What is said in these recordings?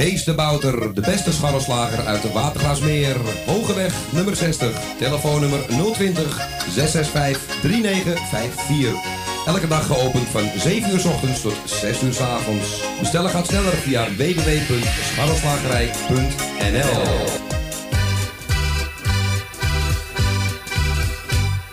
Kees de Bouter, de beste scharrelslager uit de Watergraasmeer. Hogeweg nummer 60, telefoonnummer 020 665 3954. Elke dag geopend van 7 uur s ochtends tot 6 uur s avonds. Bestellen gaat sneller via www.scharrelslagerij.nl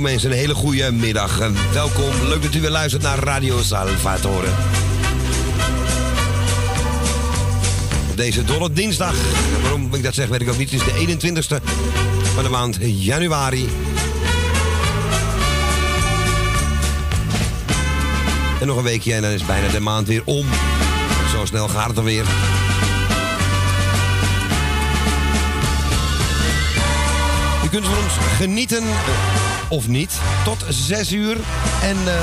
Mensen, een hele goede middag. Welkom, leuk dat u weer luistert naar Radio Salvatore. Op deze dolle dinsdag, waarom ik dat zeg weet ik ook niet, het is de 21ste van de maand januari. En nog een weekje en dan is bijna de maand weer om. Zo snel gaat het alweer. U kunt van ons genieten, of niet, tot 6 uur. En uh,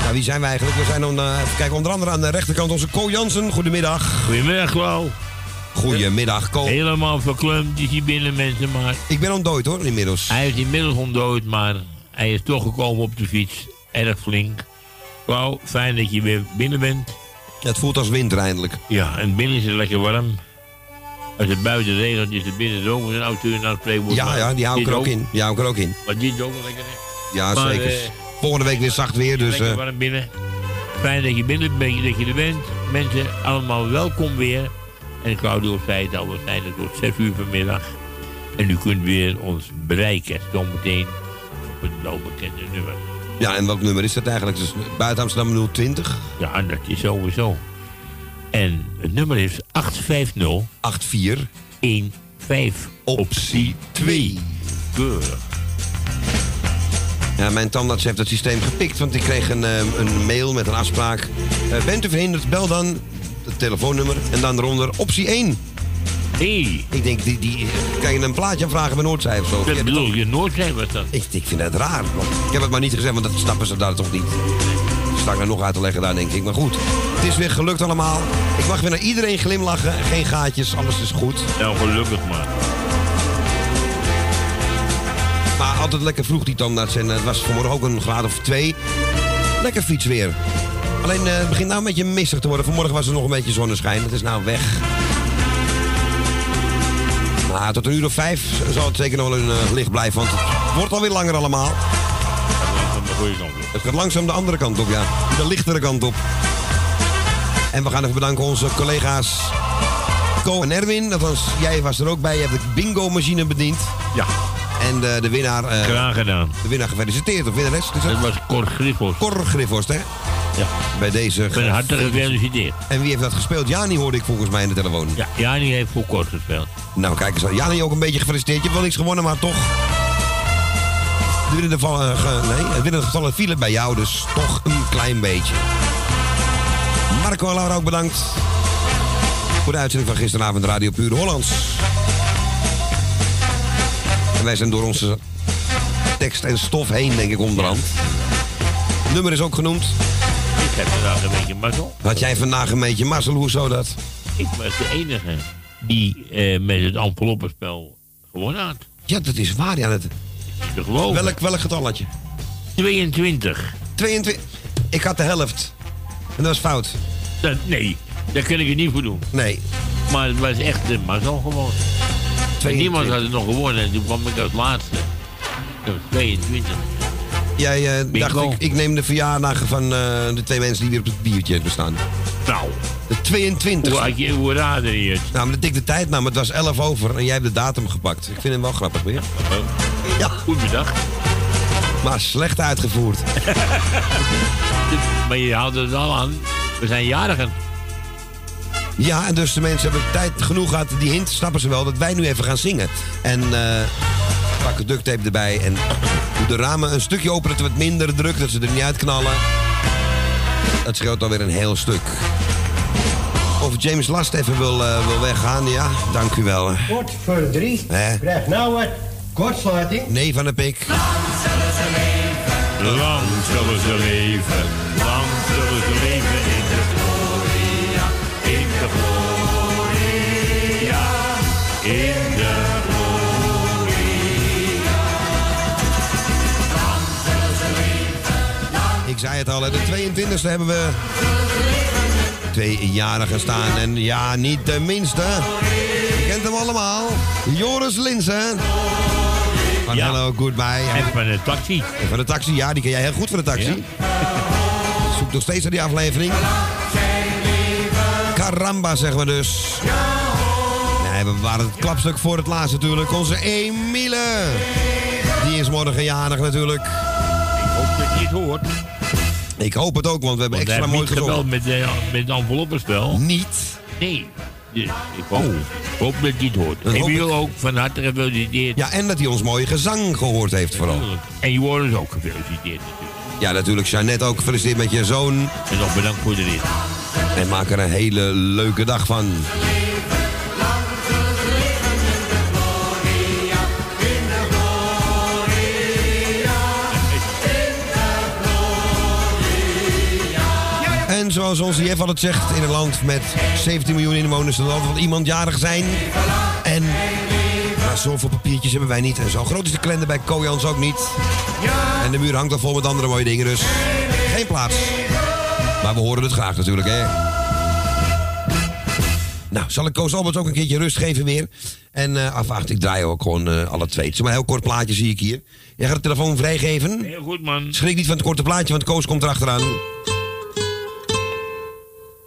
nou, wie zijn wij eigenlijk? We zijn dan, uh, even kijken, onder andere aan de rechterkant onze Co Jansen. Goedemiddag. Goedemiddag, Klauw. Goedemiddag, Co. Helemaal verkleumd is hij binnen, mensen, maar... Ik ben ontdooid, hoor, inmiddels. Hij is inmiddels ontdooid, maar hij is toch gekomen op de fiets. Erg flink. Klauw, fijn dat je weer binnen bent. Ja, het voelt als winter eindelijk. Ja, en binnen is het lekker warm. Als het buiten regent, is het binnen ook een auteur naar het Ja, ja, die hou ik er ook in. Die hou ik er ook in. Maar dit is ook wel lekker, hè? Ja, maar, zeker. Uh, Volgende week weer zacht weer, dus... Lekker warm binnen. Fijn dat je binnen bent, dat je er bent. Mensen, allemaal welkom weer. En Claudio zei het al, we zijn er tot 6 uur vanmiddag. En u kunt weer ons bereiken, zometeen op het welbekende nummer. Ja, en welk nummer is dat eigenlijk? Dus buiten Amsterdam 020? Ja, dat is sowieso. En het nummer is 850 84 15 optie 2. Keurig. Ja, mijn tandarts heeft het systeem gepikt, want ik kreeg een, een mail met een afspraak. Uh, bent u verhinderd, bel dan het telefoonnummer en dan eronder optie 1. Hey. Ik denk, die, die, kan je een plaatje aanvragen bij Noordzij of zo? Dat bedoel je, Noordzij was dat? Ik, ik vind het raar. Ik heb het maar niet gezegd, want dat snappen ze daar toch niet. Dat sta ik er nog uit te leggen daar, denk ik. Maar goed, het is weer gelukt allemaal. Ik mag weer naar iedereen glimlachen. Geen gaatjes, alles is goed. Nou, gelukkig maar. Maar altijd lekker vroeg die tandarts. En het was vanmorgen ook een graad of twee. Lekker fietsweer. Alleen uh, het begint nou een beetje missig te worden. Vanmorgen was er nog een beetje zonneschijn. Dat is nou weg. Nou, tot een uur of vijf zal het zeker nog een uh, licht blijven. Want het wordt alweer langer allemaal. Het gaat langzaam de andere kant op, ja. De lichtere kant op. En we gaan even bedanken onze collega's Co en Erwin. Althans, jij was er ook bij. Je hebt de bingo-machine bediend. Ja. En de, de winnaar... Uh, Graag gedaan. De winnaar gefeliciteerd, of winnares? Dat, dat was Cor Griffos. Cor Griffos, hè? Ja. Bij deze... Ik ben hartelijk gefeliciteerd. En wie heeft dat gespeeld? Jani hoorde ik volgens mij in de telefoon. Ja, Jani heeft voor Cor gespeeld. Nou, kijk eens aan. Jani ook een beetje gefeliciteerd. Je hebt wel niks gewonnen, maar toch... De winnende gevallen, uh, nee, het winnende gevallen vielen bij jou, dus toch een klein beetje. Marco en Laura ook bedankt voor de uitzending van gisteravond Radio Puur Hollands. En wij zijn door onze tekst en stof heen, denk ik, onderhand. Het nummer is ook genoemd. Ik heb vandaag een beetje mazzel. Had jij vandaag een beetje mazzel? Hoezo dat? Ik was de enige die eh, met het enveloppenspel gewonnen had. Ja, dat is waar. Ja, dat... Te geloven. Welk, welk getalletje? 22. 22? Ik had de helft. En dat was fout. Dat, nee, daar kan ik het niet voor doen. Nee. Maar het was echt de mazzel gewoon. Niemand had het nog gewonnen en toen kwam ik als laatste. Dat was 22. Jij uh, dacht, ik, ik neem de verjaardag van uh, de twee mensen die weer op het biertje bestaan. Nou. De 22. Hoe, hoe raadde je het? Nou, maar ik de tijd nam. Het was 11 over en jij hebt de datum gepakt. Ik vind hem wel grappig weer. Ja. Goed bedacht. Maar slecht uitgevoerd. maar je houdt het al aan. We zijn jarigen. Ja, en dus de mensen hebben tijd genoeg gehad. Die hint snappen ze wel dat wij nu even gaan zingen. En uh, pakken duct tape erbij. En de ramen een stukje openen dat het wat minder druk. Dat ze er niet uitknallen. Dat scheelt alweer een heel stuk. Of James Last even wil, uh, wil weggaan, ja, dank u wel. Kort voor drie. Hè? Krijg nou wat kortsluiting. Nee van de pik. Lang zullen ze leven. Lang zullen ze leven. Lang zullen ze leven in de gloria. In de gloria. In de gloria. Lang zullen ze leven. Ik zei het al, hè, de 22e hebben we tweejarigen staan. En ja, niet de minste. Je kent hem allemaal. Joris Linsen. Van Ja. Hello Goodbye. En van de taxi. En van de taxi, ja, die ken jij heel goed van de taxi. Zoek nog steeds naar die aflevering. Caramba, zeggen we dus. Nee, we waren het klapstuk voor het laatst natuurlijk. Onze Emile. Die is morgen jarig natuurlijk. Ik hoop dat je het hoort. Ik hoop het ook, want we hebben Want extra mooi gezongen. met, uh, met enveloppenspel. Niet. Nee. Dus ik hoop, Oh. hoop dat hij het hoort. Dat ook van harte gefeliciteerd. Ja, en dat hij ons mooie gezang gehoord heeft vooral. En je wordt dus ook gefeliciteerd natuurlijk. Ja, natuurlijk. Jeannette ook gefeliciteerd met je zoon. En nog bedankt voor de rit. En maak er een hele leuke dag van. Zoals onze jef altijd zegt, in een land met 17 miljoen inwoners... er altijd wel iemand jarig zijn. En maar zoveel papiertjes hebben wij niet. En zo groot is de kalender bij Kojans ook niet. En de muur hangt al vol met andere mooie dingen, dus geen plaats. Maar we horen het graag natuurlijk, hè. Nou, zal ik Koos Alberts ook een keertje rust geven weer? En eh afwacht, ik draai ook gewoon eh, alle twee. Het is maar een heel kort plaatje, zie ik hier. Jij gaat de telefoon vrijgeven. Heel goed, man. Schrik niet van het korte plaatje, want Koos komt erachteraan.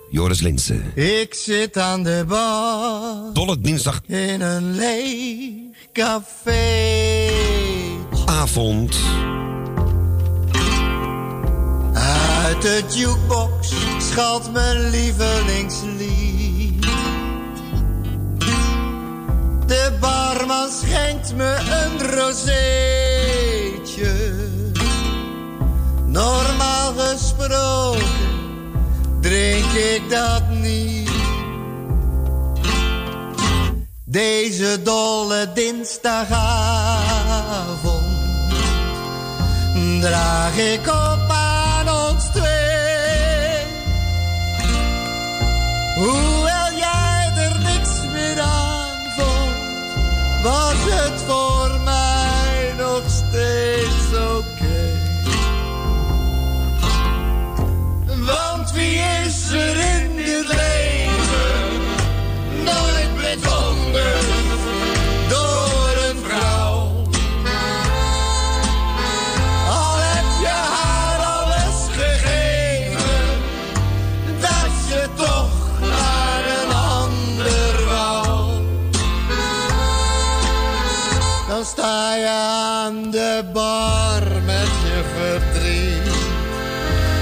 Joris Linsen. Ik zit aan de bar Dolle dinsdagavond. in een leeg café. Uit de jukebox schalt mijn lievelingslied. De barman schenkt me een rozeetje. Normaal gesproken drink ik dat niet. Deze dolle dinsdagavond draag ik op aan ons twee. De bar met je verdriet.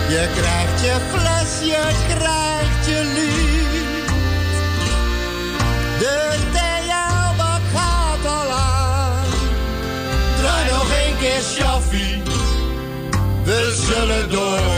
Je krijgt je fles, je krijgt je lied. De theabak gaat al aan. Draai nog een keer Shaffi, we zullen doorgaan.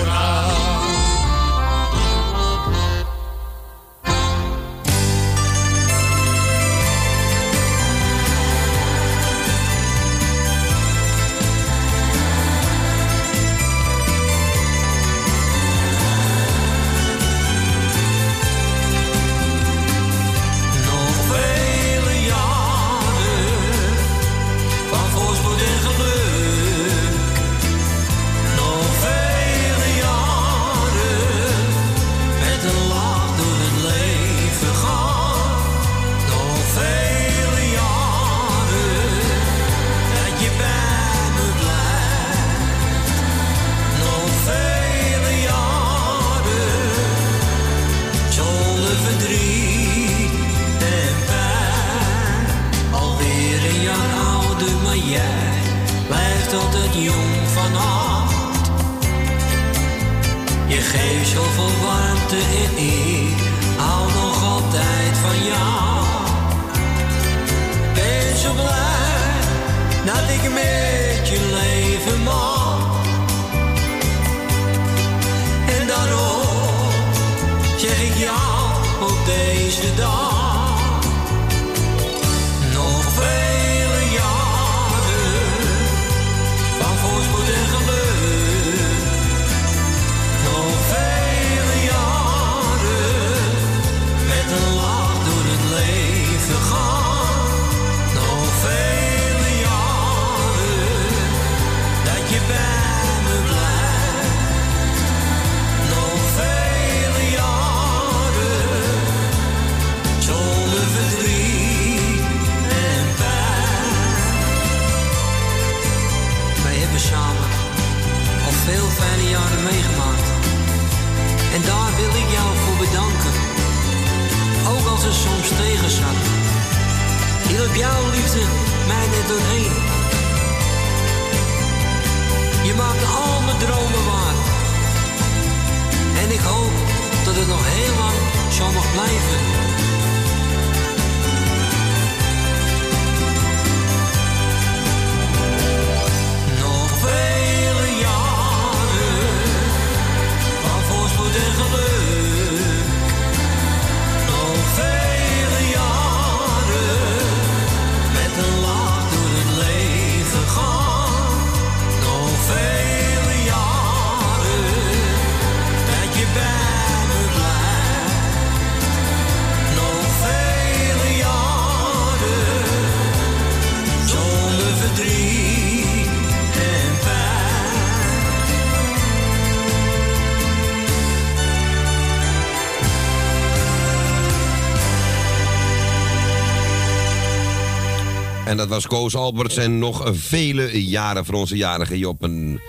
Dat was Koos Alberts en nog vele jaren voor onze jarige Joppen.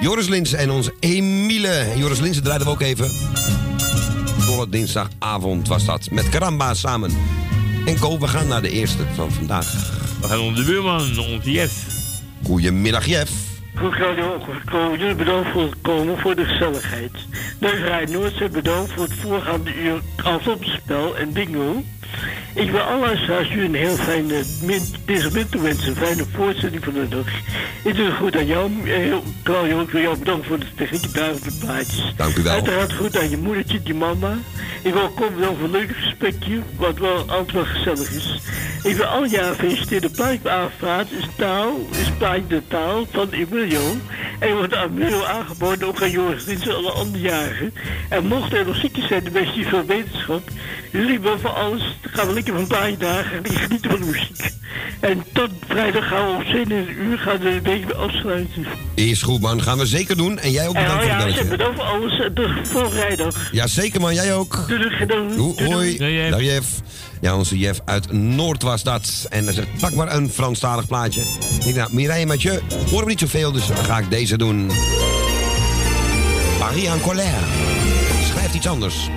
Joris Lins en onze Emile. Joris Linsen draaiden we ook even. Volle dinsdagavond was dat. Met Karamba samen. En Ko, we gaan naar de eerste van vandaag. We gaan onze buurman, onze Jeff. Goedemiddag, Jeff. Goed radio gekomen. Bedankt voor het komen, voor de gezelligheid. Neugerij Noordzee, bedankt voor het voorgaande uur spel en bingo. Ik wil alle luisteraars u een heel fijne min- deze toe wensen. Een fijne voortzetting van de dag. Ik doe het goed aan jou, eh, Claudio. Ik wil jou bedanken voor de techniek daar op de plaatjes. Dank u wel. Uiteraard goed aan je moedertje, die mama. Ik wil komen bedanken voor een leuk gesprekje, wat wel altijd wel gezellig is. Ik wil al jaren feliciteren. De plaatje aanvaard is taal, is plaatje de taal van Emilio. En wordt aan Emilio aangeboden, ook aan Joris en alle andere jarigen. En mocht er nog ziektes zijn, de mensen die veel wetenschap. Jullie boven alles, gaan we lekker van een paar dagen en genieten van de muziek. En tot vrijdag gaan we om 7 uur gaan we een beetje afsluiten. Is goed, man. Gaan we zeker doen. En jij ook En bedankt oh voor het ja, belletje. bedankt voor alles. Tot voor vrijdag. Ja, zeker, man. Jij ook. Doei, Doei, hoi. Dag Jeff. Ja, onze Jeff uit Noord was dat. En hij zegt, pak maar een Franstalig plaatje. Ik denk, nou, Mireille Mathieu, horen we niet zoveel, dus dan ga ik deze doen. Paris en colère. Schrijft iets anders.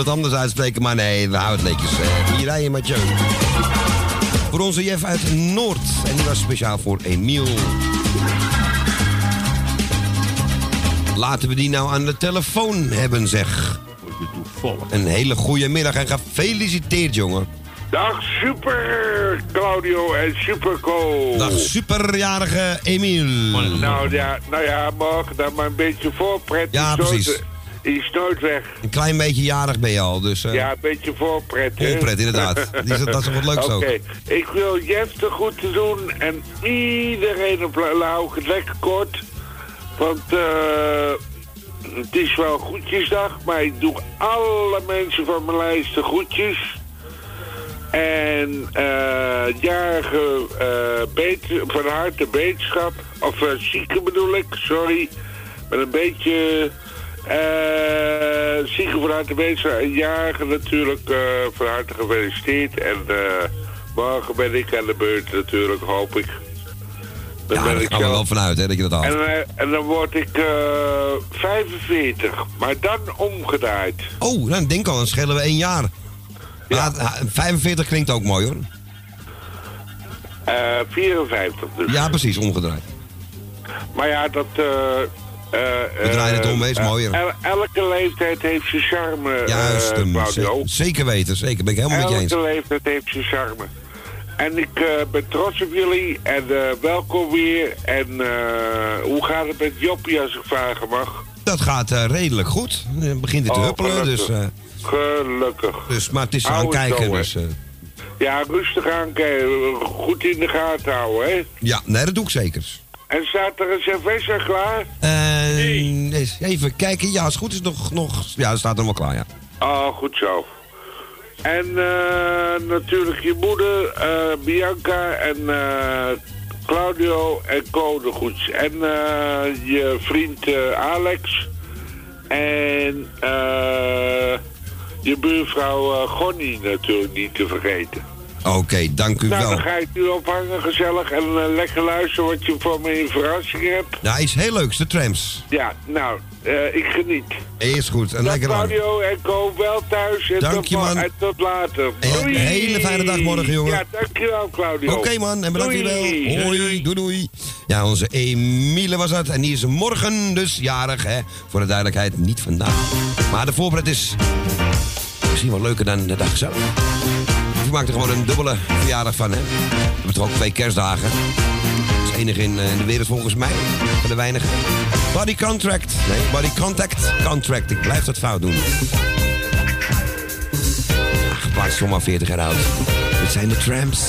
Het anders uitspreken, maar nee, we houden het netjes. Eh, Mireille Mathieu. Voor onze Jeff uit Noord. En die was speciaal voor Emiel. Laten we die nou aan de telefoon hebben, zeg. Een hele goede middag en gefeliciteerd, jongen. Dag super Claudio en super Co. Dag superjarige Emiel. Nou ja, nou ja, morgen dan maar een beetje voorpret. Ja, precies. Die is nooit weg. Een klein beetje jarig ben je al, dus... eh, Ja, een beetje voorpret. Voorpret, inderdaad. Die is- dat is wat leuks Oké, ook. ik wil Jeff de goed te doen en iedereen op La- hou het lekker kort. Want eh, het is wel groetjesdag, maar ik doe alle mensen van mijn lijst de groetjes. En eh jarige eh beet, van harte beterschap, of eh, zieke bedoel ik, sorry. Met een beetje eh zieke van harte beterschap. En jarige natuurlijk eh, van harte gefeliciteerd. En eh, morgen ben ik aan de beurt natuurlijk, hoop ik. Dan Ja, ben daar ik gaan we zelf- wel vanuit, hè, dat je dat haalt. en, en dan word ik eh 45, maar dan omgedraaid. Oh, nou, ik denk al, dan schelen we één jaar. Ja. 45 klinkt ook mooi, hoor. Eh 54 dus. Ja, precies, omgedraaid. Maar ja, dat... eh We draaien het om, hè, is mooier. elke leeftijd heeft zijn charme, Juist, eh. Claudio. Zeker weten, zeker. Ben ik helemaal met je eens. Elke leeftijd heeft zijn charme. En ik eh, ben trots op jullie en eh, welkom weer. En eh, hoe gaat het met Joppie als ik vragen mag? Dat gaat eh, redelijk goed. Het begint weer te Oh, huppelen, gelukkig. dus, eh, Gelukkig. dus... Maar het is Hou aan het kijken, zo, dus... eh, Ja, rustig aankijken. Goed in de gaten houden, hè? ja, nee, dat doe ik zeker. En staat er een cerveza klaar? Eh, eens Even kijken. Ja, als het goed is nog... nog ja, staat helemaal klaar, ja. Oh, goed zo. En eh, natuurlijk je moeder, eh, Bianca en Claudio en Co de goeds. En je vriend Alex. En eh, je buurvrouw Gonnie natuurlijk niet te vergeten. Oké, dank u nou, wel. dan ga ik nu ophangen gezellig en eh, lekker luisteren wat je voor me in verrassing hebt. Nou, iets heel leuks, de trams. Ja, nou, eh, ik geniet. Is goed, en lekker lang. Claudio en Co, wel thuis en, Dank tot, je, man. en tot later. En een hele fijne dag morgen, jongen. Ja, dankjewel Claudio. Oké man, en bedankt Doei. wel. Hoi, doei doei. Ja, onze Emiele was dat. En die is morgen dus jarig, hè. Voor de duidelijkheid, niet vandaag. Maar de voorbereid is misschien wel leuker dan de dag zelf. Je maakt er gewoon een dubbele verjaardag van, hè. We hebben toch ook twee kerstdagen. Dat is enig in, eh, in de wereld volgens mij. Van de weinigen. Body contract. Nee, body contact contract. Ik blijf dat fout doen. Ach, plaats is maar 40 jaar oud. Dit zijn de tramps.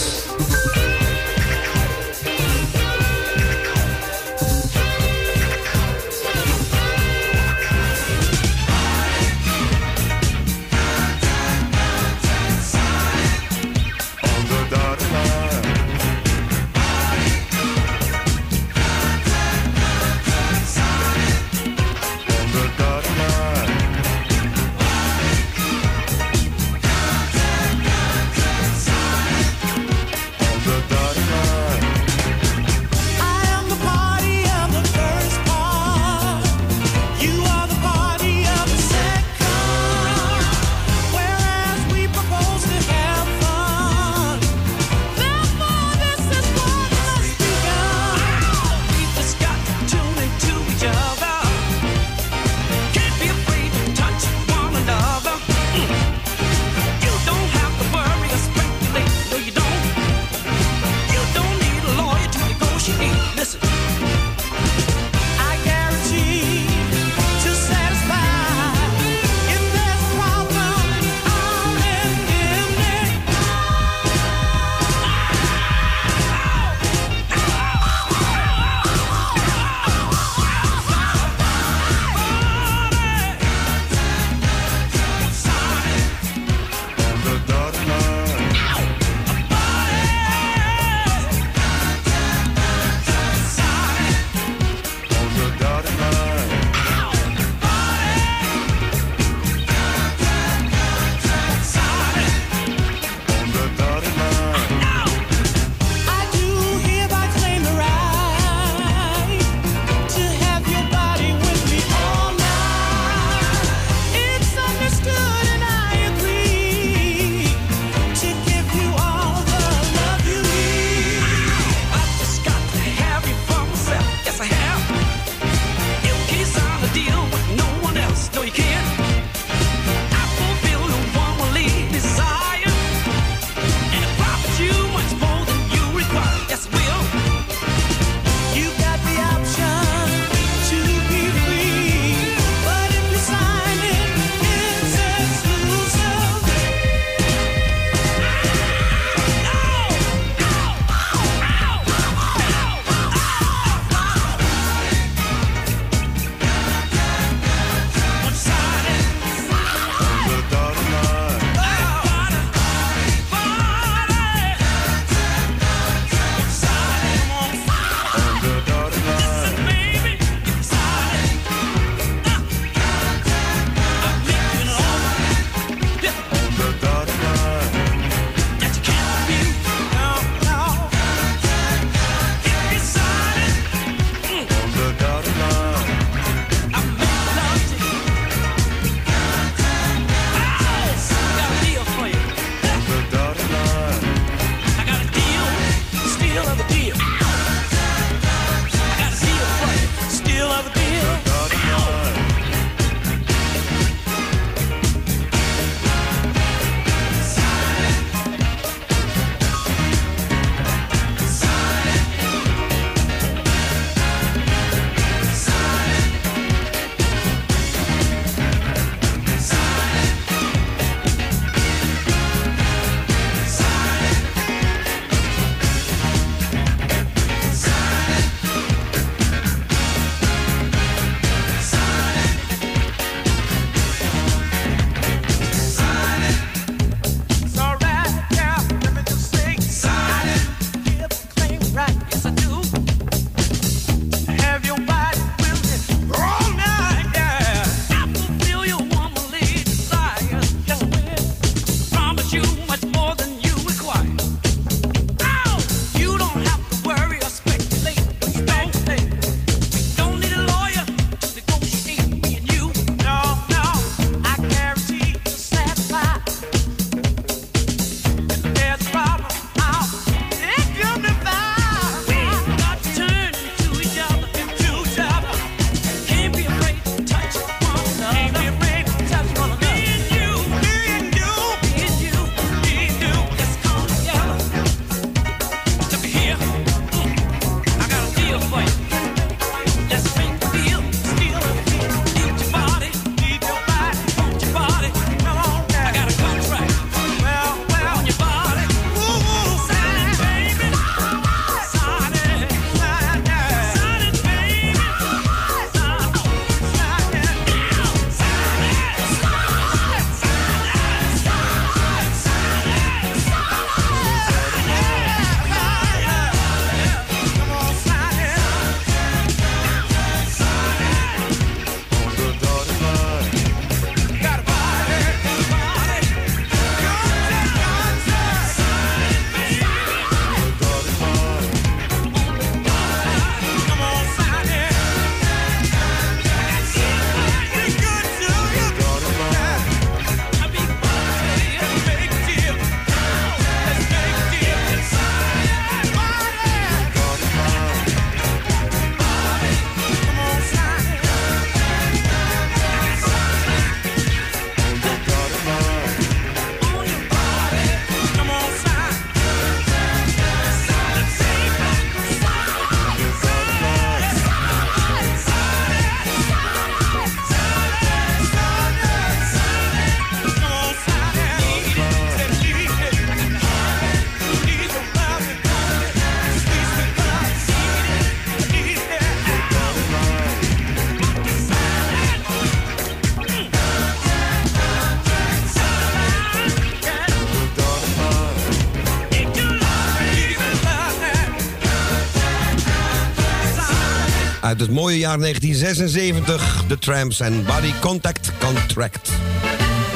Uit het mooie jaar 1976. De Tramps en Body Contact Contract.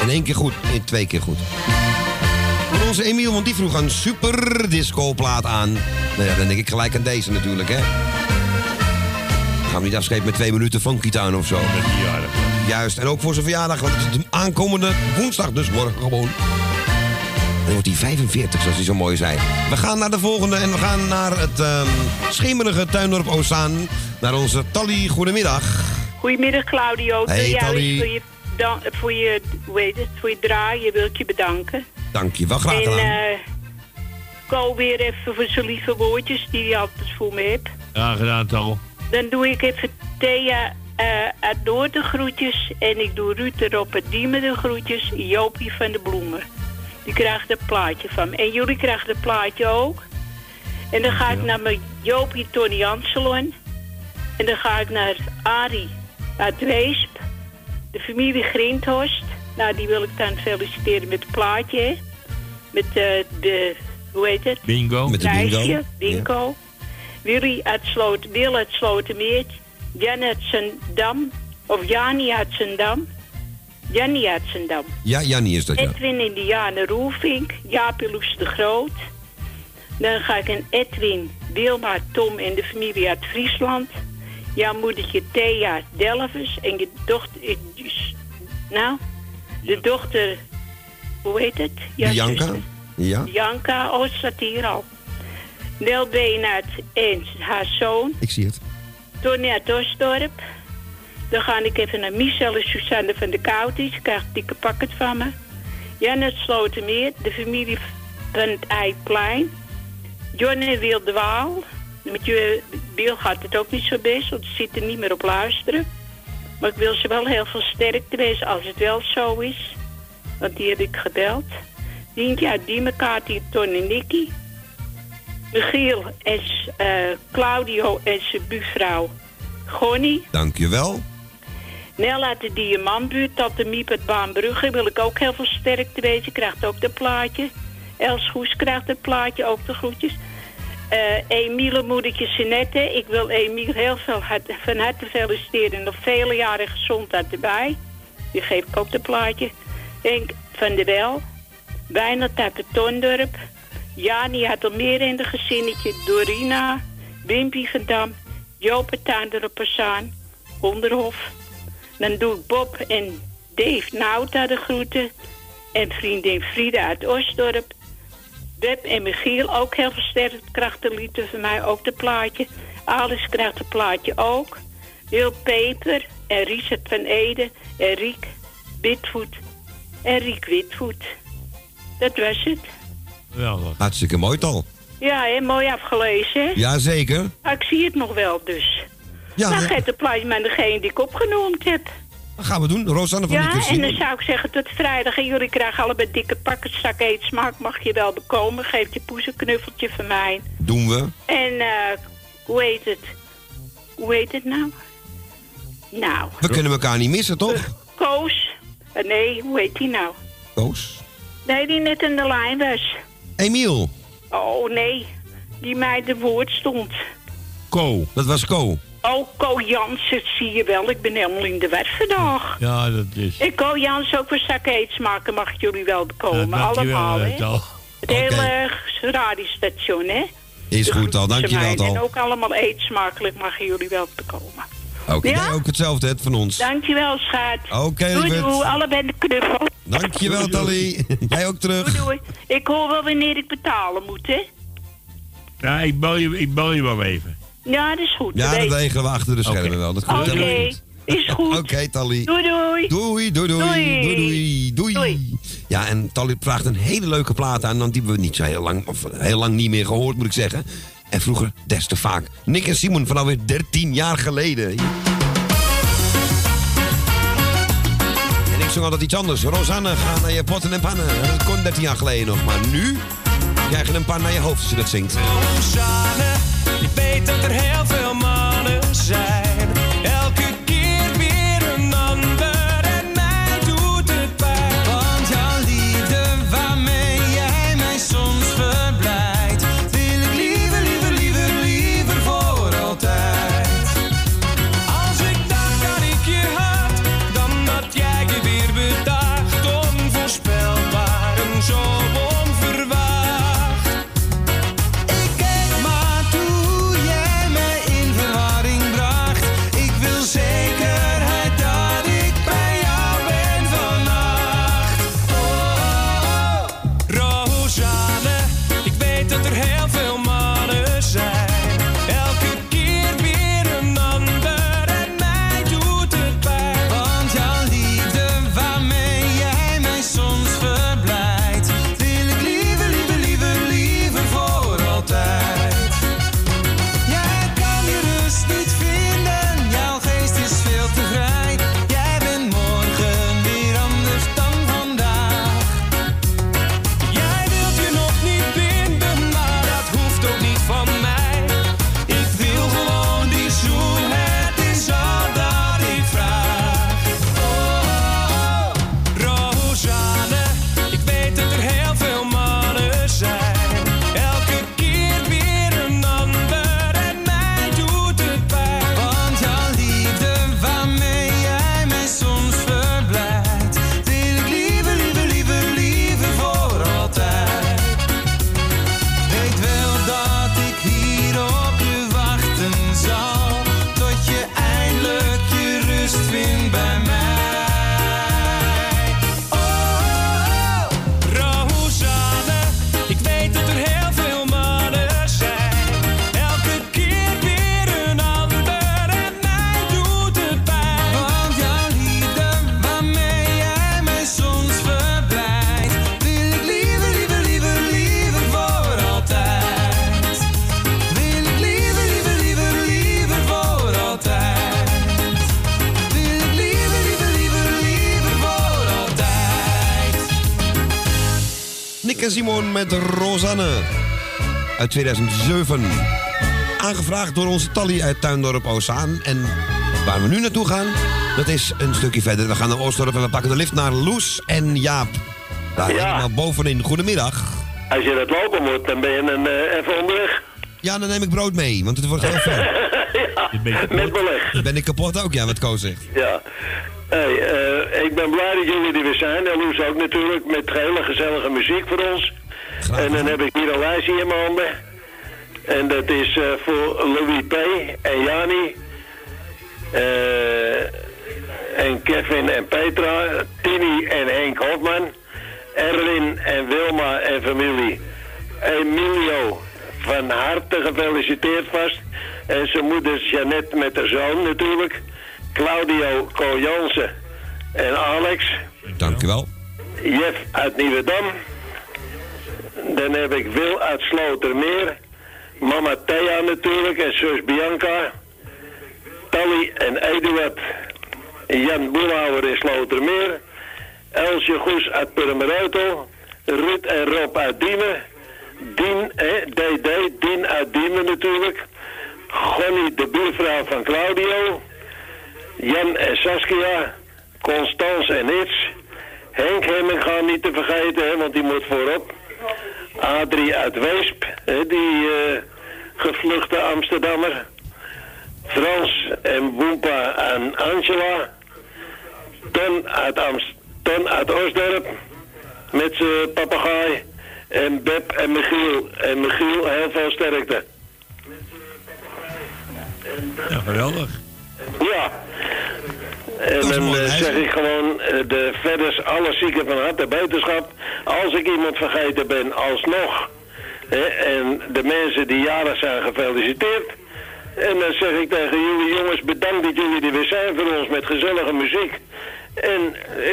In één keer goed, in twee keer goed. Voor onze Emiel, want die vroeg een super disco-plaat aan. Nou ja, dan denk ik gelijk aan deze natuurlijk, hè. Gaan we niet afschepen met twee minuten Funky Town of zo. Met die jaren. Juist, en ook voor zijn verjaardag, want het is de aankomende woensdag, dus morgen gewoon. Dan wordt hij 45, zoals hij zo mooi zei. We gaan naar de volgende en we gaan naar het ehm schemerige tuindorp Ozaan. Naar onze Tally. Goedemiddag. Goedemiddag Claudio. Ik Hey, jou Tally. voor je, dan, voor je, heet het, voor je draaien wil ik je bedanken. Dank je wel, graag en gedaan. eh Ko weer even voor zijn lieve woordjes die hij altijd voor me heeft. Ja, gedaan toch. Dan doe ik even Thea eh uit Noord de groetjes. En ik doe Ruud erop het Diemen de groetjes. Jopie van de Bloemen. Die krijgt een plaatje van me. En jullie krijgen het plaatje ook. En dan ga ik naar mijn Jopie Tony Anselon. En dan ga ik naar Arie uit Weesp. De familie Grinthorst. Nou, die wil ik dan feliciteren met het plaatje. hè. Met eh, de, hoe heet het? Bingo. Met de bingo. Lijstje, bingo. Willy uit Sloot, Wil uit Slotermeer. Jan uit Zendam. Of Jani uit Zendam. Jannie uit Zendam. Ja, Jannie is dat, ja. Edwin Indiane Roelvink. Jaapie Loes de Groot. Dan ga ik een Edwin, Wilma, Tom en de familie uit Friesland. Jouw moedertje Thea Delvers. En je dochter... Nou, de dochter... Hoe heet het? Ja, Bianca? zuster. Ja. Janka, oh, het staat hier al. Nel Beenaert en haar zoon. Ik zie het. Tony uit Osdorp. Dan ga ik even naar Michel en Suzanne van de Kouties. Ik krijg een dikke pakket van me. Jan uit Slotermeer, de familie van het Eikplein. John en Wil de Waal. Met je Wil gaat het ook niet zo best, want ze zitten niet meer op luisteren. Maar ik wil ze wel heel veel sterkte wensen als het wel zo is. Want die heb ik gebeld. Dientje uit Diemenkaart, hier Ton en Nicky. Michiel en eh, Claudio en zijn buurvrouw Gonnie. Dank je wel. Nel uit de Diamantbuurt, Tante Miep uit Baanbrugge. Wil ik ook heel veel sterkte wezen. Krijgt ook dat plaatje. Els Goes krijgt het plaatje, ook de groetjes. Eh Emiele moedertje Sinette. Ik wil Emiel heel veel hart- van harte feliciteren. Nog vele jaren gezondheid erbij. Die geef ik ook het plaatje. Henk van der Wel. Wijnald uit het Tondorp. Jani uit Almere in de gezinnetje. Dorina. Wimpy van Dam. Joop. Onderhof. Dan doe ik Bob en Dave Nauta de groeten. En vriendin Frida uit Osdorp. Web en Michiel ook heel versterkt krachtenlieten van mij ook de plaatje. Alice krijgt het plaatje ook. Wil Peper en Richard van Ede en Riek Witvoet en Riek Witvoet. Dat was het. Geweldig. Hartstikke mooi tal. Ja, hè, mooi afgelezen, hè? Jazeker. Ah, ik zie het nog wel, dus. Ja, geef het plaatje degene die ik opgenoemd heb. Dat gaan we doen. Rosanne van Ja, Liekers. en dan zou ik zeggen tot vrijdag. En jullie krijgen allebei dikke pakken zak eetsmaak. Mag je wel bekomen. Geef je poes een knuffeltje van mij. Doen we. En eh, hoe heet het? Hoe heet het nou? Nou, We kunnen elkaar niet missen, toch? Koos. Eh, nee, hoe heet die nou? Koos. Nee, die net in de lijn was. Emiel. Oh, nee. Die mij de woord stond. Ko. Dat was Ko. Oh, Ko Jansen, zie je wel. Ik ben helemaal in de weg vandaag. Ja, dat is... Ik Ko Jansen ook voor zak eetsmaken. Mag ik jullie wel bekomen. Ja, Allemaal, hè? Tal. Het hele radiostation, hè? Is goed al. Dankjewel En tal. ook allemaal eetsmakelijk mag jullie wel bekomen. Oké, Ja? jij ook hetzelfde het van ons. Dankjewel, schat. Oké, doei, lieverd. doei. Allebei de knuffel. Dankjewel, Tally. Jij ook terug. Doei, doei. Ik hoor wel wanneer ik betalen moet, hè? Ja, ik bel je, ik bel je wel even. Ja, dat is goed. Ja, dat regelen we achter de schermen wel. Dat komt Oké, helemaal goed. is goed. Oké, Tally. Doei, doei. Doei, doei, doei. Doei. Doei, doei. Ja, en Tally vraagt een hele leuke plaat aan, want die hebben we niet zo heel lang, of heel lang niet meer gehoord, moet ik zeggen. En vroeger des te vaak. Nick en Simon van alweer 13 jaar geleden. En ik zong altijd iets anders. Rosanne, ga naar je potten en pannen. Dat kon 13 jaar geleden nog, maar nu krijg je een pan naar je hoofd als je dat zingt. Rosanne, je weet dat er heel veel mannen zijn. Met Rosanne. Uit 2007. Aangevraagd door onze Tally uit Tuindorp Ozaan. En waar we nu naartoe gaan, dat is een stukje verder. We gaan naar Oostdorp en we pakken de lift naar Loes en Jaap. Daar Ja. helemaal bovenin. Goedemiddag. Als je dat lopen moet, dan ben je een, eh, even onderweg. Ja, dan neem ik brood mee, want het wordt heel ver. Met beleg. Dan ben ik kapot ook, ja, wat Koos zegt. Ja. Hey, eh, ik ben blij dat jullie er weer zijn. En Loes ook natuurlijk, met hele gezellige muziek voor ons. En dan heb ik hier een lijstje in mijn handen. En dat is eh, voor Louis P. en Jani. eh, en Kevin en Petra. Tini en Henk Hofman. Erwin en Wilma en familie. Emilio, van harte gefeliciteerd vast. En zijn moeder Jeannette met haar zoon natuurlijk. Claudio Kojansen en Alex. Dank u wel. Jeff uit Nieuwedam. Dan heb ik Wil uit Slotermeer. Mama Thea natuurlijk en zus Bianca. Tally en Eduard. Jan Boelhouwer in Slotermeer. Elsje Goes uit Purmerauto. Ruud en Rob uit Diemen. Dien, hè, DD, Dien uit Diemen natuurlijk. Gonnie, de buurvrouw van Claudio. Jan en Saskia. Constance en Its. Henk Hemminga niet te vergeten, hè, want die moet voorop. Adrie uit Weesp, die eh, gevluchte Amsterdammer. Frans en Boempa en Angela. Ton uit, Amst Ton uit met zijn papegaai. En Beb en Michiel. En Michiel, heel veel sterkte. Ja, geweldig. Ja. En dan eh, zeg ik gewoon eh, de verders alle zieken van harte beterschap. Als ik iemand vergeten ben, alsnog. Hè, en de mensen die jarig zijn gefeliciteerd. En dan zeg ik tegen jullie jongens, bedankt dat jullie er weer zijn voor ons met gezellige muziek. En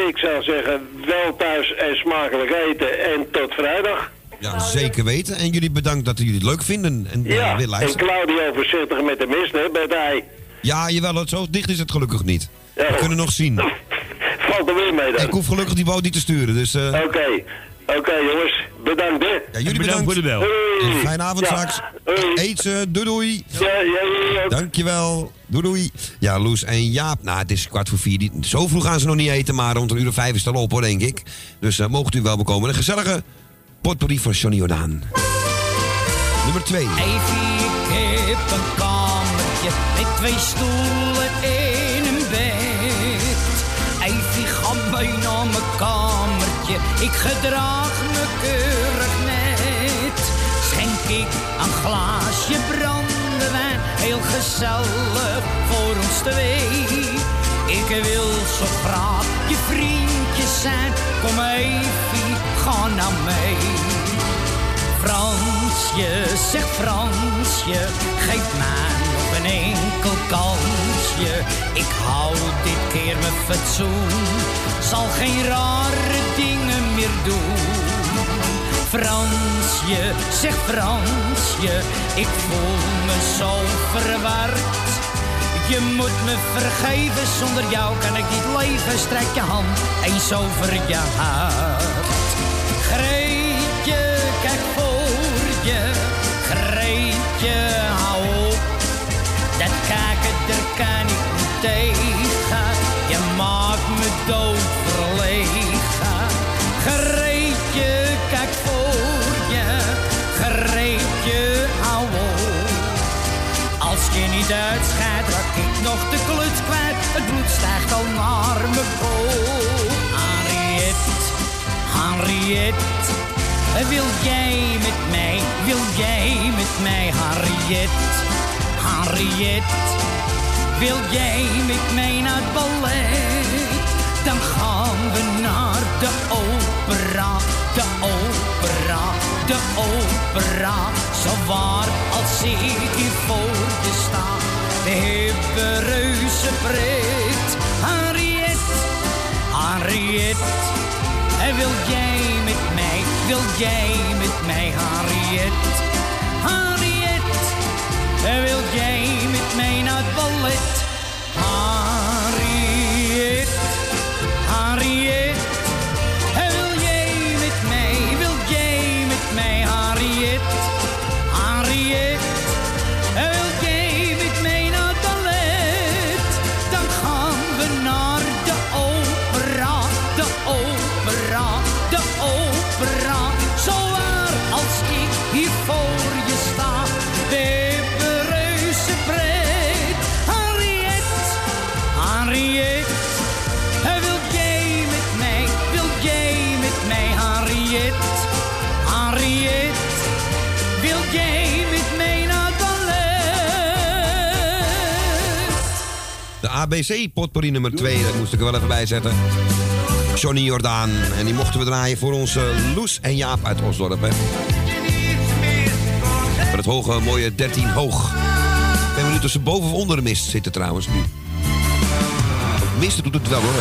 ik zou zeggen, wel thuis en smakelijk eten en tot vrijdag. Ja, zeker weten. En jullie bedankt dat jullie het leuk vinden. En eh, Ja, weer en. Claudio voorzichtig met de mist, hè, bij ei. Ja, jawel, het- zo dicht is het gelukkig niet. We kunnen nog zien. Valt er weer mee dan. Ik hoef gelukkig die boot niet te sturen, dus... eh, Oké, oké jongens, bedankt hè. Ja, jullie bedankt. voor de bel. Fijne avond Ja. straks. Eet ze. Doei doei. Ja, ja, ja, ja. Dankjewel. Doei doei. Ja, Loes en Jaap. Nou, het is kwart voor vier. Die- Zo vroeg gaan ze nog niet eten, maar rond een uur of vijf is het al op hoor, denk ik. Dus eh, mocht u wel bekomen. Een gezellige potpourri van Johnny Jordaan. Nummer twee. Evie, ik heb een kamertje met twee stoelen ik gedraag me keurig net. Schenk ik een glaasje brandewijn, heel gezellig voor ons twee. Ik wil zo graag je vriendje zijn, kom Evie, ga nou mee. Fransje, zeg Fransje, geef mij nog een enkel kansje. Ik hou dit keer mijn fatsoen, zal geen rare dingen meer doen. Fransje, zeg Fransje, ik voel me zo verward. Je moet me vergeven, zonder jou kan ik niet leven. Strek je hand eens over je hart. Greetje, kijk voor niet ik nog de kluts kwijt. Het bloed stijgt al naar mijn kop. Henriette, Henriette. Wil jij met mij, wil jij met mij, Henriette? Henriette, wil jij met mij naar het ballet? Dan gaan we naar de opera, de opera, de opera. Zo waar als ik hier voor je sta, reuze pret. Henriette, Henriette, en wil jij met mij, wil jij met mij, Henriette? Henriette, en wil jij met mij naar het ballet? ABC potpourri nummer 2, dat moest ik er wel even bij zetten. Johnny Jordaan. En die mochten we draaien voor onze Loes en Jaap uit Osdorp. Hè. Met het hoge, mooie 13 hoog. Ik ben benieuwd of ze boven of onder de mist zitten trouwens nu. Misten doet het wel hoor.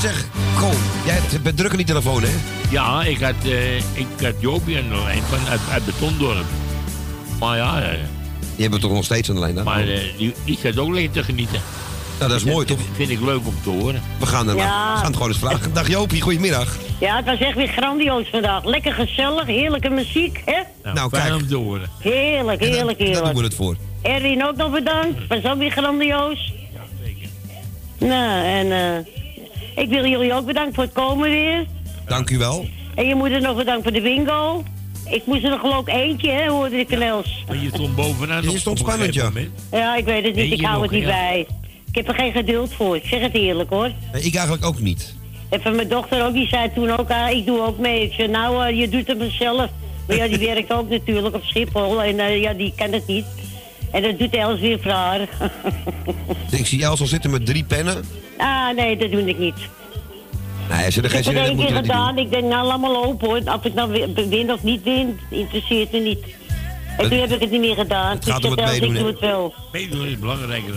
Zeg, Ko, jij bent druk aan die telefoon hè? Ja, ik had, eh ik had Jopie aan de lijn van uit, uit Betondorp. Maar ja, eh, Die hebben we toch nog steeds aan de lijn dan? maar eh, die, die ook lekker te genieten. Nou, dat is mooi toch? Vind ik leuk om te horen. We gaan, er, Ja. we gaan het gewoon eens vragen. Dag Jopie, goedemiddag. Ja, het was echt weer grandioos vandaag. Lekker gezellig, heerlijke muziek, hè? Nou, kijk. om te horen. Heerlijk, heerlijk, Daar doen heerlijk. we het voor. Erwin ook nog bedankt. Was ook weer grandioos. Nou, en eh, ik wil jullie ook bedanken voor het komen weer. Dank u wel. En je moeder nog bedankt voor de bingo. Ik moest er nog geloof ik eentje, hè, hoorde ik van Els. Maar je stond bovenaan. Je stond spannend, ja. Ja, ik weet het niet. Ik hou nog, het niet ja. bij. Ik heb er geen geduld voor. Ik zeg het eerlijk, hoor. Nee, ik eigenlijk ook niet. En van mijn dochter ook, die zei toen ook, ah, ik doe ook mee. Ik zei, nou, eh, je doet het vanzelf. Maar ja, die werkt ook natuurlijk op Schiphol. En eh, ja, die kan het niet. En dat doet Els weer voor haar. Ik zie Els al zitten met drie pennen. ah, nee, dat doe ik niet. Nee, als je er Ik geen heb zin in hebt, moet keer gedaan. Ik denk, nou, laat maar lopen hoor. Of ik nou wi- win of niet win, interesseert me niet. En toen heb ik het niet meer gedaan. Het gaat Dus om het meedoen, ik hè? doe het wel. Meedoen is belangrijker.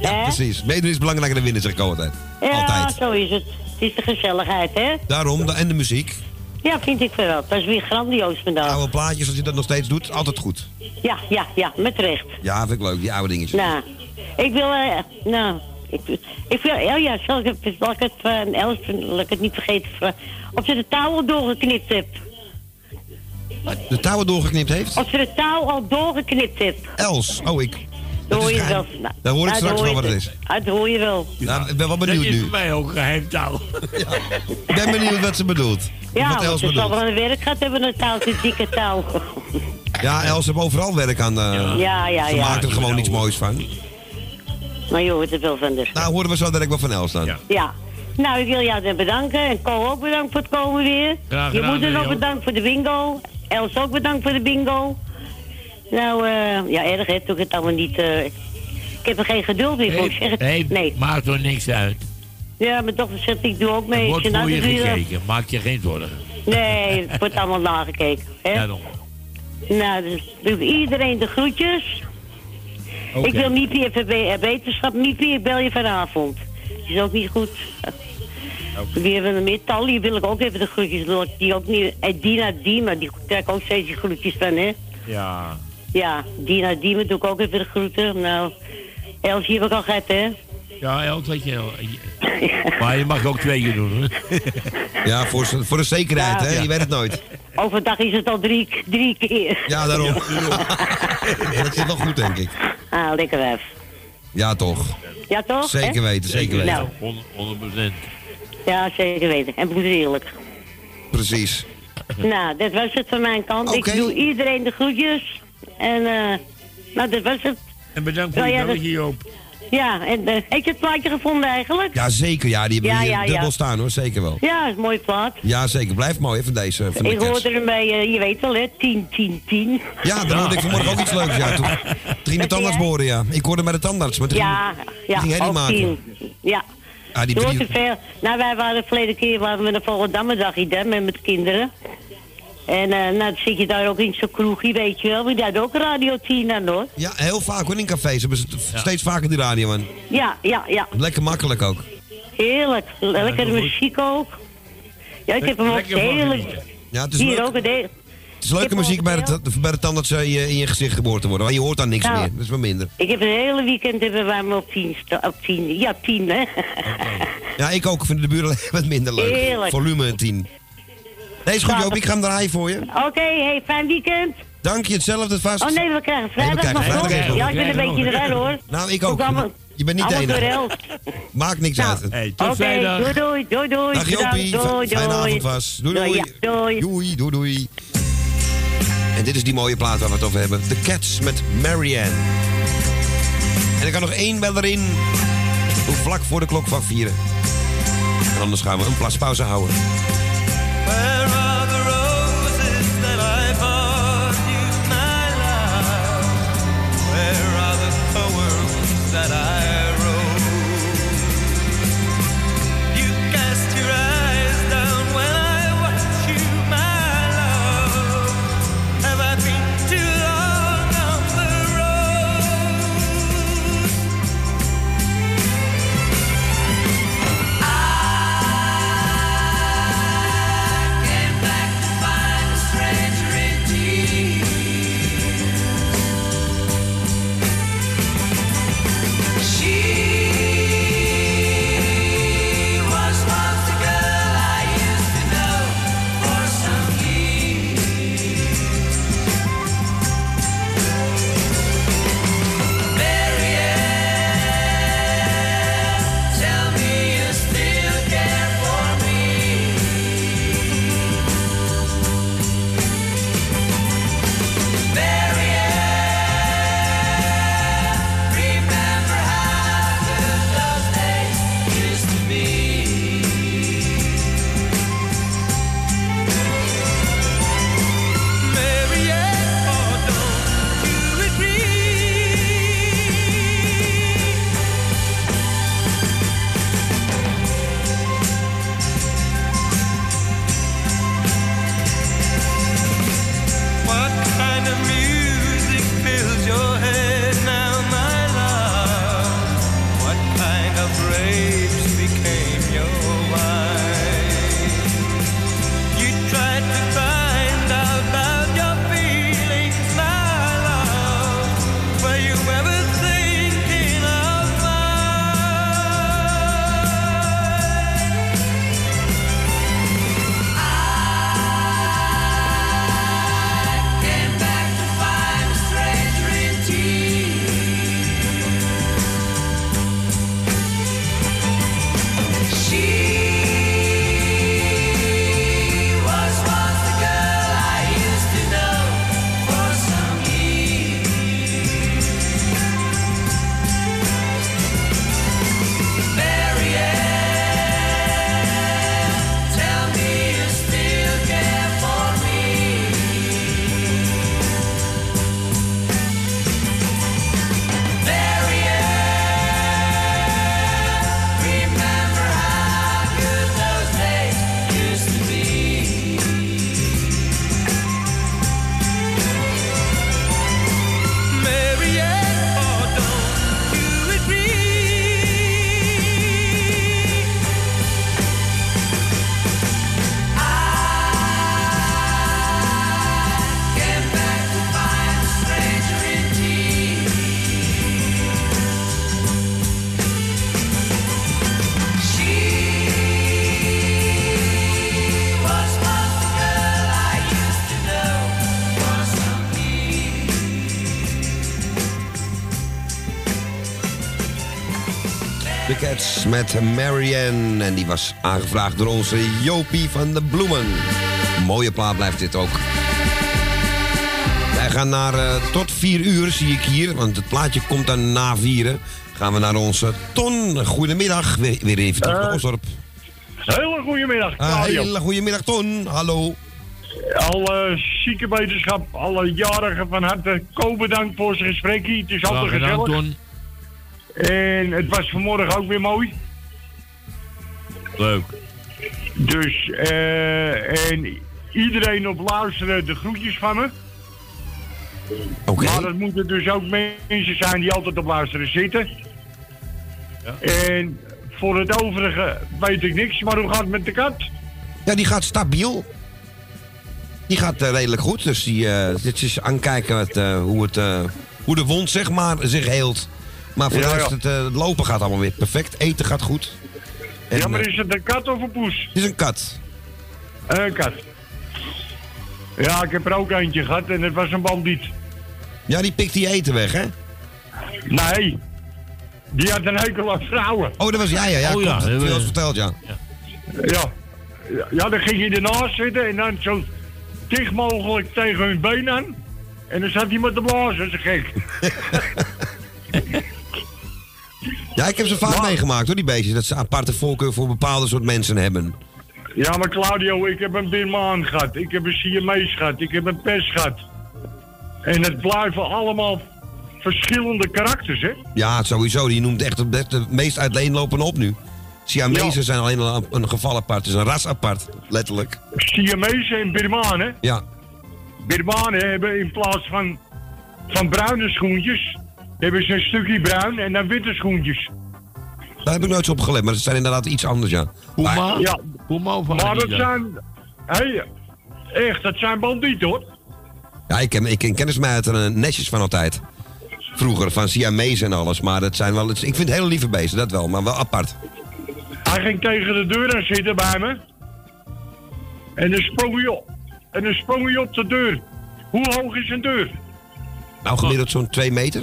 Hè? Precies. Meedoen is belangrijker dan winnen, zeg ik altijd. Ja, Altijd. zo is het. Het is de gezelligheid, hè? Daarom, en de muziek. Ja, vind ik wel. Dat is weer grandioos vandaag. Oude plaatjes, als je dat nog steeds doet, altijd goed. Ja, ja, ja, met recht. Ja, vind ik leuk, die oude dingetjes. Nou, ik wil, eh, nou, ik, ik wil, oh ja, zal ik, het- zal ik het van Els, laat ik het niet vergeten, of ze de touw al doorgeknipt heeft. De touwen doorgeknipt heeft? Of ze de touw al doorgeknipt heeft. Els, oh ik. Dat hoor is je wel. Nou, Dan hoor ik straks wel je- wat het is. Dat hoor je wel. Nou, ik ben wel benieuwd dat is nu. voor mij ook geheim touw. Ik ben benieuwd wat ze bedoelt. Ja, wat Els ze zal bedoelt. wel een werk gehad hebben, een touw, een dikke touw. Ja, Els heeft overal werk aan. eh, Ja, ja, Ze ja. maakt er gewoon iets moois van. Maar je hoort er wel van dus. Nou, horen we zo direct wel van Els dan. Ja. Nou, ik wil jou dan bedanken. En Co ook bedankt voor het komen weer. Graag je gedaan, moeder nog bedankt voor de bingo. Els ook bedankt voor de bingo. Nou, eh, ja, erg hè, toen ik het allemaal niet... eh, ik heb er geen geduld meer voor. Ik zeg het. Nee, nee. maakt er niks uit. Ja, mijn dochter zegt, ik doe ook mee. Er wordt voor je gekeken. Maak je geen zorgen. Nee, het wordt allemaal nagekeken. Hè? Ja, dan. Nou, dus doe iedereen de groetjes. Ik wil Miepie even be- eh. Miepie, ik bel je vanavond. Is ook niet goed. Wie hebben we nog meer? Tally wil ik ook even de groetjes doen. Die ook niet. En Dina Diemen, die krijg ik ook steeds die groetjes van, hè? Ja. Ja, Dina Diemen doe ik ook even de groeten. Nou, Elsje heb ik al gehad, hè? Ja, elk wat je... Maar je mag ook twee keer doen, hoor. Ja, voor, voor de zekerheid, Ja. hè? Je weet het nooit. Overdag is het al drie, drie keer. Ja, daarom. dat zit wel goed, denk ik. Ah, lekker wijf. Ja, toch. Ja, toch? Zeker hè? weten, zeker weten. Nou, 100 procent. Ja, zeker weten. En broeder eerlijk. Precies. Nou, dat was het van mijn kant. Ik doe iedereen de groetjes. En, eh, nou, dat was het. En bedankt voor Wil je jij belletje, Joop. Ja, en eh, heb je het plaatje gevonden eigenlijk? Ja, zeker. Ja, die hebben Ja, hier ja, ja. dubbel staan, hoor. Zeker wel. Ja, is een mooi plaat. Ja, zeker. Blijft mooi, van deze. Van de Ik hoorde ermee, eh, je weet wel hè, 10, 10, 10. Ja, dan hoorde ik vanmorgen ook iets leuks. Ja, toen, ging de tandarts boren, ja. Ik hoorde bij de tandarts, maar toen Ja, ja, ging Henny ook maken. 10. Ja. Ah, die drie- veel. Nou, wij waren de verleden keer waren we een Volendammer dagje hè, met, met kinderen. En eh, nou, dan zit je daar ook in zo'n kroegje, weet je wel. Maar daar ook Radio 10 aan, hoor. Ja, heel vaak hoor in cafés. Hebben ze steeds vaker die radio aan. Ja, ja, ja. Lekker makkelijk ook. Heerlijk. Lekkere muziek ook. Ja, ik heb hem ook Lekker heerlijk. Ja, het is Hier leuk. ook een deel. Het is leuke muziek bij de, bij de tandarts eh, in je, in je gezicht geboord te worden. Want je hoort dan niks Nou. meer. Dat is wel minder. Ik heb een hele weekend hebben wij me op 10 op 10. Ja, 10 hè. Ja, ik ook. Ik vind de buren wat minder leuk. Heerlijk. Volume 10. Nee, is goed Joop. Ik ga hem draaien voor je. Oké, hey, fijn weekend. Dank je, hetzelfde vast. Oh nee, we krijgen vrijdag krijgen nog vrijdag toch? even. Ja, ik ben een beetje eruit hoor. Nou, ik Ook Je bent niet de enige. Maakt niks Nou, uit. Oké, doei doei, doei doei. Dag Jopie. Bedankt, Doei Fijne doei. avond was. Doei doei. Ja, doei. Doei, doei, doei. En dit is die mooie plaat waar we het over hebben. The Cats met Marianne. En ik kan nog één beller in. Hoe vlak voor de klok van vieren. En anders gaan we een plaspauze houden. Met Marianne. En die was aangevraagd door onze Jopie van de Bloemen. Mooie plaat blijft dit ook. Wij gaan naar eh, tot vier uur, zie ik hier. Want het plaatje komt dan na vieren. Gaan we naar onze Ton. Goedemiddag. Weer, weer even terug naar Eh, Osdorp. Hele goedemiddag, Ah, Claudio. hele goedemiddag, Ton. Hallo. Alle zieke wetenschap, alle jarigen van harte, Ko bedankt voor zijn gesprekje. Het is altijd gedaan, gezellig. Ton. En het was vanmorgen ook weer mooi. Leuk. Dus, eh, en iedereen op luisteren, de groetjes van me. Oké. Maar dat moeten dus ook mensen zijn die altijd op luisteren zitten. En voor het overige weet ik niks, maar hoe gaat het met de kat? Ja, die gaat stabiel. Die gaat eh, redelijk goed. Dus die, eh, dit is aankijken wat, eh, hoe, het, eh, hoe de wond zeg maar, zich heelt. Maar voor Ja, de rest, ja. het, eh, het lopen gaat allemaal weer perfect. Eten gaat goed. En, ja, maar eh, is het een kat of een poes? het is een kat. Een kat. Ja, ik heb er ook eentje gehad en het was een bandiet. Ja, die pikt die eten weg, hè? Nee, die had een hekel aan vrouwen. Oh, dat was jij, ja. ja Oh, ja, Dat heb je dat- wel eens verteld, ja. Ja. Ja, dan ging je ernaast zitten en dan zo dicht mogelijk tegen hun been aan. En dan zat hij met de blazen, dat is gek. Ja, ik heb ze vaak meegemaakt, hoor, die beestjes. Dat ze aparte voorkeur voor bepaalde soort mensen hebben. Ja, maar Claudio, ik heb een Birmaan gehad, ik heb een Siamese gehad, ik heb een pers gehad. En het blijven allemaal verschillende karakters, hè? Ja, sowieso. Die noemt echt de, de meest uiteenlopende op nu. Siamezen zijn alleen al een, een geval apart. Het is een ras apart, letterlijk. Siamese en Birmanen. Ja. Birmanen hebben in plaats van, van bruine schoentjes, hebben ze een stukje bruin en dan witte schoentjes. Daar heb ik nooit op gelet, maar het zijn inderdaad iets anders, ja. Puma? Ja. Puma of Maar dat zijn, hey, echt, dat zijn bandieten hoor. Ja, ik ken, ik ken kennismaten er netjes van altijd. Vroeger, van Siamese en alles. Maar dat zijn wel, ik vind het hele lieve beesten, dat wel. Maar wel apart. Hij ging tegen de deur aan zitten bij me. En dan sprong hij op. En dan sprong hij op de deur. Hoe hoog is een deur? Nou, gemiddeld zo'n 2 meter.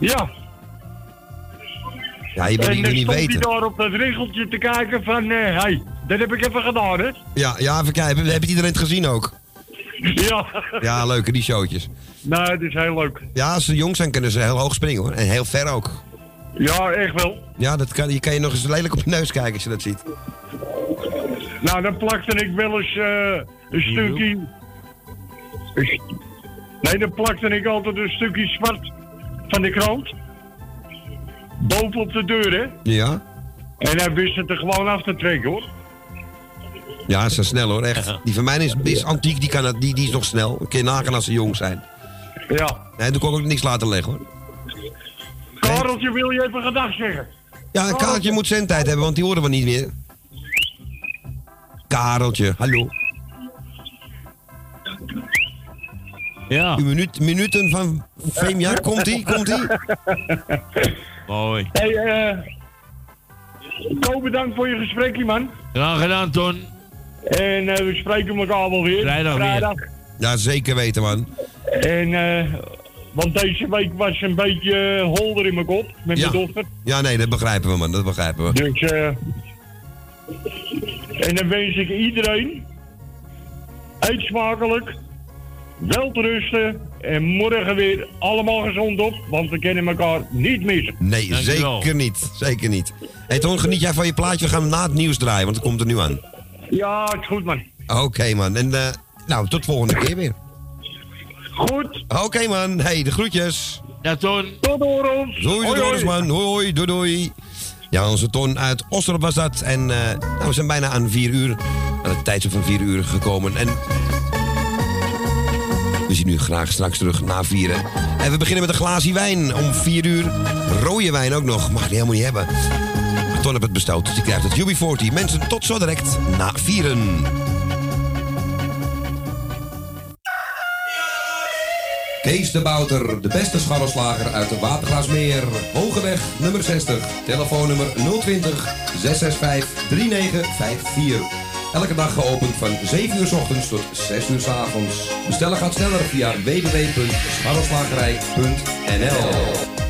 Ja. Ja, je wil en niet weten. hij daar op dat regeltje te kijken van... eh hey, dat heb ik even gedaan, hè? Ja, ja, even kijken. Heb je iedereen het gezien ook? Ja. Ja, leuke, die showtjes. Nee, dat is heel leuk. Ja, als ze jong zijn, kunnen ze heel hoog springen hoor. En heel ver ook. Ja, echt wel. Ja, dat kan, je kan je nog eens lelijk op je neus kijken als je dat ziet. Nou, dan plakte ik wel eens eh, een stukje... Nee, dan plakte ik altijd een stukje zwart van de krant. Boven op de deur, hè? Ja? En hij wist het er gewoon af te trekken, hoor. Ja, ze zijn snel hoor, echt. Die van mij is, is antiek, die, kan het, die, die is nog snel. Kun je nagaan als ze jong zijn. Ja. Nee, toen kon ik ook niks laten leggen hoor. Kareltje, wil je even gedag zeggen? Ja, een Kareltje moet zendtijd hebben, want die horen we niet meer. Kareltje, hallo. Ja. Uw minuut, minuten van Femia, komt-ie, komt-ie? Mooi. Hey, eh... Ko, bedankt voor je gesprekje, man. Graag gedaan, Ton. En eh, we spreken elkaar wel weer. Vrijdag weer. Ja, zeker weten, man. En, eh... want deze week was een beetje eh, holder in mijn kop met Ja. mijn dochter. Ja, nee, dat begrijpen we, man. Dat begrijpen we. Dus, eh... en dan wens ik iedereen... Eet smakelijk. Wel te rusten. En morgen weer allemaal gezond op. Want we kennen elkaar niet missen. Nee, Dankjewel. zeker niet. Zeker niet. Hé, hey, Ton, geniet jij van je plaatje? We gaan hem na het nieuws draaien, want het komt er nu aan. Ja, het is goed, man. Oké, man. En, eh, nou, tot volgende keer weer. Goed. Oké, man. Hey, de groetjes. Ja, Ton. Tot horen. Doei, doei, hoi. man. Hoi, hoi, doei, doei. Ja, onze Ton uit was dat. En eh, nou, we zijn bijna aan vier uur, aan het tijdstip van vier uur gekomen. En we zien u graag straks terug na vieren. En we beginnen met een glaasje wijn om vier uur. Rode wijn ook nog, mag je helemaal niet hebben. Ton heeft het besteld, dus die krijgt het UB40. Mensen, tot zo direct na vieren. Kees de Bouter, de beste scharrelslager uit de Watergraasmeer. Hogeweg, nummer 60. Telefoonnummer 020 665 3954. Elke dag geopend van 7 uur s ochtends tot 6 uur s avonds. Bestellen gaat sneller via www.scharrelslagerij.nl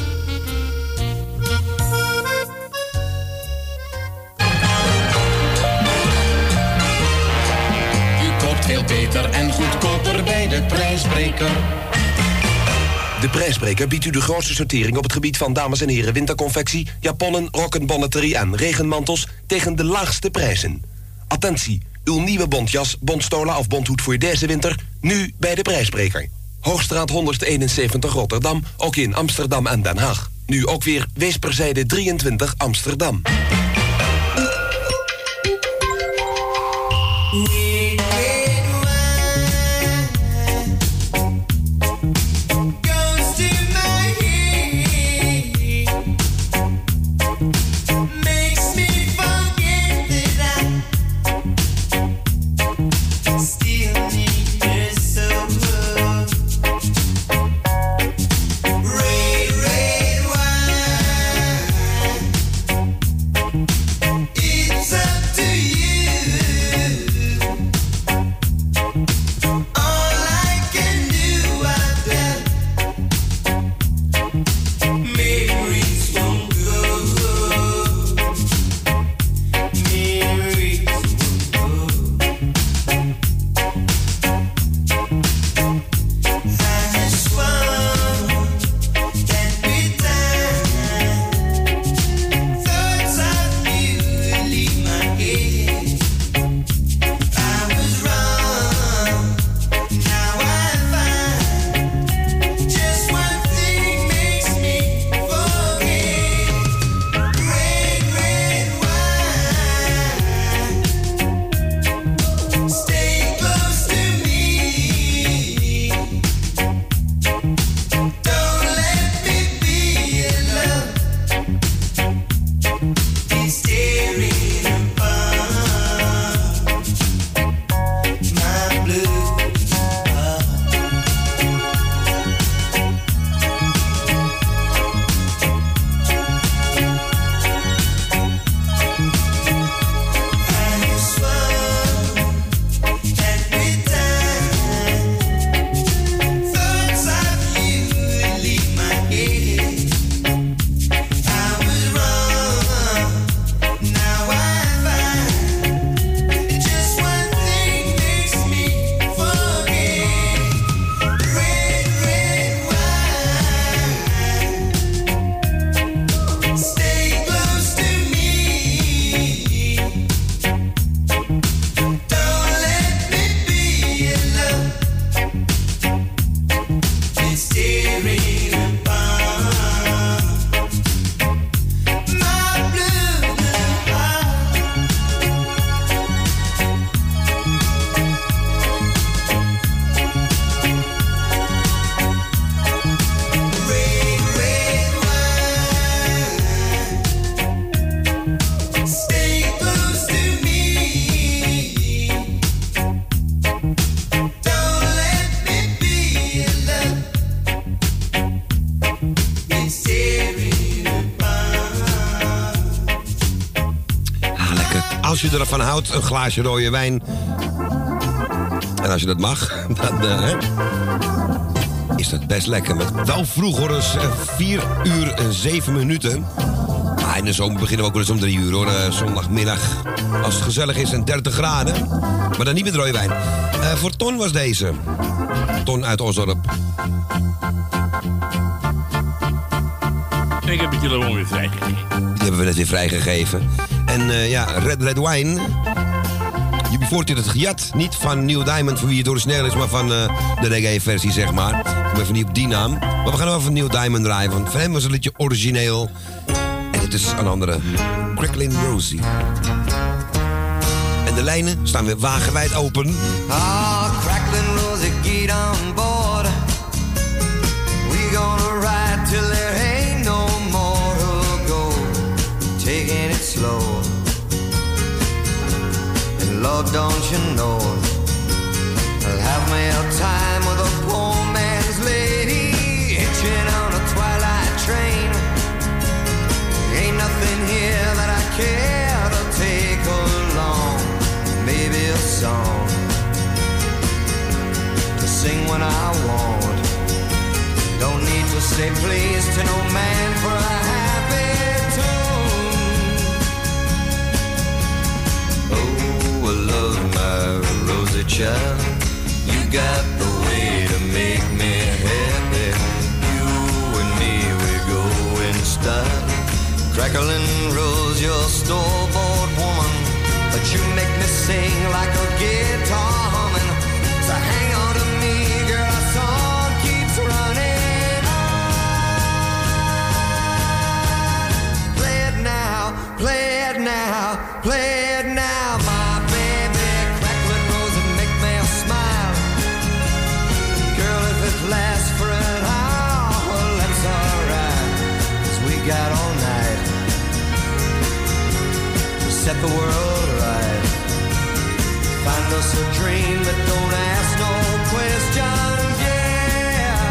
Beter en goedkoper bij de prijsbreker. De prijsbreker biedt u de grootste sortering op het gebied van dames en heren winterconfectie, japonnen, rokken, bonnetterie en regenmantels tegen de laagste prijzen. Attentie, uw nieuwe bontjas, bondstola of bondhoed voor deze winter, nu bij de prijsbreker. Hoogstraat 171 Rotterdam, ook in Amsterdam en Den Haag. Nu ook weer Weesperzijde 23 Amsterdam. Een glaasje rode wijn. En als je dat mag, dan eh, hè, is dat best lekker. Met wel vroeg hoor, dus 4 uur en 7 minuten. Maar in de zomer beginnen we ook wel eens om 3 uur hoor. eh, zondagmiddag. Als het gezellig is en 30 graden. Maar dan niet met rode wijn. Eh, voor Ton was deze. Ton uit Osdorp. Ik heb het jullie weer vrijgegeven. Die hebben we net weer vrijgegeven. En eh, ja, Red Red Wine. UB40 had het gejat. Niet van Neil Diamond, voor wie het origineel is, maar van eh, de reggae-versie, zeg maar. Ik ben even niet op die naam. Maar we gaan wel van Neil Diamond draaien, want van hem was het liedje origineel. En het is een andere. Cracklin Rosie. En de lijnen staan weer wagenwijd open. Lord, don't you know, I'll have me a time with a poor man's lady. Hitching on a twilight train. Ain't nothing here that I care to take along. Maybe a song to sing when I want. Don't need to say please to no man for a happy rosy child. You got the way to make me happy. You and me, we go in style. Crackling rose, your store-bought woman. But you make me sing like a guitar set the world right. Find us a dream that don't ask no questions, yeah.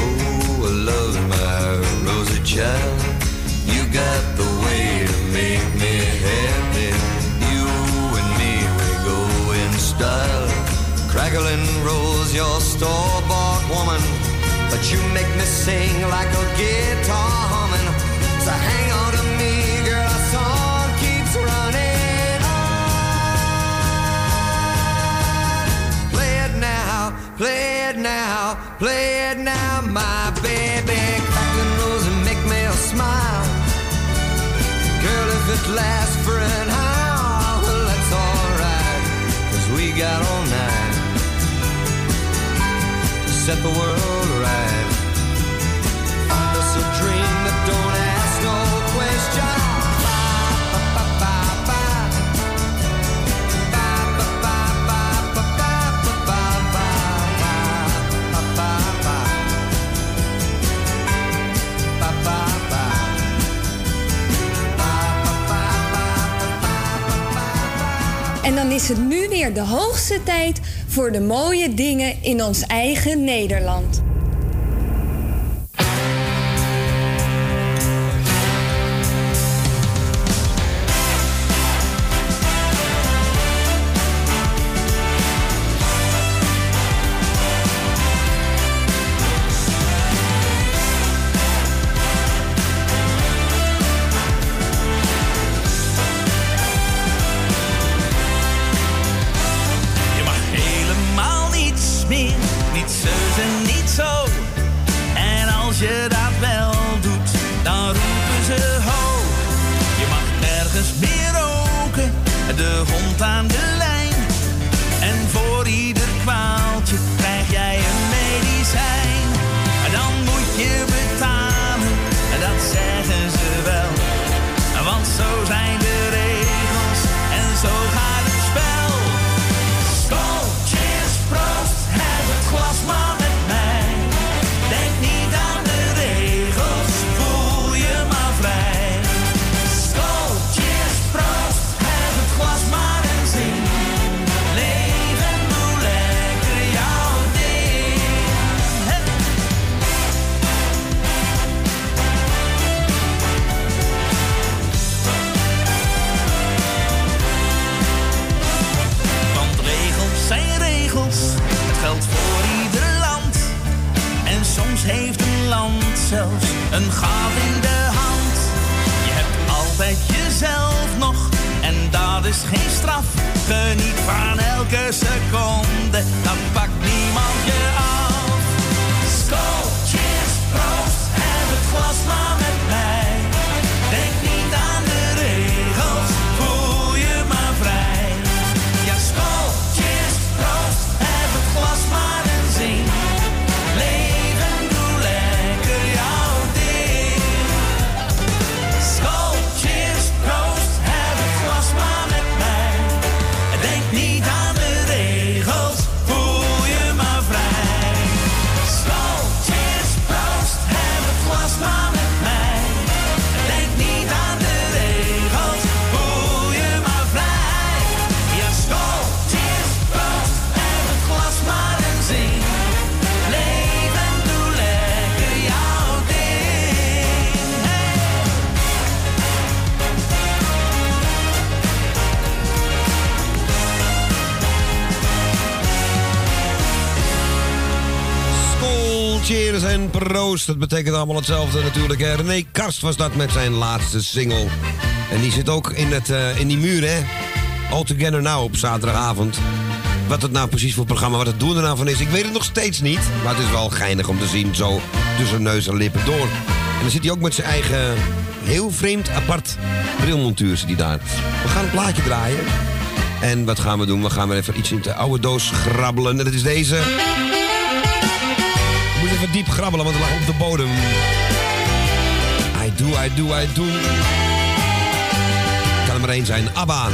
Oh, I love my rosy child. You got the way to make me happy. You and me, we go in style. Crackling rose, your store-bought woman. But you make me sing like a guitar play it now, play it now, my baby. Crackling rose and make me smile. Girl, if it lasts for an hour, well, that's alright. Cause we got all night to set the world right. Dan is het nu weer de hoogste tijd voor de mooie dingen in ons eigen Nederland. Dat betekent allemaal hetzelfde natuurlijk. René Karst was dat met zijn laatste single. En die zit ook in, het, eh, in die muur, hè. All Together Now op zaterdagavond. Wat het nou precies voor programma, wat het doel er nou van is, ik weet het nog steeds niet. Maar het is wel geinig om te zien, zo tussen neus en lippen door. En dan zit hij ook met zijn eigen, heel vreemd, apart brilmontuur zit hij daar. We gaan een plaatje draaien. En wat gaan we doen? We gaan weer even iets in de oude doos grabbelen. En dat is deze. Even diep grabbelen, want het lag op de bodem. I do, I do, I do. Kan er maar één zijn. ABBA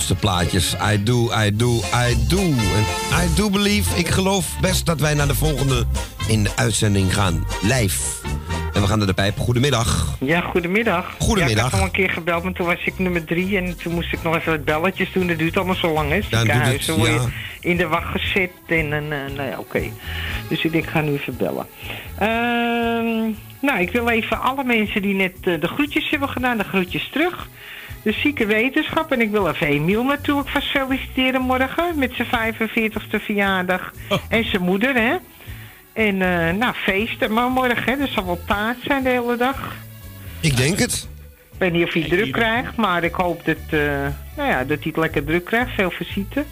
oudste plaatjes. I do, I do, I do. En I do believe, ik geloof best dat wij naar de volgende in de uitzending gaan. Live. En we gaan naar de pijp. Goedemiddag. Ja, goedemiddag. Goedemiddag. Ja, ik had al een keer gebeld, maar toen was ik nummer drie en toen moest ik nog even wat belletjes doen. Dat duurt allemaal zo lang, hè? Doet het, Ziekenhuizen word ja. je in de wacht gezet en, en nou ja, oké. Dus ik denk, ik ga nu even bellen. Ehm, nou, ik wil even alle mensen die net eh, de groetjes hebben gedaan, de groetjes terug. De zieke wetenschap. En ik wil even Emiel natuurlijk vast feliciteren morgen met zijn 45ste verjaardag. En zijn moeder, hè. En eh, nou, feesten maar morgen, hè. Er zal wel taart zijn de hele dag. Ik denk het. Ik weet niet of hij druk krijgt, maar ik hoop dat, eh, nou ja, dat hij het lekker druk krijgt. Veel visite.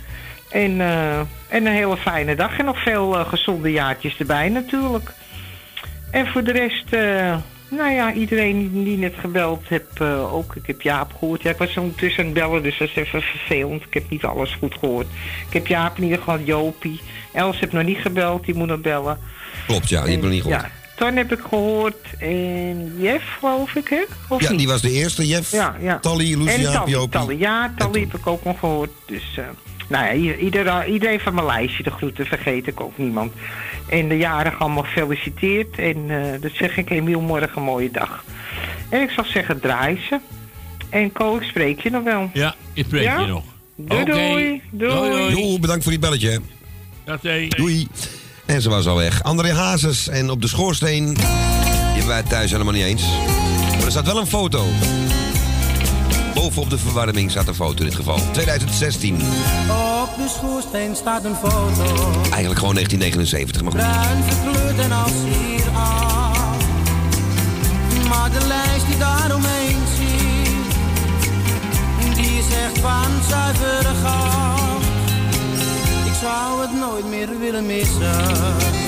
En, eh, en een hele fijne dag. En nog veel gezonde jaartjes erbij natuurlijk. En voor de rest, eh, nou ja, iedereen die, net gebeld heeft eh, ook. Ik heb Jaap gehoord. Ja, ik was ondertussen aan het bellen, dus dat is even vervelend. Ik heb niet alles goed gehoord. Ik heb Jaap in ieder geval, Jopie. Els heeft nog niet gebeld, die moet nog bellen. Klopt, ja. Die hebben we niet gehoord. Ja, Ton heb ik gehoord. En Jeff, geloof ik, hè? Of Ja, niet? die was de eerste. Jeff, Ja, ja. Tally, en Lucia. Tally. Ja, Tally heb ik ook nog gehoord. Dus, eh, nou ja, ieder, ieder- iedereen van mijn lijstje, de groeten, vergeet ik ook niemand. En de jarigen allemaal gefeliciteerd. En eh dat zeg ik Emiel morgen een mooie dag. En ik zal zeggen, draai ze. En Ko, ik spreek je nog wel. Ja, ik spreek Ja? je nog. Doei, doei. Doei. Doei, bedankt voor die belletje. hè. Dat zei Doei. En ze was al weg. André Hazes en op de schoorsteen. Die hebben wij thuis helemaal niet eens. Maar er staat wel een foto. Bovenop de verwarming staat een foto in dit geval. 2016. Op de schoorsteen staat een foto. Eigenlijk gewoon 1979. Maar goed. Bruin verkleurd en als hier af. Maar de lijst die daaromheen ziet, die is echt van zuivere goud. Ik zou het nooit meer willen missen.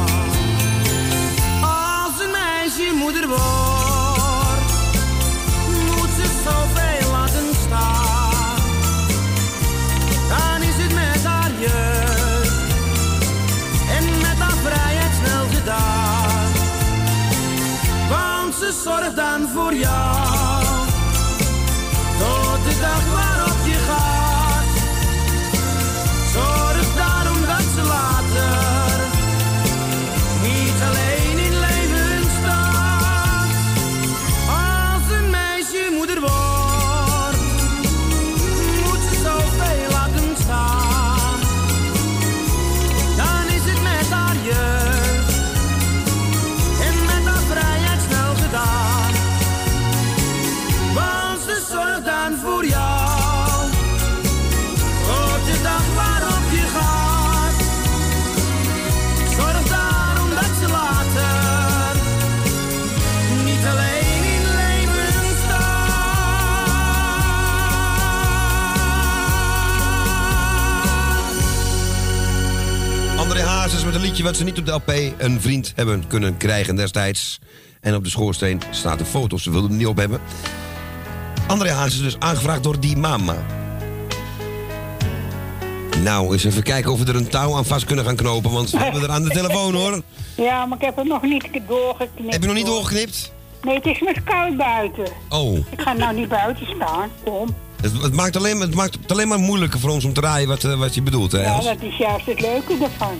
Moet ze zoveel laten staan. Dan is het met haar jeugd en met haar vrijheid snel gedaan. Want ze zorgt dan voor jou, Met wat ze niet op de LP een vriend hebben kunnen krijgen destijds. En op de schoorsteen staat een foto, ze wilden hem niet op hebben. André Hazes dus aangevraagd door die mama. Nou, eens even kijken of we er een touw aan vast kunnen gaan knopen, want we hebben er aan de telefoon hoor. Ja, maar ik heb het nog niet doorgeknipt. Heb je nog niet doorgeknipt? Nee, het is nog koud buiten. Oh, Ik ga nou niet buiten staan. Kom. Het, het maakt alleen, het maakt het alleen maar moeilijker voor ons om te raaien wat, eh, wat je bedoelt, hè Ja, dat is juist het leuke ervan.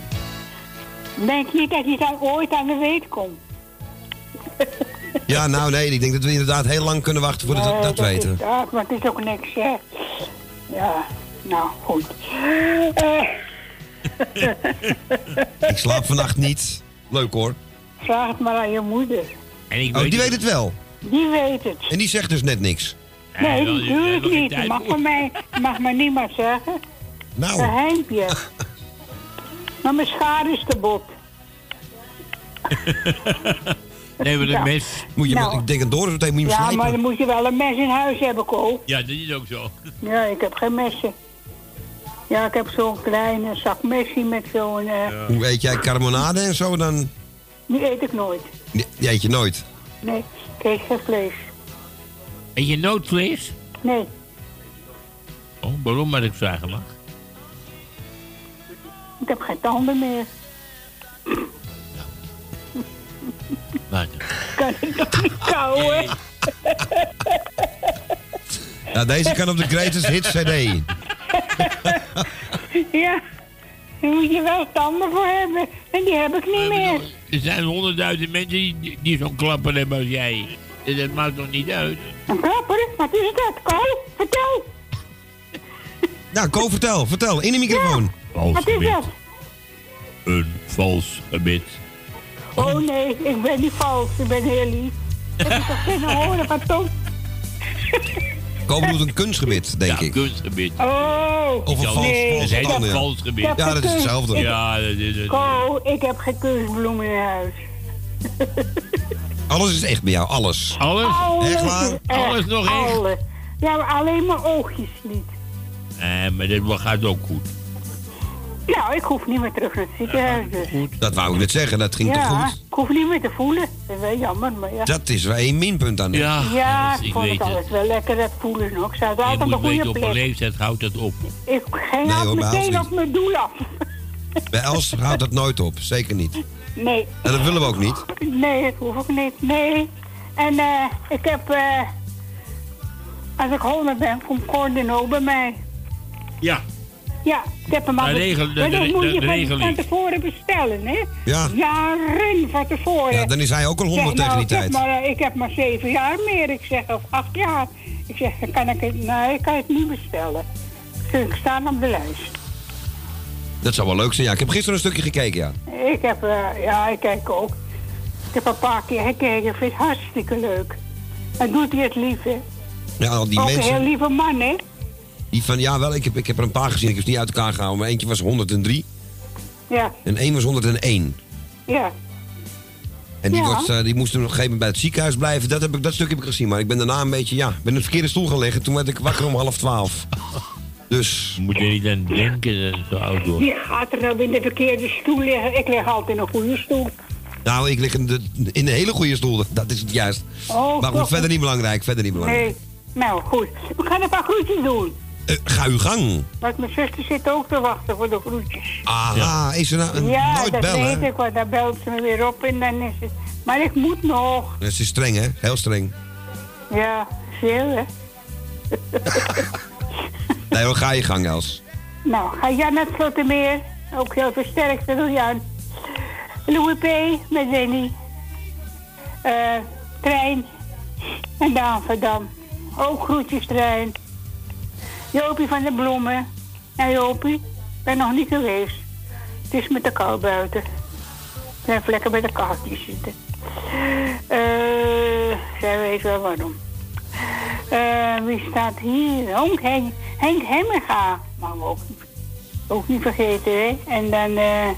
Denk niet dat je dan ooit aan de weet komt. Ja, nou nee, ik denk dat we inderdaad heel lang kunnen wachten voordat we Nee, dat weten. Is, ja, maar het is ook niks, hè. Ja, nou, goed. Eh, Ik slaap vannacht niet. Leuk hoor. vraag het maar aan je moeder. En ik Oh, die weet het wel. Die weet het. En die zegt dus net niks. Nee, natuurlijk nog geen niet. Dat mag voor. van mij, mag maar niemand zeggen. Nou. Geheimpje. maar mijn schaar is te bot. Nee, maar een Ja. mes. Moet je, Nou. wel- ik denk dat Doris meteen moet je hem Ja, maar dan moet je wel een mes in huis hebben, Ko. Ja, dat is ook zo. Ja, ik heb geen messen. Ja, ik heb zo'n kleine zak messie met zo'n... eh Hoe eet jij carbonade en zo dan? Die eet ik nooit. Die die eet je nooit. Nee, ik eet geen vlees. Eet je noodvlees? Nee, Oh, waarom maar ik vragen mag? Ik heb geen tanden meer. Nou, Kan ik toch niet kauwen? Ja, deze kan op de Greatest Hits CD. ja, daar moet je wel tanden voor hebben. En die heb ik niet meer. er zijn honderdduizend mensen die, die zo'n klapper hebben als jij. En dat maakt toch niet uit? Een klapper? Wat is dat, Ko? Vertel. Nou, Ko, vertel, vertel. In de microfoon. Wat is dat? Een vals gebed. Oh nee, ik ben niet vals. Ik ben heel lief. Ik heb toch geen horen van Tom? Ko bedoelt een kunstgebit, denk ja, ik. kunstgebed. Oh, Of een vals, nee. vals tanden, een ja. vals gebed. Ja, Ja, dat is hetzelfde. Ja, dat is het. Ko, ik heb geen kunstbloemen in huis. Alles is echt bij jou, alles. Alles? Alles, Echt waar? Alles nog echt? Alles. Ja, maar alleen mijn oogjes niet. Nee, maar dat gaat ook goed. Nou, ik hoef niet meer terug naar het ziekenhuis dus. Dat wou ik net zeggen, dat ging toch Ja, goed? ik hoef niet meer te voelen. Dat is wel jammer, maar ja. Dat is wel één minpunt aan. Ja, Ja, is- ik vond weet het het. altijd wel lekker, dat voelen nog. Ik zou het Je altijd op een goede weten, op een plek. leeftijd houdt dat op. Ik ging Nee, hoor, meteen niet. op mijn doel af. Bij Els houdt dat nooit op, zeker niet. Nee, En dat willen we ook niet. nee, dat hoef ik niet. Nee. En eh, ik heb, eh, als ik 100 ben, komt Cordino bij mij. Ja. Ja, ik heb hem al. Regel- Maar dat moet je van, van tevoren bestellen, hè? Ja. Jaren van tevoren. Ja, dan is hij ook al 100 Zeg, tegen nou, die tijd. Maar, eh, ik heb maar zeven jaar meer, ik zeg, of acht jaar. Ik zeg, dan kan ik het, nee, ik kan het niet bestellen. Dus ik sta op de lijst. Dat zou wel leuk zijn. Ja, ik heb gisteren een stukje gekeken, ja. Ik heb, eh, ja, ik kijk ook. Ik heb een paar keer gekeken, ik vind het hartstikke leuk. En doet hij het lief, hè? Ja, al die ook een heel mensen. lieve man, hè? Die van, ja wel, ik heb, ik heb er een paar gezien. Ik heb ze niet uit elkaar gehouden. Maar eentje was 103 Ja, en één was 101. ja. En die, Ja. wordt, die moest op een gegeven moment bij het ziekenhuis blijven. Dat, heb ik, dat stuk heb ik gezien. Maar ik ben daarna een beetje, ja, ben in de verkeerde stoel gaan liggen. Toen werd ik wakker om half twaalf. Dus, Moet je niet aan denken dat het zo oud wordt. Die gaat er nou in de verkeerde stoel liggen. Ik lig altijd in een goede stoel. nou, ik lig in, de, in een hele goede stoel. Dat is het juist. Oh, maar goed, toch? verder niet belangrijk. Verder niet belangrijk. Nee. Nou, goed. We gaan een paar groetjes doen. Eh, ga uw gang. Want mijn zuster zit ook te wachten voor de groetjes. Aha, is er nou een, ja, nooit dat bellen? weet ik, want dan belt ze me weer op en dan is het... Maar ik moet nog. Dat is streng, hè? Heel streng. Ja, veel, hè? Nee, ga je gang, Els. nou, ga Jan naar het Slottermeer. Ook heel versterkt door Jan. Louis P. met Lenny. Eh, trein. En Daan van Dam. Ook groetjes, trein. Jopie van de Bloemen. Ja, Jopie, ben nog niet geweest. Het is met de kou buiten. Ik even lekker bij de kaartjes zitten. Eh, zij weet wel waarom. Eh, wie staat hier? Henk, Henk, Henk we ook, niet- vergeten, hè. En dan... eh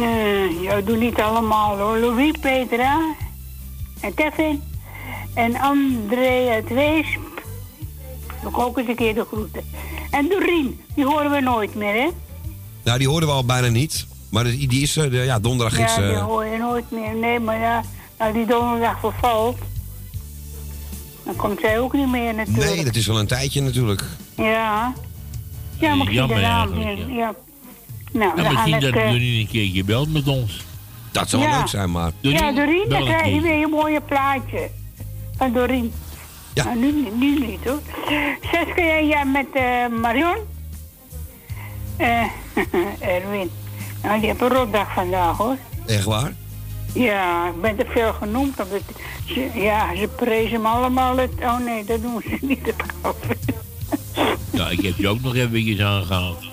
eh, ja, doe niet allemaal, hoor. Louis, Petra en Kevin. En André uit Weesp. Ook eens een keer de groeten. En Doreen, die horen we nooit meer, hè? Nou, die hoorden we al bijna niet. Maar die die is, eh, de- ja, donderdag is... Ja, die eh, hoor je nooit meer. Nee, maar ja, nou die donderdag vervalt. Dan komt zij ook niet meer natuurlijk. nee, dat is wel een tijdje natuurlijk. Ja. Ja, maar Jammer eigenlijk. Ja. Nou, Ja, dan ga misschien dat eh, Doreen een keertje belt met ons. Dat zou Ja. leuk zijn, maar... ja, Doreen, dan een krijg je weer een mooie plaatje. Van Doreen. Ja. Nou, nu, niet- nu niet hoor. Zes ja met eh, Marion. Eh Erwin. Nou, die heeft een rotdag vandaag hoor. Echt waar? Ja, ik ben te veel genoemd. Ze, ja, ze prezen me allemaal het... Oh nee, dat doen ze niet. Ja, ik heb je ook nog eventjes aangehaald.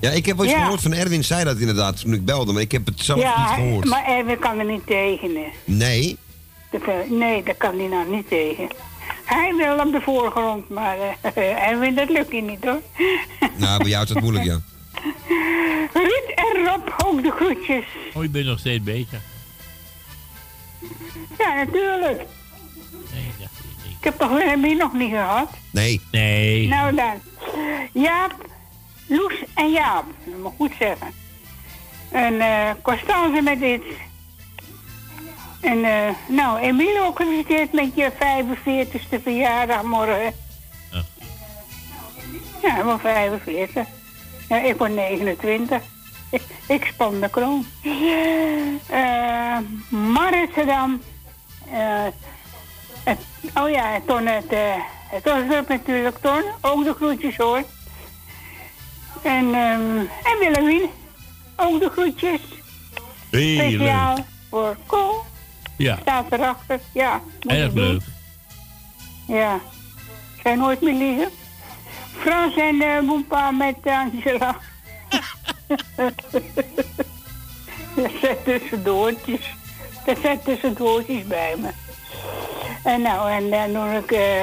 Ja, ik heb wel eens Ja. gehoord van Erwin, zei dat inderdaad toen ik belde, maar ik heb het zelf niet ja, gehoord. maar Erwin kan er niet tegen. hè. Nee? Nee, dat kan hij nou niet tegen. Hij wil op de voorgrond, maar eh Erwin, dat lukt hij niet hoor. Nou, bij jou is dat moeilijk, ja. Ruud en Rob, ook de groetjes. Oh, je bent nog steeds bezig. Ja, natuurlijk. Nee, dat Ik heb toch Wilhelmien nog niet gehad? Nee. Nee. Nou dan. Jaap, Loes en Jaap. Dat moet ik goed zeggen. En eh Constance met dit. En eh nou, Emile ook gefeliciteerd met je 45ste verjaardag morgen. Ja, ik word 45. Ja, ik word 29. Ik, ik span de kroon. Eh Martendam. Eh, het- oh ja, en Ton het, eh het was natuurlijk Ton. Ook de groetjes hoor. En, ehm en Willemien. Ook de groetjes. Speciaal voor Ko. Ja, Staat erachter. Ja. erg ik leuk. Ja. Zijn nooit meer liegen. Frans en uh, met Angela. Dat zijn tussendoortjes. Dat zijn tussendoortjes bij me. En nou, en dan doe ik... eh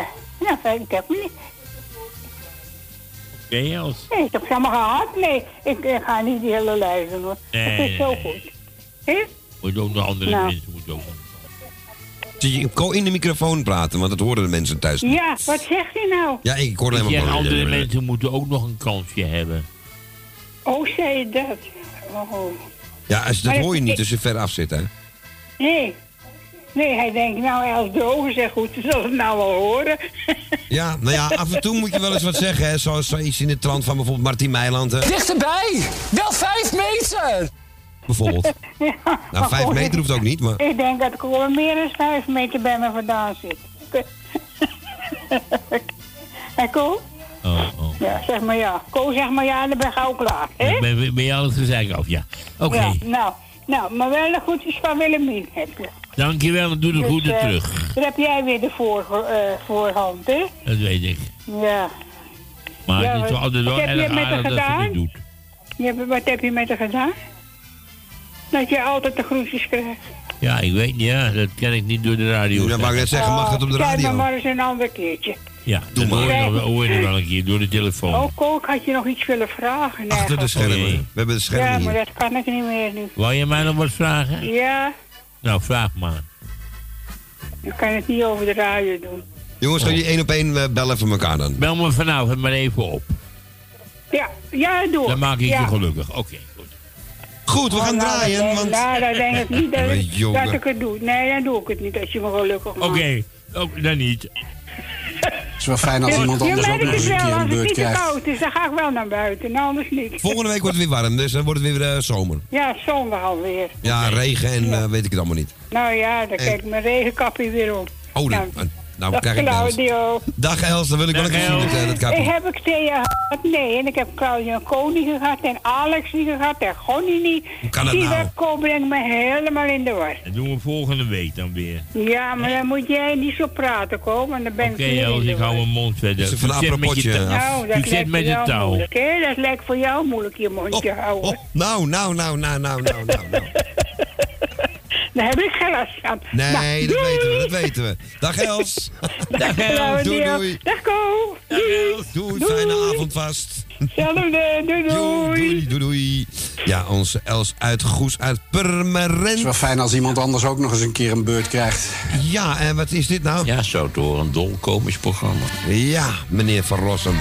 nou, ik heb hem niet. Je als? Nee, ik heb ze allemaal gehad. Nee, ik ga niet die hele lijst doen hoor. Nee, dat is zo nee, goed. Hè? Moet ook nog andere Nou. mensen moeten ook. Je in de microfoon praten, want dat horen de mensen thuis niet. Ja, wat zegt hij nou? Ja, ik hoor zeg, maar- andere mensen moeten ook nog een kansje hebben. Oh, zei je dat? Oh. Ja, als, dat Maar hoor je ik- niet als je ver af zit, hè? Nee. Nee, hij denkt, nou, als drogen zegt goed, ze zal het nou wel horen. Ja, nou ja, af en toe moet je wel eens wat zeggen, hè? Zoals zoiets in de trant van bijvoorbeeld Martien Meiland, hè? Dichterbij! Wel vijf meter! Bijvoorbeeld. Ja, Nou, vijf goed, meter hoeft ook niet, maar... Ik denk dat ik wel meer dan vijf meter bij me vandaan zit. En Ko? Oh, oh. Ja, zeg maar ja. Ko, zeg maar ja, dan ben ik gauw klaar. Hè? Ben, ben je al het gezeik af? Ja. Oké. Ja, nou, nou, maar wel de groetjes van Willemien heb je. Dankjewel en doe de Dus, groeten eh, terug. Dan heb jij weer de voor, eh, voorhand, hè? Dat weet ik. Ja. Maar Ja, het is wel altijd wel erg aardig dat ze gedaan? dit doet. Je hebt- wat heb je met haar gedaan? Dat je altijd de groetjes krijgt. Ja, ik weet niet, ja, dat ken ik niet door de radio. Ja, wou ik net zeggen, mag dat op de Oh, Kijk radio? maar maar eens een ander keertje. Ja, doe maar. Hoor je, nog- hoor je nog wel een keer door de telefoon. Oh, Kook, had je nog iets willen vragen? Nee, Achter de goed. schermen. We hebben de Ja, schermen maar hier. dat kan ik niet meer nu. Wou je mij nog wat vragen? Ja, Nou, vraag maar. ik kan het niet over de radio doen. Jongens, gaan jullie één op één eh, bellen van elkaar dan? Bel me vanavond maar even op. Ja, ja, doe. Dan maak ik ja. je gelukkig. Oké. Goed, we Oh, gaan nou, draaien, denk- want... Nou, dat denk ik niet dat, ik- dat ik het doe. Nee, dan doe ik het niet als je me gelukkig maakt. Oké, ook dan niet. Het is wel fijn als iemand anders ook nog eens het een wel, keer een als het niet te koud is, dan ga ik wel naar buiten, en anders niet. Volgende week wordt het weer warm, dus dan wordt het weer eh, zomer. Ja, zondag alweer. Ja, regen en eh, weet ik het allemaal niet. Nou ja, dan En- kijk ik mijn regenkapje weer om. Oh, Nou, nou, nou, nou Dag kijk oh. Dag Els, dan wil ik wel een gezien zijn. Eh, dat kan heb ik Thea gehad? Nee. En ik heb Claudio Koning gehad en Alex niet gehad en Gonnie niet. Hoe kan dat Die nou? brengt me helemaal in de war. Dat doen we volgende week dan weer. Ja, maar dan moet jij niet zo praten, komen, en dan ben ik Oké, Els, ik hou mijn mond verder. Van een met je zit? Nou, dat lijkt met de jou touw. moeilijk, hè? Dat lijkt voor jou moeilijk je mondje oh, houden. Oh, nou, nou, nou, nou, nou, nou, nou. nou. Daar heb ik geen last van. Nee, Nou, dat doei. weten we, dat weten we. Dag Els. Dag, Els, doei, doei. Dag, Ko. Doei. Doei, fijne avond vast. Doei, Jo, doei. doei, doei. Ja, onze Els uit Goes uit Purmerend. Het is wel fijn als iemand anders ook nog eens een keer een beurt krijgt. Ja, en wat is dit nou? Ja, zo door een dol komisch programma. Ja, meneer Van Rossum.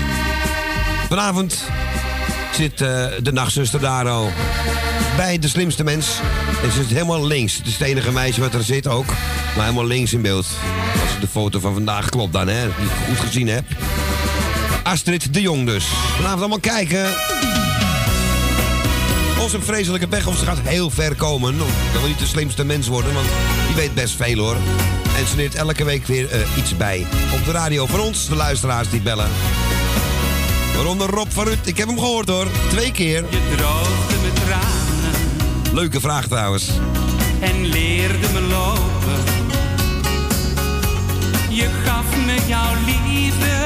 Vanavond zit eh, de nachtzuster daar al. Bij de slimste mens. En ze zit helemaal links. Het is meisje wat er zit ook. Maar helemaal links in beeld. Als de foto van vandaag klopt dan, hè. Die ik goed gezien heb. Astrid de Jong dus. Vanavond allemaal kijken. Ze een vreselijke pech of ze gaat heel ver komen. Dan wil niet de slimste mens worden, want die weet best veel hoor. En ze leert elke week weer eh, iets bij. Op de radio van ons, de luisteraars die bellen. Waaronder Rob van Rut. Ik heb hem gehoord hoor. Twee keer. Leuke vraag trouwens. en leerde me lopen. Je gaf me jouw liefde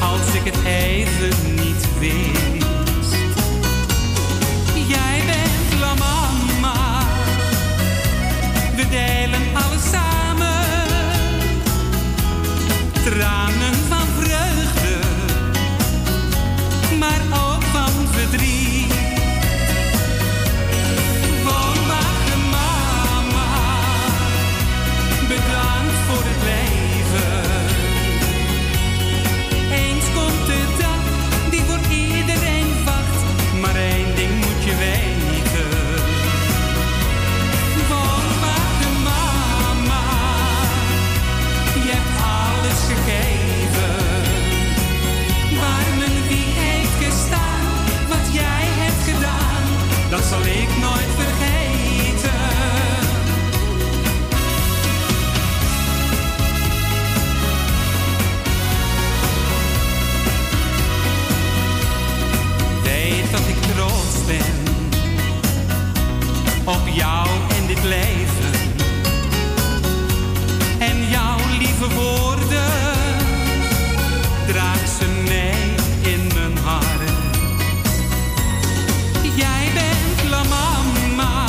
als ik het even niet wist. Jij bent la mama, we delen alles samen. Tranen van vreugde, maar ook van verdriet. Op jou en dit leven. En jouw lieve woorden, draag ze mee in mijn hart. Jij bent la mama,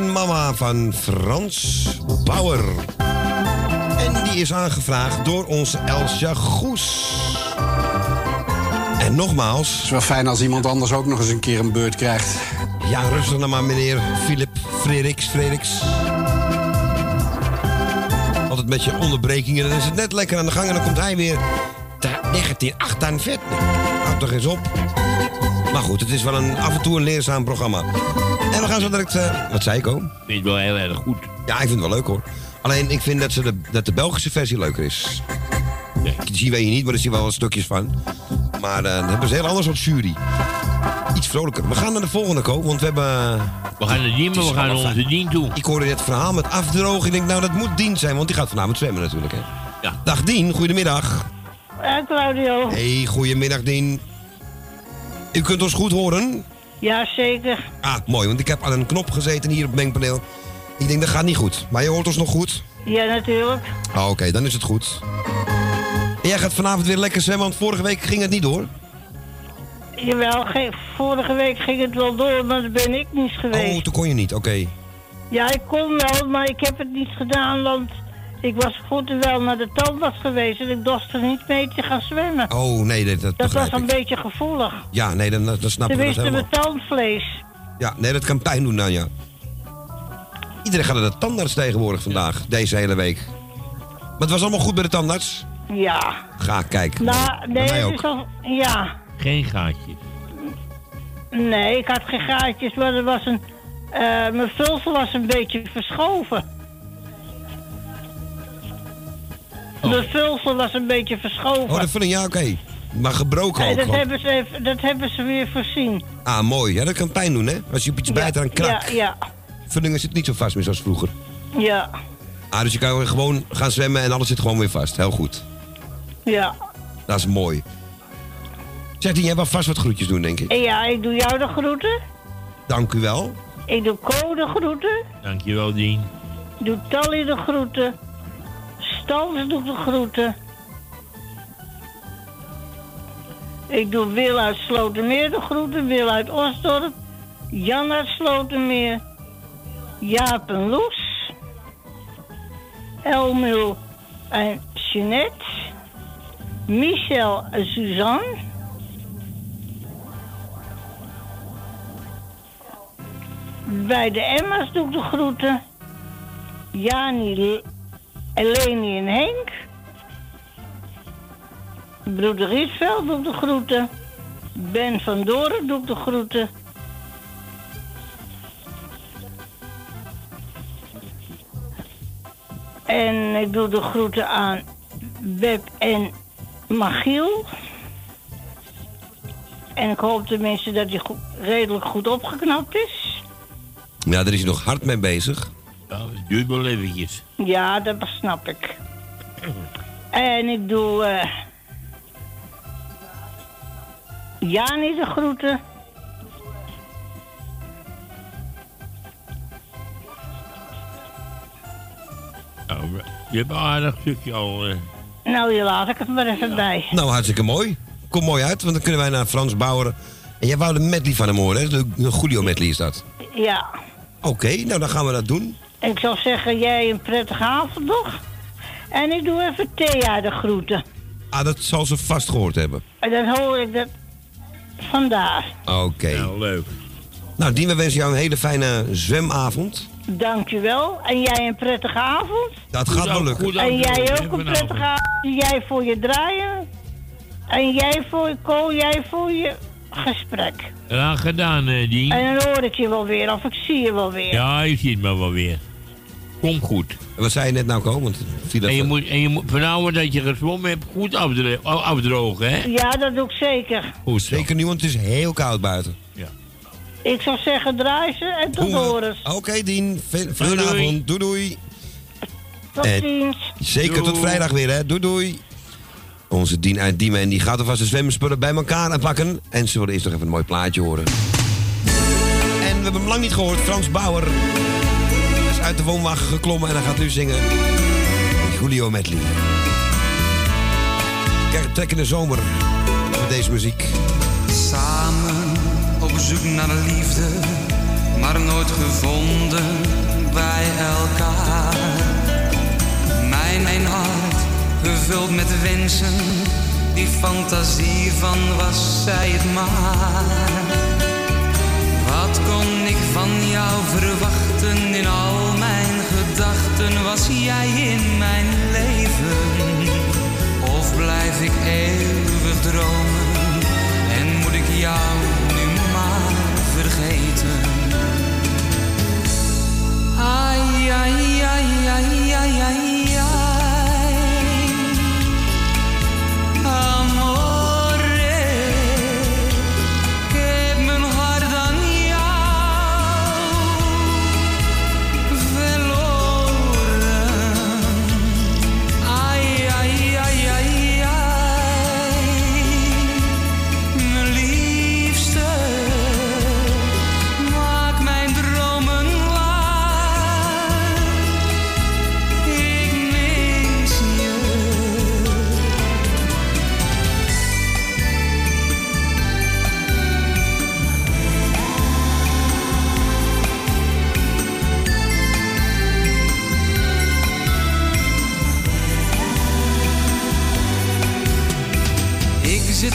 Mama van Frans Bauer. En die is aangevraagd door onze Elsja Goes. En nogmaals... Het is wel fijn als iemand anders ook nog eens een keer een beurt krijgt. Ja, rustig nou maar, meneer Philip Frederiks. Frederiks. Altijd met je onderbrekingen. Dan is het net lekker aan de gang en dan komt hij weer... "Ta- 1948. Houd toch eens op. Maar goed, het is wel een, af en toe een leerzaam programma. En we gaan zo direct... eh, wat zei ik ook? Ik vind het wel heel erg goed. Ja, ik vind het wel leuk hoor. Alleen ik vind dat, ze de, dat de Belgische versie leuker is. Die zien wij hier niet, maar er zien wel wat stukjes van. Maar eh, dan hebben ze heel anders als jury. Iets vrolijker. We gaan naar de volgende, Ko, want we hebben... We gaan naar Dien, maar we gaan naar onze. Dien toe. Ik hoorde dit verhaal met afdrogen. Ik denk, nou, dat moet Dien zijn, want die gaat vanavond zwemmen natuurlijk, hè. Ja. Dag Dien, goedemiddag. Eh, Claudio. Hey, goedemiddag Dien. U kunt ons goed horen? Ja, zeker. Ah, mooi, want ik heb aan een knop gezeten hier op het mengpaneel. Ik denk, dat gaat niet goed. Maar je hoort ons nog goed? Ja, natuurlijk. Ah, Oké, dan is het goed. En jij gaat vanavond weer lekker zwemmen, want vorige week ging het niet door. Jawel, ge- vorige week ging het wel door, maar dan ben ik niet geweest. Oh, toen kon je niet, oké. Ja, ik kon wel, maar ik heb het niet gedaan, want ik was goed en wel naar de tandarts geweest en ik dorst er niet mee te gaan zwemmen. Oh, nee, dat, dat dat was een ik. beetje gevoelig. Ja, nee, dan, dan snap ik dat Tenminste, helemaal. mijn tandvlees. Ja, nee, dat kan pijn doen dan, ja. Iedereen gaat naar de tandarts tegenwoordig vandaag, deze hele week. Maar het was allemaal goed bij de tandarts? Ja. Ga, kijk. Nou, nee, het ook. is al, ja. Geen gaatjes. Nee, ik had geen gaatjes, maar er was een... eh, mijn vulsel was een beetje verschoven. Mijn vulsel was een beetje verschoven. Oh, dat vind ik, ja, oké. Maar gebroken Nee, ook dat, gewoon. hebben ze even, dat hebben ze weer voorzien. Ah, mooi. Ja, dat kan pijn doen, hè? Als je op iets bijt aan een krak. Ja, ja, Vulling zit niet zo vast meer zoals vroeger. ja, Ah, dus je kan gewoon gaan zwemmen en alles zit gewoon weer vast. Heel goed. ja. Dat is mooi. Zeg, die jij wel vast wat groetjes doen, denk ik. Ja, ik doe jou de groeten. Dank u wel. Ik doe Ko de groeten. Dankjewel, Dien. Ik doe Tally de groeten. Stans doet de groeten. Ik doe Wil uit Slotermeer de groeten. Wil uit Osdorp. Jan uit Slotermeer. Jaap en Loes. Elmil en Jeanette. Michel en Suzanne. Bij de Emma's doe ik de groeten. Jani, Eleni en Henk. Broeder Rietveld doe ik de groeten. Ben van Doren doe ik de groeten. En ik doe de groeten aan Web en Magiel. En ik hoop tenminste dat hij redelijk goed opgeknapt is. Ja, daar is hij nog hard mee bezig. Ja, het duurt wel eventjes. Ja, dat snap ik. En ik doe eh Jani de groeten. Nou, we- je hebt een aardig stukje al. eh. Nou, hier laat ik het maar even bij. Nou, hartstikke mooi. Komt mooi uit, want dan kunnen wij naar Frans Bauer. En jij wou de medley van hem horen, hè? De, de Julio medley is dat. Ja, Oké, nou dan gaan we dat doen. Ik zou zeggen, jij een prettige avond nog. En ik doe even Thea de groeten. Ah, dat zal ze vast gehoord hebben. En dan hoor ik dat vandaar. Oké. Nou, leuk. Nou, Dien, we wensen jou een hele fijne zwemavond. Dankjewel. En jij een prettige avond. Dat gaat wel lukken. En jij ook een prettige avond. Jij voor je draaien. En jij voor je kool, jij voor je gesprek. Graag gedaan, eh, Dien. En dan hoor ik je wel weer, of ik zie je wel weer. Ja, je ziet me wel weer. Kom goed. En wat zei je net nou, Ko? Want viel dat En je moet, en je moet vanavond dat je gezwommen hebt, goed afdro- afdrogen, hè? Ja, dat doe ik zeker. Goed, zeker nu, want het is heel koud buiten. Ik zou zeggen, draai ze en tot horens. Oké, Dien. Fe- Fijne Doei, doei. avond. Doei, doei. Tot Eh, ziens. Zeker tot vrijdag weer, hè. Doei, doei. Onze Dien uit Diemen en die gaat alvast de zwemspullen bij elkaar aanpakken. En ze willen eerst nog even een mooi plaatje horen. En we hebben hem lang niet gehoord. Frans Bauer is uit de woonwagen geklommen en hij gaat nu zingen. Julio Medley. Kijk, trek in de zomer met deze muziek. Samen op zoek naar liefde, maar nooit gevonden bij elkaar. Mijn, mijn hart gevuld met wensen, die fantasie van was zij het maar. Wat kon ik van jou verwachten in al mijn gedachten? Was jij in mijn leven? Of blijf ik eeuwig dromen en moet ik jou nu maar vergeten? Ai, ai, ai, ai, ai, ai.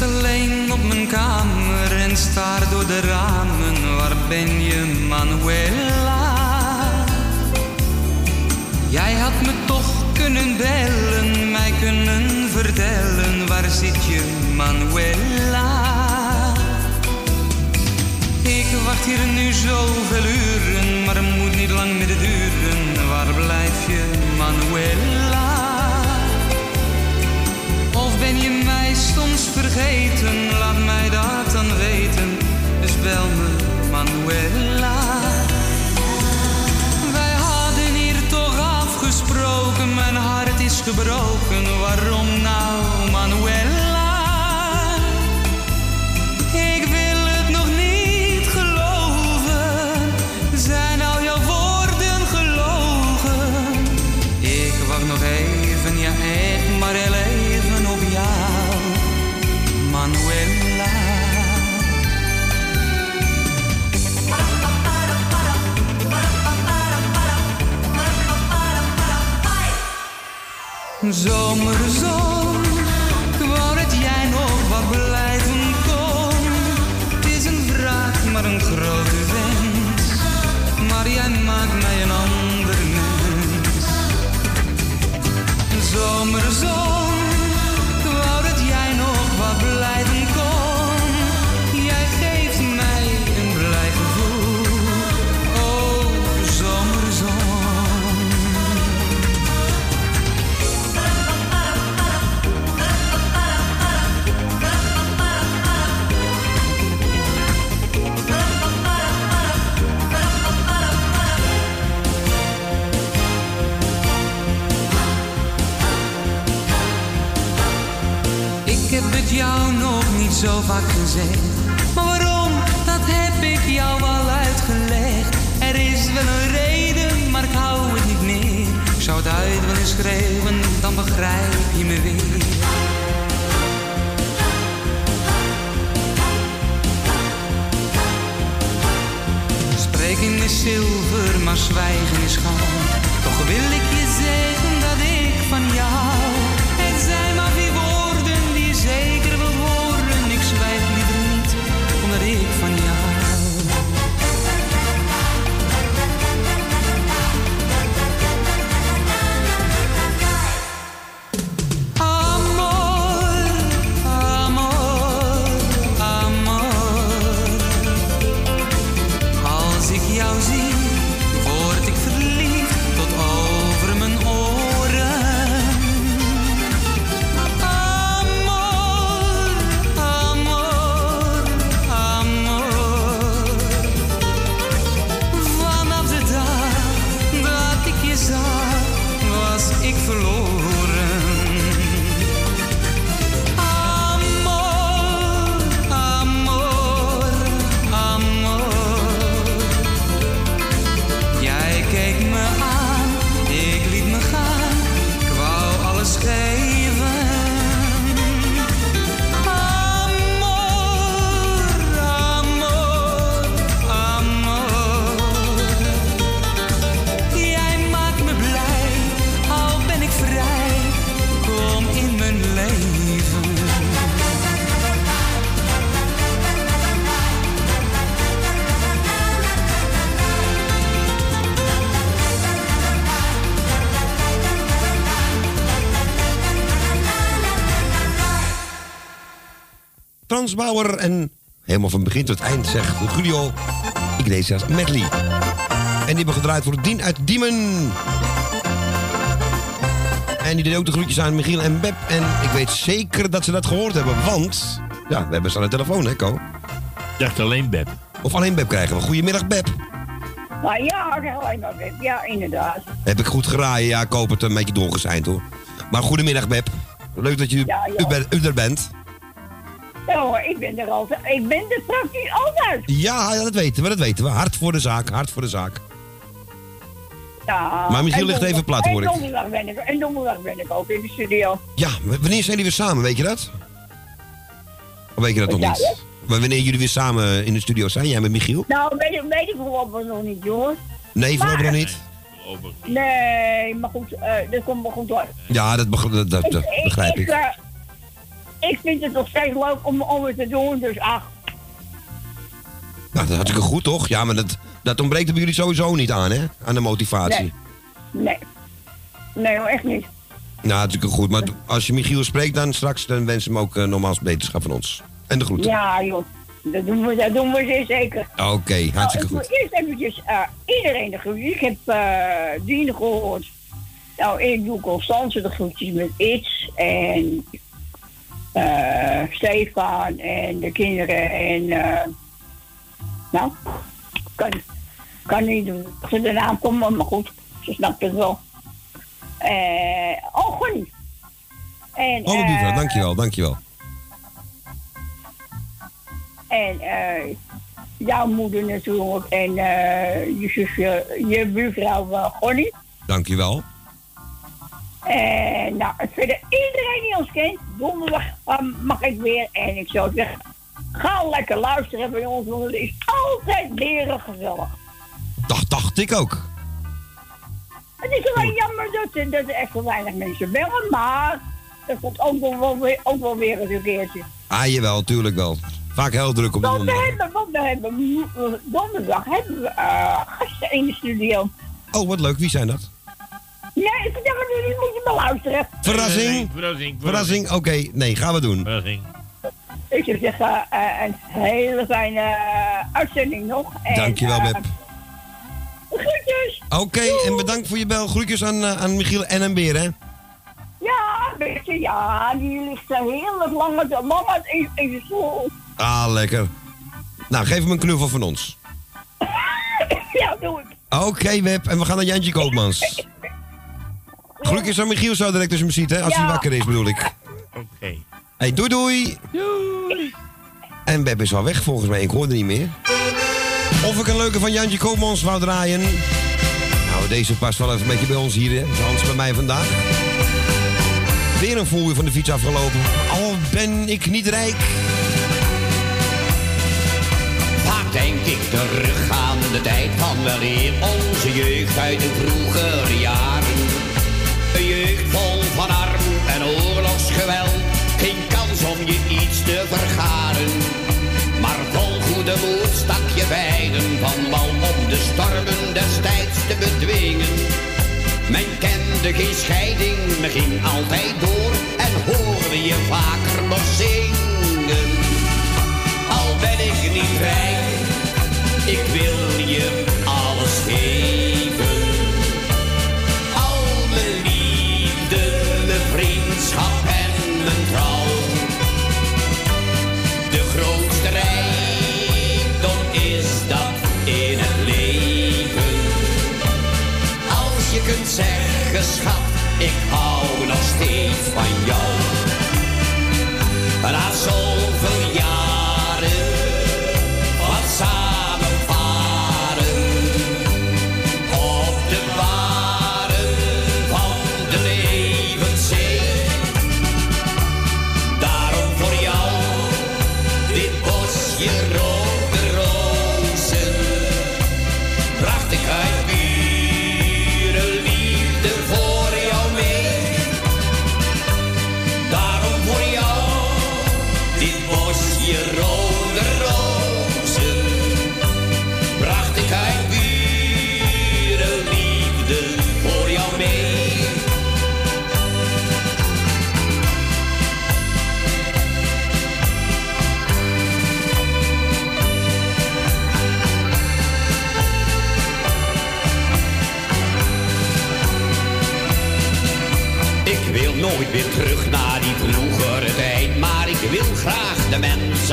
Alleen op mijn kamer en staar door de ramen. Waar ben je, Manuela? Jij had me toch kunnen bellen, mij kunnen vertellen waar zit je, Manuela? Ik wacht hier nu zoveel uren, maar het moet niet lang meer duren. Waar blijf je, Manuela? Ben je mij soms vergeten? Laat mij dat dan weten. Dus bel me, Manuela. Wij hadden hier toch afgesproken, mijn hart is gebroken. Waarom nou, Manuela? Zomerzon, ik wou dat jij nog wat blijven kon. Het is een vraag, maar een grote wens. Maar jij maakt mij een ander mens. Zomerzon, zo vaak gezegd. Maar waarom, dat heb ik jou al uitgelegd. Er is wel een reden, maar ik hou het niet meer. Ik zou het uit willen schreeuwen, dan begrijp je me weer. Spreken is zilver, maar zwijgen is goud. Toch wil ik je zeggen dat ik van jou En helemaal van begin tot eind zegt Julio Iglesias medley. En die hebben gedraaid voor Dien uit Diemen. En die deed ook de groetjes aan Michiel en Beb. En ik weet zeker dat ze dat gehoord hebben, want... Ja, we hebben ze aan de telefoon, hè, Ko? dacht alleen Beb. Of alleen Beb krijgen we. Goedemiddag, Beb. Nou ja, alleen maar Beb. Ja, inderdaad. Heb ik goed geraaien? Ja, ik hoop het een beetje doorgezeind, hoor. Maar goedemiddag, Beb. Leuk dat je Ja, ja. U, ben- u er bent. Ik ben er altijd. Ik ben er praktisch altijd. Ja, ja, dat weten we, dat weten we. Hard voor de zaak, hard voor de zaak. Ja, Maar Michiel ligt even plat, hoor ik. En donderdag ben ik, en donderdag ben ik ook in de studio. Ja, wanneer zijn jullie weer samen, weet je dat? Of weet je dat nog niet? Maar wanneer jullie weer samen in de studio zijn, jij met Michiel? Nou, weet ik, weet ik voorlopig nog niet, jongens. Nee, voorlopig nog niet. Nee, maar goed, eh dat komt wel goed door. Ja, dat, dat, dat- dat begrijp ik. Ik vind het nog steeds leuk om, om het te doen, dus ach. Nou, dat is hartstikke goed, toch? Ja, maar dat, dat ontbreekt er bij jullie sowieso niet aan, hè? Aan de motivatie. Nee. Nee. Nee, hoor, echt niet. Nou, hartstikke goed. Maar als je Michiel spreekt dan straks, dan wens hem ook uh, nogmaals beterschap van ons. En de groeten. Ja, joh. Dat doen we, dat doen we zeer zeker. Oké, hartstikke nou, ik goed. moet eerst eventjes uh, iedereen de groetjes. Ik heb uh, Dien gehoord. Nou, ik doe Constance de groetjes met Iets en uh, Stefan en de kinderen en nou, kan, kan niet doen. Ze de naam komen, maar goed, ze snapt het wel. oh, Gonnie. En, oh, lieve, dankjewel, dankjewel. En uh, jouw moeder natuurlijk. En uh, je zusje, je buurvrouw uh, Gonnie. Dankjewel. En nou, verder iedereen die ons kent, donderdag mag ik weer. En ik zou zeggen, ga lekker luisteren bij ons, want het is altijd weer gezellig. Dat dacht ik ook. Het is wel jammer dat, dat er echt zo weinig mensen bellen, maar dat komt ook wel weer, ook wel weer eens een keertje. Ah, jawel, tuurlijk wel. Vaak heel druk op de donderdag. We hebben, want we hebben donderdag hebben we uh, gasten in de studio. Oh, wat leuk. Wie zijn dat? Nee, ik zeg het nu, moet je beluisteren. Verrassing. Verrassing. Verrassing. Oké, okay. nee, gaan we doen. Verrassing. Ik zou zeggen, uh, een hele fijne uh, uitzending nog. En, Dankjewel, Beb. Groetjes. Oké, okay, en bedankt voor je bel. Groetjes aan, aan Michiel en aan Beer, hè? Ja, weet je, ja, die ligt er heel lang met de mama in, in de stoel. Ah, lekker. Nou, geef hem een knuffel van ons. ja, doe ik. Oké, okay, Web. En we gaan naar Jantje Koopmans. Gelukkig aan Michiel zo direct als je hem ziet, hè? Als hij wakker is, bedoel ik. Oké. Okay. Hey, doei doei. Doei. En Web is al weg volgens mij. Ik hoorde niet meer. Of ik een leuke van Jantje Koopmans wou draaien. Nou, deze past wel even een beetje bij ons hier, hè? Hans bij mij vandaag. Weer een voer van de fiets afgelopen. Al ben ik niet rijk. Vaak denk ik terug aan de tijd van weleer onze jeugd uit de vroegere jaren. Een jeugd vol van arm en oorlogsgeweld. Geen kans om je iets te vergaren. Maar vol goede moed stak je beiden van wal om de stormen destijds te bedwingen. Men kende geen scheiding, men ging altijd door en hoorde je vaker nog zingen.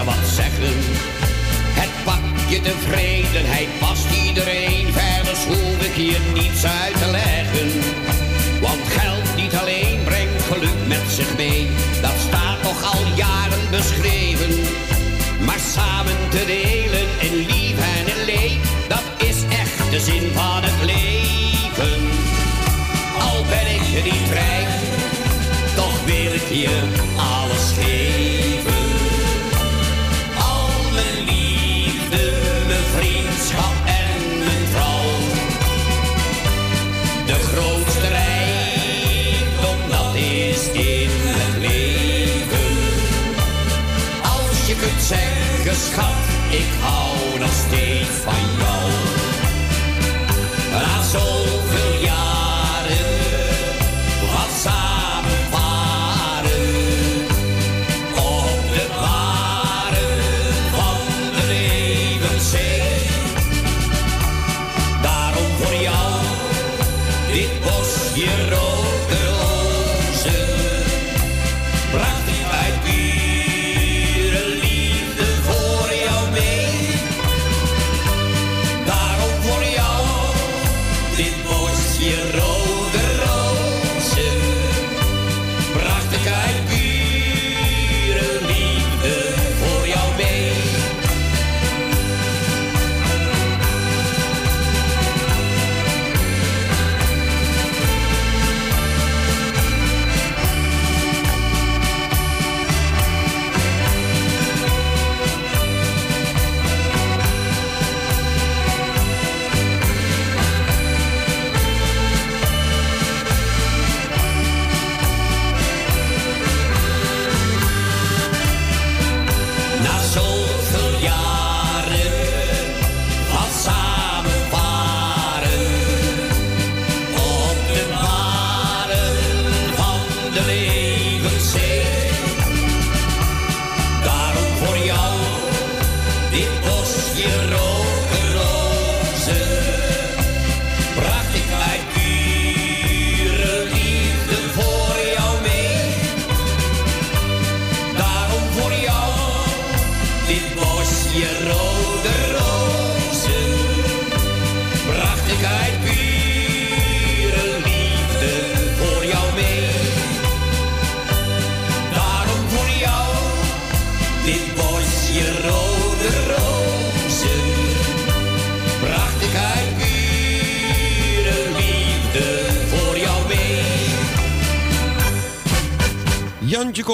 Mensen wat zeggen. Het pakje tevredenheid past iedereen, verder hoef ik hier niets uit te leggen. Want geld niet alleen brengt geluk met zich mee, dat staat toch al jaren beschreven. Maar samen te delen in lief en in leed, dat is echt de zin van het leven. Al ben ik niet rijk, toch wil ik je alles schat, ik hou nog steeds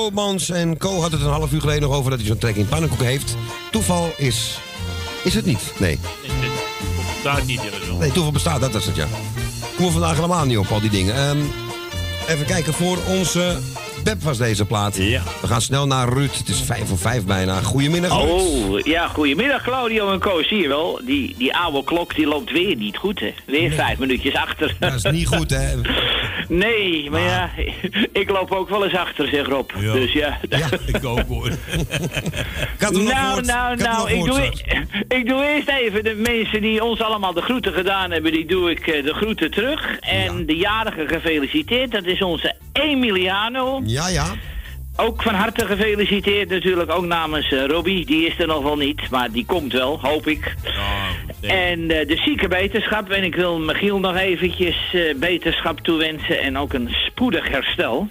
Koopmans. En Co had het een half uur geleden nog over dat hij zo'n trek in pannenkoeken heeft. Toeval is... Is het niet? Nee. Daar niet in Nee, toeval bestaat, dat is het, ja. Komen we vandaag helemaal niet op, al die dingen. Ehm, even kijken, voor onze Beb was deze plaat. Ja. We gaan snel naar Ruud. Het is vijf voor vijf bijna. Goedemiddag, Ruud. Oh, ja, goedemiddag Claudio en Co. Zie je wel, die, die oude klok die loopt weer niet goed, hè. Weer vijf minuutjes achter. Dat is niet goed, hè? Nee, maar ja, ik loop ook wel eens achter, zeg Rob. Ja. Dus ja. Ja, ik ook hoor. nou, nog nou, nou, nog ik gehoord doe, ik doe eerst even de mensen die ons allemaal de groeten gedaan hebben, die doe ik eh, de groeten terug. En de jarige gefeliciteerd, dat is onze Emiliano. Ja, ja. Ook van harte gefeliciteerd natuurlijk, ook namens eh, Robbie. Die is er nog wel niet, maar die komt wel, hoop ik. En eh, de zieke beterschap. En ik wil Michiel nog eventjes eh, beterschap toewensen en ook een spoedig herstel.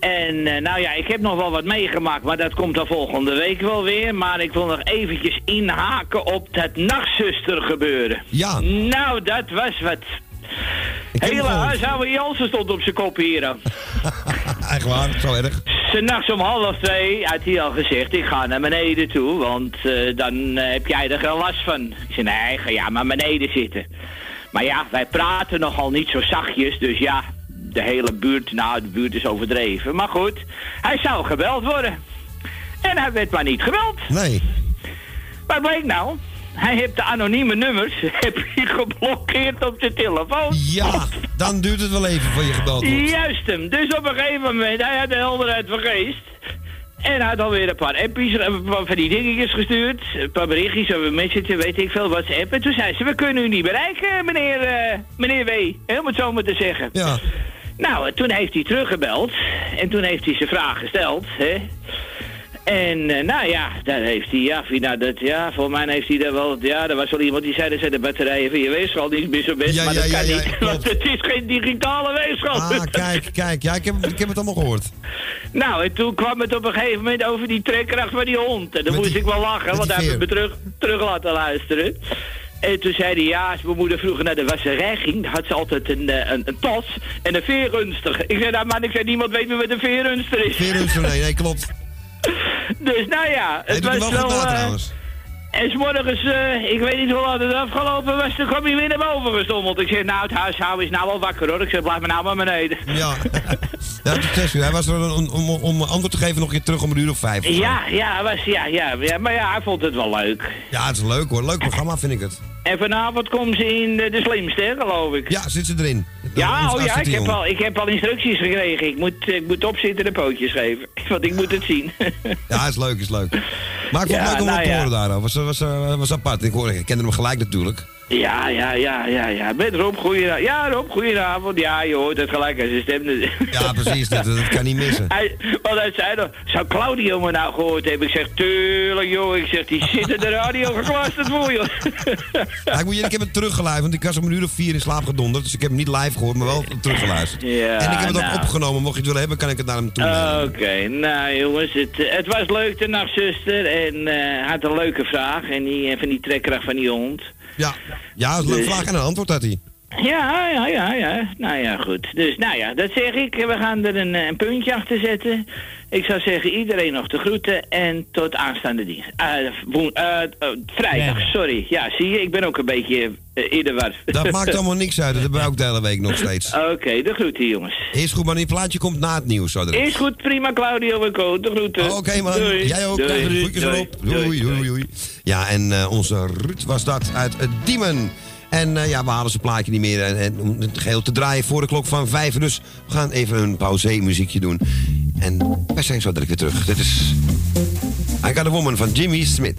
En nou ja, ik heb nog wel wat meegemaakt, maar dat komt dan volgende week wel weer. Maar ik wil nog eventjes inhaken op dat nachtzuster gebeuren. Ja. Nou, dat was wat. Hele huishouden Jansen stond op zijn kop hier. Echt waar, zo erg. S'nachts om half twee had hij al gezegd, ik ga naar beneden toe, want eh, dan eh, heb jij er geen last van. Ik zei, nee, ga ja maar beneden zitten. Maar ja, wij praten nogal niet zo zachtjes, dus ja, de hele buurt, nou, de buurt is overdreven. Maar goed, hij zou gebeld worden. En hij werd maar niet gebeld. Nee. Wat bleek nou? Hij heeft de anonieme nummers heb hij geblokkeerd op zijn telefoon. Ja, dan duurt het wel even voor je gebeld wordt. Juist hem. Dus op een gegeven moment, hij had de helderheid van geest. En hij had alweer een paar appjes, een paar van die dingetjes gestuurd. Een paar berichtjes over Messenger, weet ik veel, WhatsApp. En toen zei ze, we kunnen u niet bereiken, meneer, eh, meneer W. Hè, Om het zo maar te zeggen. Ja. Nou, en toen heeft hij teruggebeld. En toen heeft hij zijn vraag gesteld, hè. En eh, nou ja, daar heeft hij, ja, nou, dat, ja, voor mij heeft hij daar wel, ja, er was wel iemand die zei dat zijn de batterijen van je weegschaal niet meer zo best, Ja, maar ja, dat ja, kan niet, want het is geen digitale weegschaal. Ah, kijk, kijk. Ja, ik heb, ik heb het allemaal gehoord. Nou, en toen kwam het op een gegeven moment over die trekkracht van die hond. En dan moest ik wel lachen, want hij heeft me terug, terug laten luisteren. En toen zei hij, ja, als mijn moeder vroeger naar de wasserij ging, had ze altijd een, eh, een, een tas en een veerrunster. Ik zei, nou man, ik zei, niemand weet meer wat een veerrunster is. Veerrunster, nee, nee, klopt. Dus nou ja, het was wel eh, trouwens. En s'morgens, eh ik weet niet hoe laat het afgelopen was, toen kwam hij weer naar boven gestommeld. Ik zei, nou, het huishouden is nou wel wakker hoor. Ik zei, blijf maar nou maar beneden. Ja. Ja, uur. Hij was er om, om, om antwoord te geven nog een keer terug om een uur of vijf. of. Ja, ja, was, ja, ja, ja, maar ja, hij vond het wel leuk. Ja, het is leuk hoor. Leuk programma vind ik het. En vanavond komt ze in de, de slimste, hè, geloof ik. Ja, zit ze erin. Ja, oh ja, ik heb, al, ik heb al instructies gekregen. Ik moet, ik moet opzitten en pootjes geven. Want ik moet het zien. Ja, is leuk, is leuk. Maar ik vond Ja, leuk om nou te horen daarover. Was, was, was, was apart. Ik, hoorde, ik kende hem gelijk natuurlijk. Ja, ja, ja, ja, ja. Met Rob, goedenavond. Ja, Rob, goedenavond. Ja, je hoort het gelijk aan zijn stem. Ja, precies. Dat, dat kan niet missen. Hij, want hij zei nog, zou Claudio me nou gehoord hebben? Ik zeg, tuurlijk joh. Ik zeg, die zit in de radio geklasterd voor joh. Ja, ik, moet je, ik heb het teruggeluisterd, want ik was om een uur of vier in slaap gedonderd. Dus ik heb hem niet live gehoord, maar wel teruggeluisterd. Ja, en ik heb het nou. ook opgenomen. Mocht je het willen hebben, kan ik het naar hem toe. Oké, nou jongens, het, het was leuk de nachtzuster en hij had een leuke vraag en die, van die trekkracht van die hond. Ja, ja is een leuke vraag en een antwoord had hij. Ja, ja, ja, ja. Nou ja, goed. Dus nou ja, dat zeg ik. We gaan er een, eh, een puntje achter zetten. Ik zou zeggen, iedereen nog de groeten en tot aanstaande dienst. Woen- eh, eh, vrijdag, sorry. Ja, zie je, ik ben ook een beetje in de war. Dat maakt allemaal niks uit. Dat hebben wij ook de hele week nog steeds. Oké, de groeten jongens. Is goed, maar die plaatje komt na het nieuws. Zo. Is goed, prima Claudio en Co. De groeten. Oké man, Doei. jij ook. Doei. Groetjes erop. Doei, doei, doei. Ja, en onze Ruud was dat uit uh, Diemen. En eh, ja, we halen zijn plaatje niet meer. En, en om het geheel te draaien voor de klok van vijf. Dus we gaan even een pauze muziekje doen. En wij zijn zo direct weer terug. Dit is I Got a Woman van Jimmy Smith.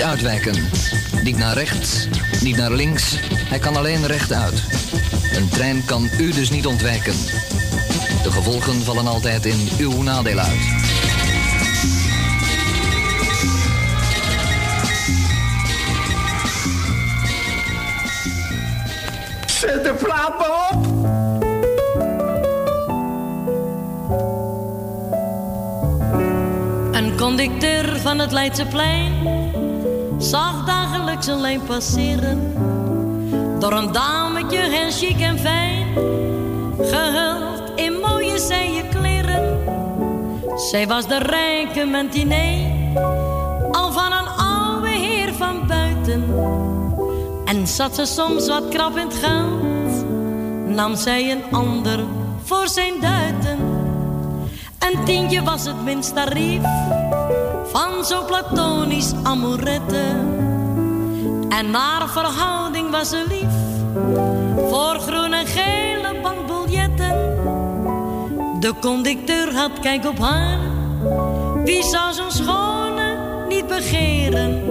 Niet uitwijken. Niet naar rechts, niet naar links. Hij kan alleen rechtuit. Een trein kan u dus niet ontwijken. De gevolgen vallen altijd in uw nadeel uit. Zet de plaat maar op! Een conducteur van het Leidseplein zag dagelijks een lijn passeren. Door een dametje heel chic en fijn, gehuld in mooie zijde kleren. Zij was de rijke mentinee, al van een oude heer van buiten. En zat ze soms wat krap in het geld, nam zij een ander voor zijn duiten. Een tientje was het minst tarief van zo'n platonisch amourette. En naar verhouding was ze lief voor groen en gele bankbiljetten. De conducteur had kijk op haar, wie zou zo'n schone niet begeren?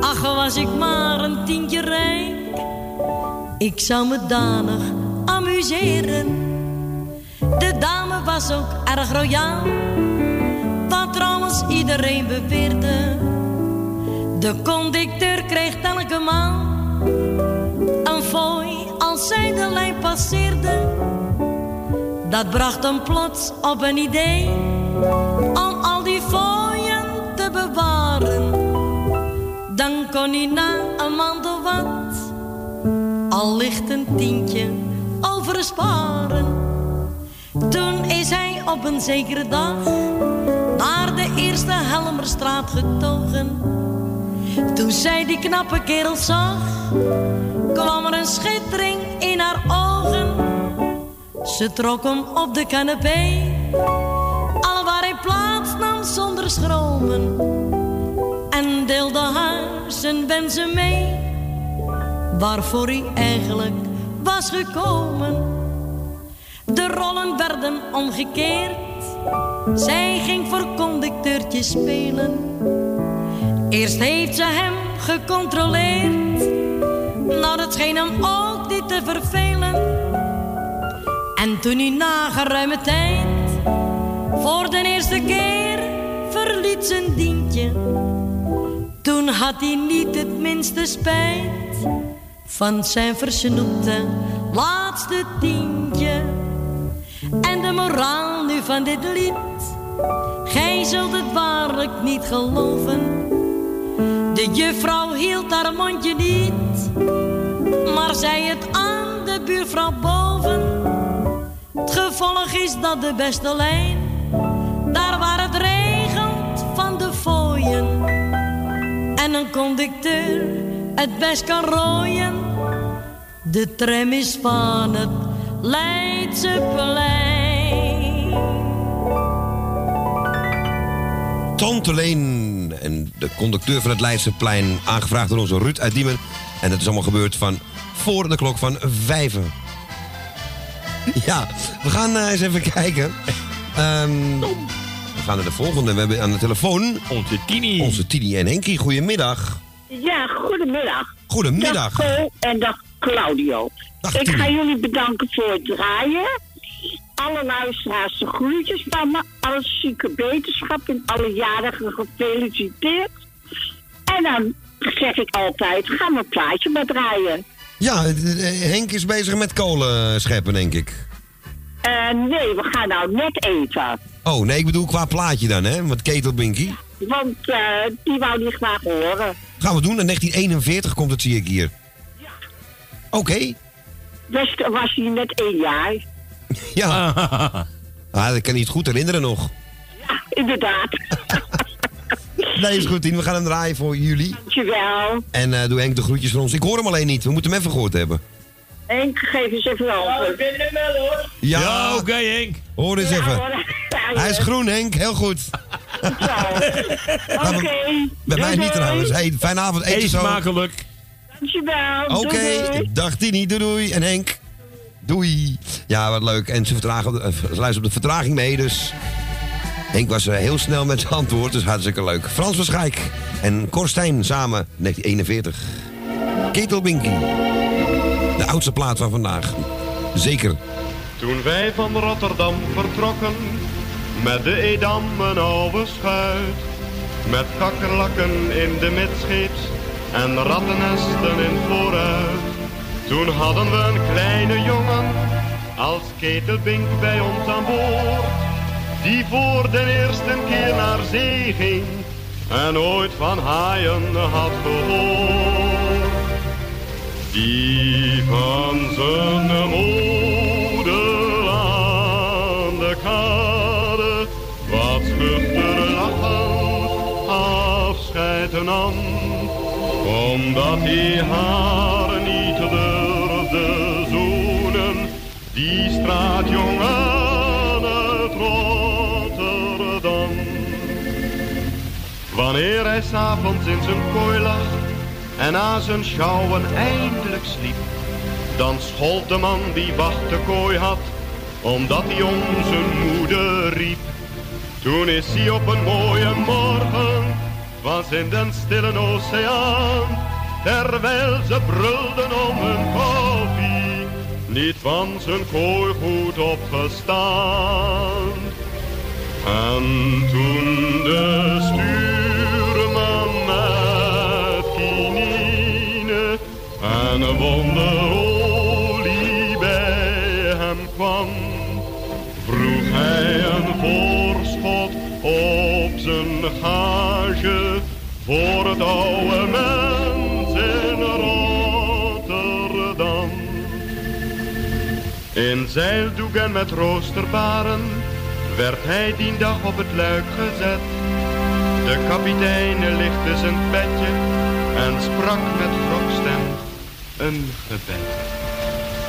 Ach, was ik maar een tientje rijk, ik zou me danig amuseren. De dame was ook erg royaal, iedereen beweerde. De conducteur kreeg elke maal een fooi als zij de lijn passeerde. Dat bracht hem plots op een idee om al die fooien te bewaren. Dan kon hij na een maand of wat al licht een tientje oversparen. Toen is hij op een zekere dag naar de Helmerstraat getogen. Toen zij die knappe kerel zag, kwam er een schittering in haar ogen. Ze trok hem op de canapé, al waar hij plaats nam zonder schromen. En deelde haar zijn wensen mee, waarvoor hij eigenlijk was gekomen. De rollen werden omgekeerd. Zij ging voor conducteurtje spelen. Eerst heeft ze hem gecontroleerd. Nou, dat scheen hem ook niet te vervelen. En toen hij na geruime tijd voor de eerste keer verliet zijn dientje. Toen had hij niet het minste spijt van zijn versnoepte laatste tientje. En de moraal van dit lied, gij zult het waarlijk niet geloven. De juffrouw hield haar mondje niet, maar zei het aan de buurvrouw boven. Het gevolg is dat de beste lijn, daar waar het regent van de fooien. En een conducteur het best kan rooien. De tram is van het Leidseplein. Tante Leen. En de conducteur van het Leidseplein, aangevraagd door onze Ruud uit Diemen. En dat is allemaal gebeurd van voor de klok van vijven. Ja, we gaan eh, eens even kijken. Ehm, we gaan naar de volgende. We hebben aan de telefoon... Onze Tini. Onze Tini en Henkie. Goedemiddag. Ja, goedemiddag. Goedemiddag. Dag Cole en dag Claudio. ik ga jullie bedanken voor het draaien. Alle luisteraars de groetjes van me. Alle zieke beterschap en alle jarigen gefeliciteerd. En dan zeg ik altijd, ga mijn plaatje maar draaien. Ja, eh, Henk is bezig met kolen scheppen, denk ik. Eh, nee, we gaan nou net eten. Oh, nee, ik bedoel qua plaatje dan, hè? Met Ketelbinky. Want eh, die wou die graag horen. Gaan we doen. In 1941 komt het, zie ik hier. Oké. Dus was hij net één jaar. Ja. Ah, dat kan niet goed herinneren nog. Ja, inderdaad. Nee, is goed, Tien. We gaan hem draaien voor jullie. Dankjewel. En eh, doe Henk de groetjes van ons. Ik hoor hem alleen niet. We moeten hem even gehoord hebben. Henk, geef eens even wel. Ja, ik ben er wel hoor. Ja, oké, Henk. Hoor eens Ja, even. hoor. Ja, Hij is ja. groen, Henk. Heel goed. Oké. Bij mij niet trouwens. Hey, fijne avond. Eet je Eet zo. smakelijk. Dankjewel. Oké. Dag Tini. Doei doei. En Henk. Doei. Ja, wat leuk. En ze, vertragen, eh, ze luisteren op de vertraging mee, dus... Henk was eh, heel snel met zijn antwoord, dus hartstikke leuk. Frans Verschijk en Korstijn samen, 1941. Ketelbinky. De oudste plaat van vandaag. Zeker. Toen wij van Rotterdam vertrokken, met de Edam een oude schuit. Met kakkerlakken in de midscheeps en rattennesten in vooruit. Toen hadden we een kleine jongen, als ketelbink bij ons aan boord. Die voor de eerste keer naar zee ging en ooit van haaien had gehoord. Die van zijn moeder aan de kade wat schuchter lachend afscheid nam. Omdat hij haar straatjongen uit Rotterdam. Wanneer hij s'avonds in zijn kooi lag en na zijn schouwen eindelijk sliep, dan schold de man die wacht de kooi had, omdat hij om zijn moeder riep. Toen is hij op een mooie morgen, was in den stille oceaan, terwijl ze brulden om hun koffie, niet van zijn kooi goed opgestaan. En toen de stuurman met kinine en een wonderolie bij hem kwam, vroeg hij een voorschot op zijn gage voor het oude mens In zeildoek en met roosterbaren werd hij die dag op het luik gezet. De kapitein lichtte zijn petje en sprak met grokstem een gebed.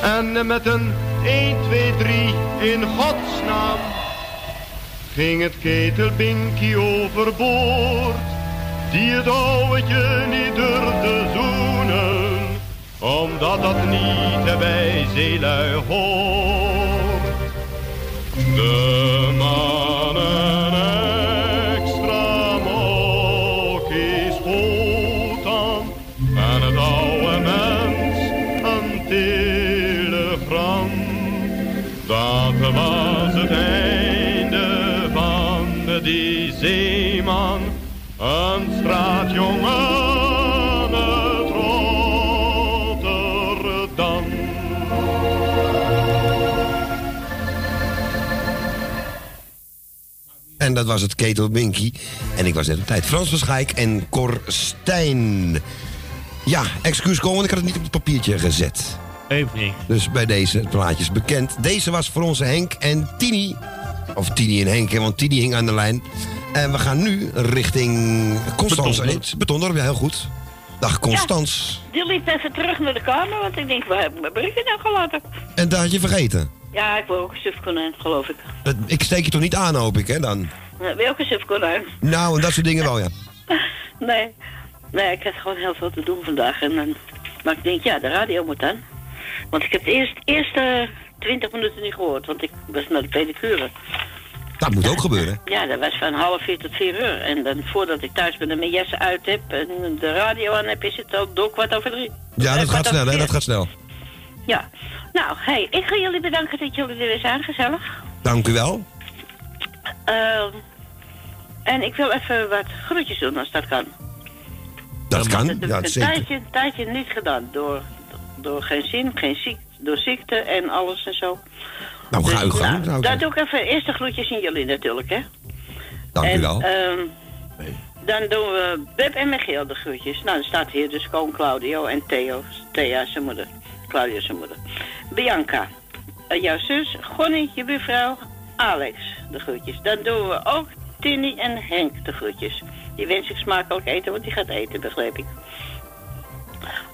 En met een 1, 2, 3 in godsnaam ging het ketelbinkie overboord. Die het ouwtje niet durfde zoenen, omdat dat niet bij zeelui hoort. Was het Ketel Binky. En ik was net op tijd. Frans Verschijk en Cor Stijn. Ja, excuus komen, want ik had het niet op het papiertje gezet. Even niks. Dus bij deze plaatjes bekend. Deze was voor onze Henk en Tini. Of Tini en Henk, want Tini hing aan de lijn. En we gaan nu richting Constans. Betondorp. Betondorp, ja, heel goed. Dag Constans. Die liep even terug naar de kamer, want ik denk, waar heb ik mijn briefje nou gelaten? En daar had je vergeten. Ja, ik wil ook een sufconent, geloof ik. Dat- Ik steek je toch niet aan, hoop ik, hè, dan? Welke sufkonijn? Nou, en dat soort dingen wel, ja. Nee. Nee, ik heb gewoon heel veel te doen vandaag. En dan, maar ik denk, ja, de radio moet dan. Want ik heb de eerste, eerste 20 minuten niet gehoord, want ik was naar de pedicure. Dat moet ook gebeuren. Ja, dat was van half vier tot vier uur. En dan voordat ik thuis ben en mijn jas uit heb en de radio aan heb, is het al door kwart over drie. Ja, Eh, dat gaat kwart snel, hè? Dat gaat snel. Ja. Nou, hey, ik ga jullie bedanken dat jullie er weer zijn, gezellig. Dank u wel. Ehm, en ik wil even wat groetjes doen als dat kan. Dat kan, Dat heb ja, ik een zeker. tijdje, een tijdje niet gedaan. Door, door geen zin, geen ziek, door ziekte en alles en zo. Nou, ga Dus, gang. nou, ik daar zeggen. doe ik even eerst de groetjes in jullie natuurlijk, hè. Dank u wel. ehm, dan doen we Beb en Michiel de groetjes. Nou, dan staat hier dus gewoon Claudio en Theo. Thea zijn moeder. Claudio zijn moeder. Bianca, eh, jouw zus. Gonnie, je buurvrouw. Alex, de groetjes. Dan doen we ook Tini en Henk de groetjes. Die wens ik smakelijk eten, want die gaat eten, begreep ik.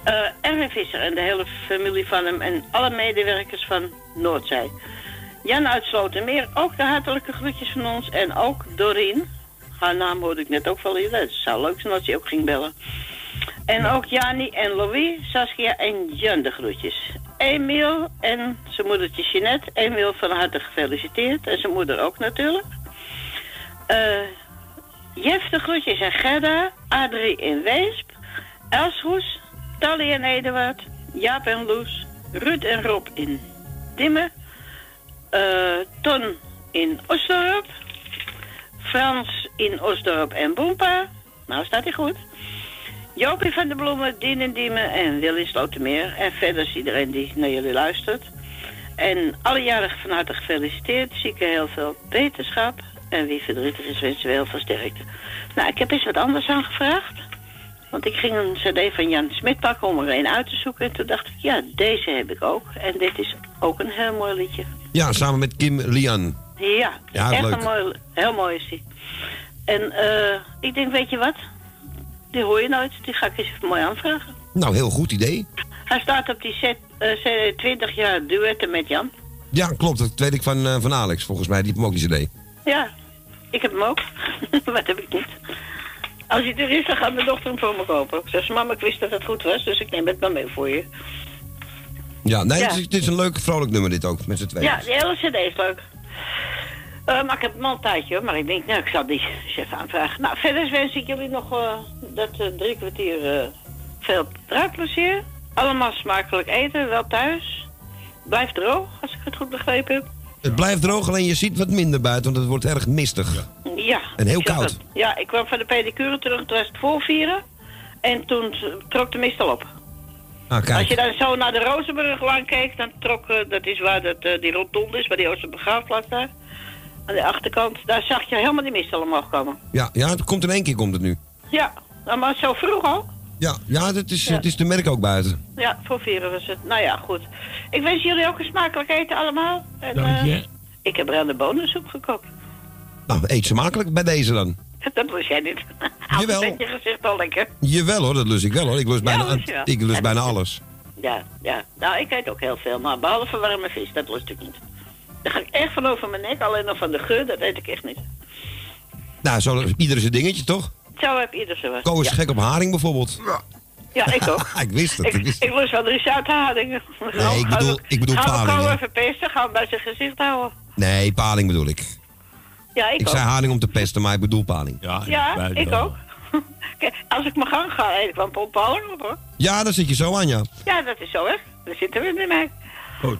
Eh Erwin Visser en de hele familie van hem en alle medewerkers van Noordzij. Jan uit Slotermeer, ook de hartelijke groetjes van ons. En ook Doreen. Haar naam hoorde ik net ook wel hier. Het zou leuk zijn als hij ook ging bellen. En ook Jani en Louis, Saskia en Jan de groetjes. Emiel en zijn moedertje Jeanette. Emiel van harte gefeliciteerd. En zijn moeder ook natuurlijk. Eh Jef de groetjes en Gerda. Adrie in Weesp. Elsroes. Tally en Eduard. Jaap en Loes. Ruud en Rob in Dimmen. Eh, Ton in Osdorp. Frans in Osdorp en Boempa. Nou, staat hij goed. Jopie van de Bloemen, Dien en Diemen en Willy Slotermeer. En verder is iedereen die naar jullie luistert. En alle jarigen van harte gefeliciteerd. Zieken heel veel beterschap. En wie verdrietig is, wensen we heel veel sterkte. Nou, ik heb eens wat anders aangevraagd. Want ik ging een cd van Jan Smit pakken om er een uit te zoeken. En toen dacht ik, ja, deze heb ik ook. En dit is ook een heel mooi liedje. Ja, samen met Kim Lian. Ja, Ja, echt leuk. een mooi, heel mooi is die. En eh, ik denk, weet je wat? Die hoor je nooit. Die ga ik eens even mooi aanvragen. Nou, heel goed idee. Hij staat op die set, eh, CD 20 jaar duetten met Jan. Ja, klopt. Dat weet ik van, eh, van Alex, volgens mij. Die heeft hem ook die cd. Ja, ik heb hem ook. wat heb ik niet? Als hij er is, dan gaat mijn dochter hem voor me kopen. Ik mama, ik wist dat het goed was, dus ik neem het maar mee voor je. Ja, nee, Ja. Het, is, het is een leuk, vrolijk nummer dit ook, met z'n tweeën. Ja, die hele cd is leuk. Eh, maar ik heb hem al een tijdje hoor. Maar ik denk, nou, ik zal die eens even aanvragen. Nou, verder wens ik jullie nog eh, dat eh, drie kwartier veel draadplezier. Allemaal smakelijk eten, wel thuis. Blijf droog, als ik het goed begrepen heb. Het blijft droog, alleen je ziet wat minder buiten, want het wordt erg mistig. Ja. En heel koud. het. Ja, ik kwam van de pedicure terug, toen was het voor vieren. En toen trok de mist al op. Ah, Als je dan zo naar de Rozenburglaan keek, dan trok, eh, dat is waar dat, eh, die rotonde is, waar die Oosterse begraafplaats daar. Aan de achterkant, daar zag je helemaal die mist al omhoog komen. Ja, ja, het komt in één keer komt het nu. Ja, maar zo vroeg al. Ja, ja, het is, Ja. het is te merk ook buiten. Ja, voor vieren was het. Nou ja, goed. Ik wens jullie ook een smakelijk eten allemaal. En, Dank je. eh, ik heb bruine bonensoep gekookt. Nou, eet smakelijk bij deze dan. Dat lust jij niet. Hou Jawel. met je gezicht al lekker. Jawel hoor, dat lust ik wel hoor. Ik lust bijna, lust je ik lust bijna alles. Ja, ja. Nou, ik eet ook heel veel, maar behalve warme vis, dat lust ik niet. Daar ga ik echt van over mijn nek, alleen nog van de geur, dat eet ik echt niet. Nou, zo, ieder zijn dingetje toch? Zo heb ieder zo. Ko is ja. gek op haring bijvoorbeeld. Ja, ik ook. ik wist het. Ik, Ik wist ik wel drie zoute haringen. Nee, ik bedoel, ik bedoel Gaan we paling. Ko hè. even pesten, gaan we bij zijn gezicht houden. Nee, paling bedoel ik. Ja, ik, Ik ook. zei haring om te pesten, maar ik bedoel paling. Ja, ik ook. Kijk, als ik mijn gang ga, eet ik wel een pomp op hoor. Ja, daar zit je zo aan, ja. Ja, dat is zo hè. Daar zitten we niet mee. Goed.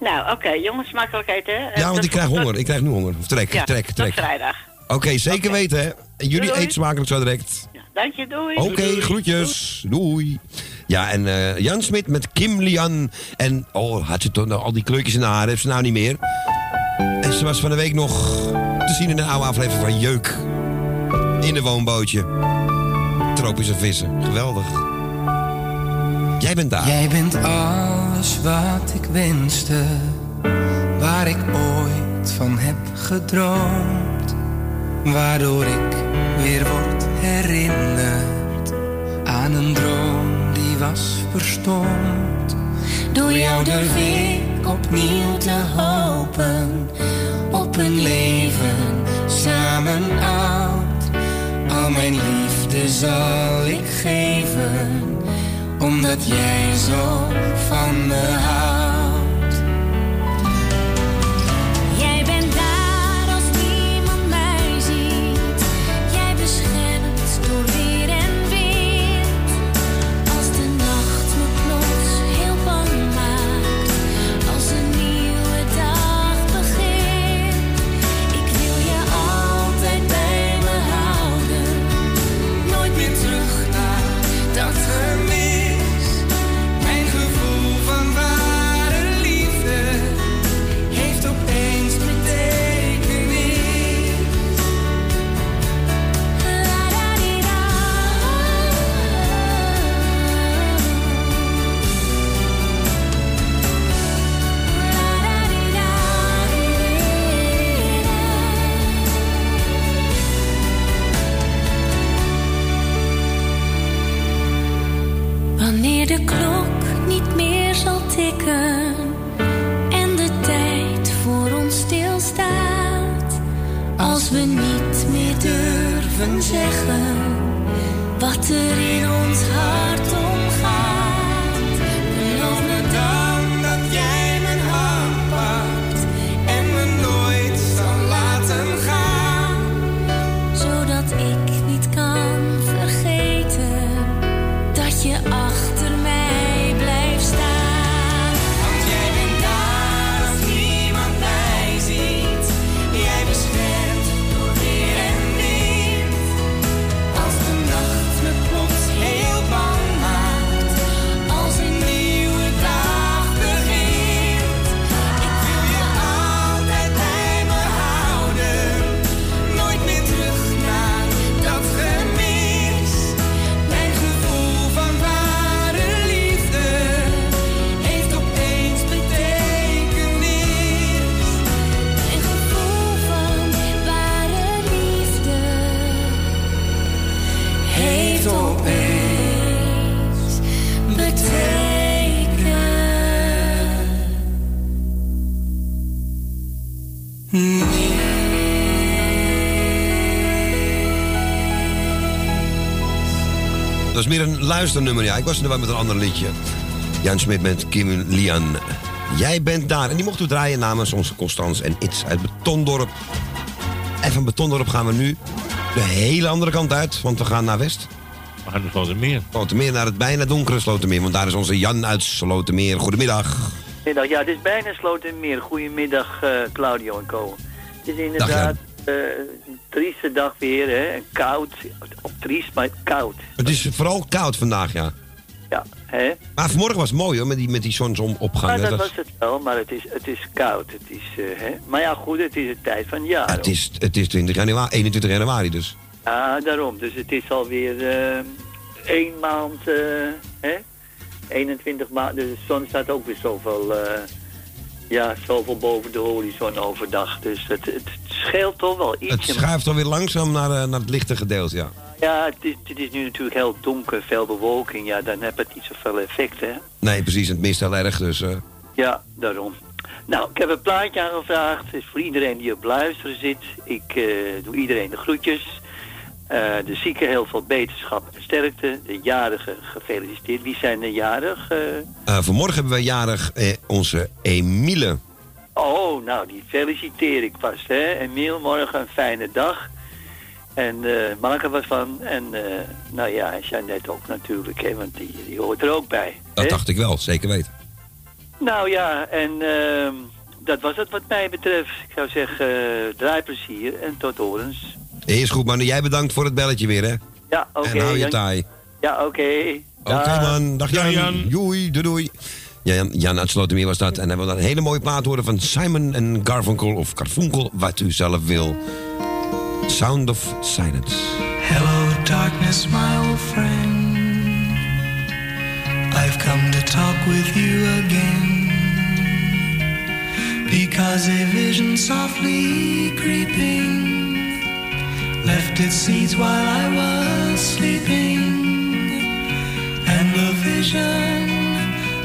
Nou, oké, jongens, smakelijk eten hè. Ja, want tot- ik krijg honger. Ik krijg nu honger. Of trek, Ja, trek, tot trek. vrijdag. Oké, zeker weten hè. Jullie Doei. eet smakelijk zo direct. Dank je, doei. Oké, groetjes. Doei. Ja, en eh, Jan Smit met Kim Lian. En, oh, had ze toch nog al die kleurtjes in haar haar? Heeft ze nou niet meer. En ze was van de week nog te zien in een oude aflevering van Jeuk. In de woonbootje. Tropische vissen. Geweldig. Jij bent daar. Jij bent alles wat ik wenste, waar ik ooit van heb gedroomd waardoor ik weer word herinnerd aan een droom die was verstomd. Door jou durf ik opnieuw te hopen op een leven samen oud. Al mijn liefde zal ik geven, omdat jij zo van me houdt. Luisternummer, ja. Ik was er wel met een ander liedje. Jan Smit met Kim Lian. Jij bent daar. En die mochten we draaien namens onze Constans en Iets uit Betondorp. En van Betondorp gaan we nu de hele andere kant uit, want we gaan naar West. We gaan naar Slotermeer. Slotermeer, naar het bijna donkere Slotermeer. Want daar is onze Jan uit Slotermeer. Goedemiddag. Middag, ja, het is bijna Slotermeer. Goedemiddag, eh Claudio en Co. Het is inderdaad eh, een trieste dag weer, hè. Koud, triest, maar koud. Het is vooral koud vandaag, ja. Ja, hè. Maar vanmorgen was het mooi hoor, met die, met die zonsopgang. Maar hè. dat Dat- was het wel, maar het is, het is koud. Het is, eh, hè. Maar ja, goed, het is de tijd van jaar. het, is, het is 20 januari, 21 januari dus. Ja, daarom. Dus het is alweer eh één maand, eh, hè? 21 maanden. Dus de zon staat ook weer zoveel, ja, zoveel boven de horizon overdag. Dus het, het scheelt toch wel Het ietsje. schuift alweer langzaam naar, eh, naar het lichte gedeelte, ja. Ja, het is, het is nu natuurlijk heel donker, veel bewolking. Ja, dan heb het niet zoveel effect, hè? Nee, precies, het mist heel erg, dus... eh, Ja, daarom. Nou, ik heb een plaatje aangevraagd. Het is voor iedereen die op luisteren zit. Ik eh, doe iedereen de groetjes. Eh, de zieken heel veel beterschap en sterkte. De jarigen gefeliciteerd. Wie zijn de jarig? eh? eh, vanmorgen hebben wij jarig onze Emile. Oh, nou, die feliciteer ik vast, hè. Emiel, morgen een fijne dag. En eh maak er wat van. En nou ja, en Jeannette ook natuurlijk, hè, want die, die hoort er ook bij. Dat hè? dacht ik wel, zeker weten. Nou ja, en ehm, dat was het wat mij betreft. Ik zou zeggen, uh, draaiplezier en tot horens. Is goed, man. Jij bedankt voor het belletje weer, hè. Ja, oké. en hou je Jan- taai. Ja, oké. Oké, Dag. man. Dag Jan. Joei, doei, doei. Ja, Jan, Jan uit Slotermeer was dat. En hij wilde een hele mooie plaat horen van Simon en Garfunkel. Of Garfunkel, wat u zelf wil. Sound of Silence. Hello, darkness, my old friend. I've come to talk with you again. Because a vision softly creeping left its seeds while I was sleeping. And the vision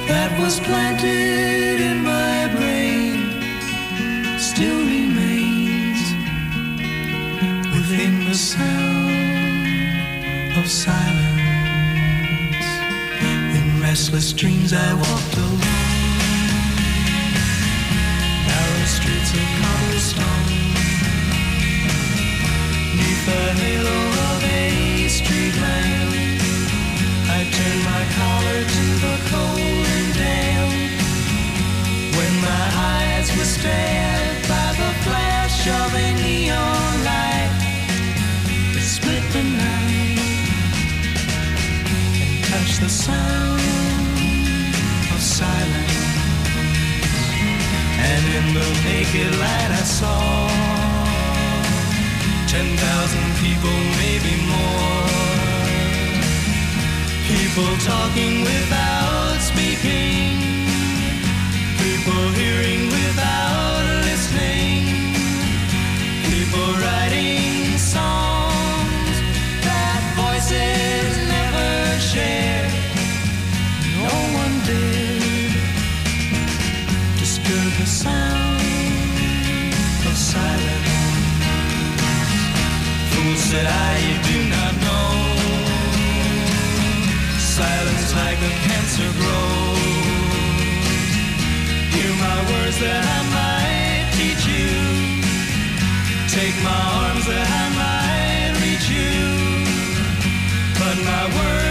that was planted in my brain still remains within the sound of silence. In restless dreams I walked alone. Narrow streets of cobblestone. The halo of a street. I turned my collar to the cold and damp. When my eyes were stared by the flash of a neon light that split the night and touched the sound of silence. And in the naked light I saw ten thousand people, maybe more. People talking without speaking. People hearing without listening. People writing songs that voices never share. No one did disturb the sound Said I, do not know. Silence like a cancer grows. Hear my words that I might teach you. Take my arms that I might reach you. But my words,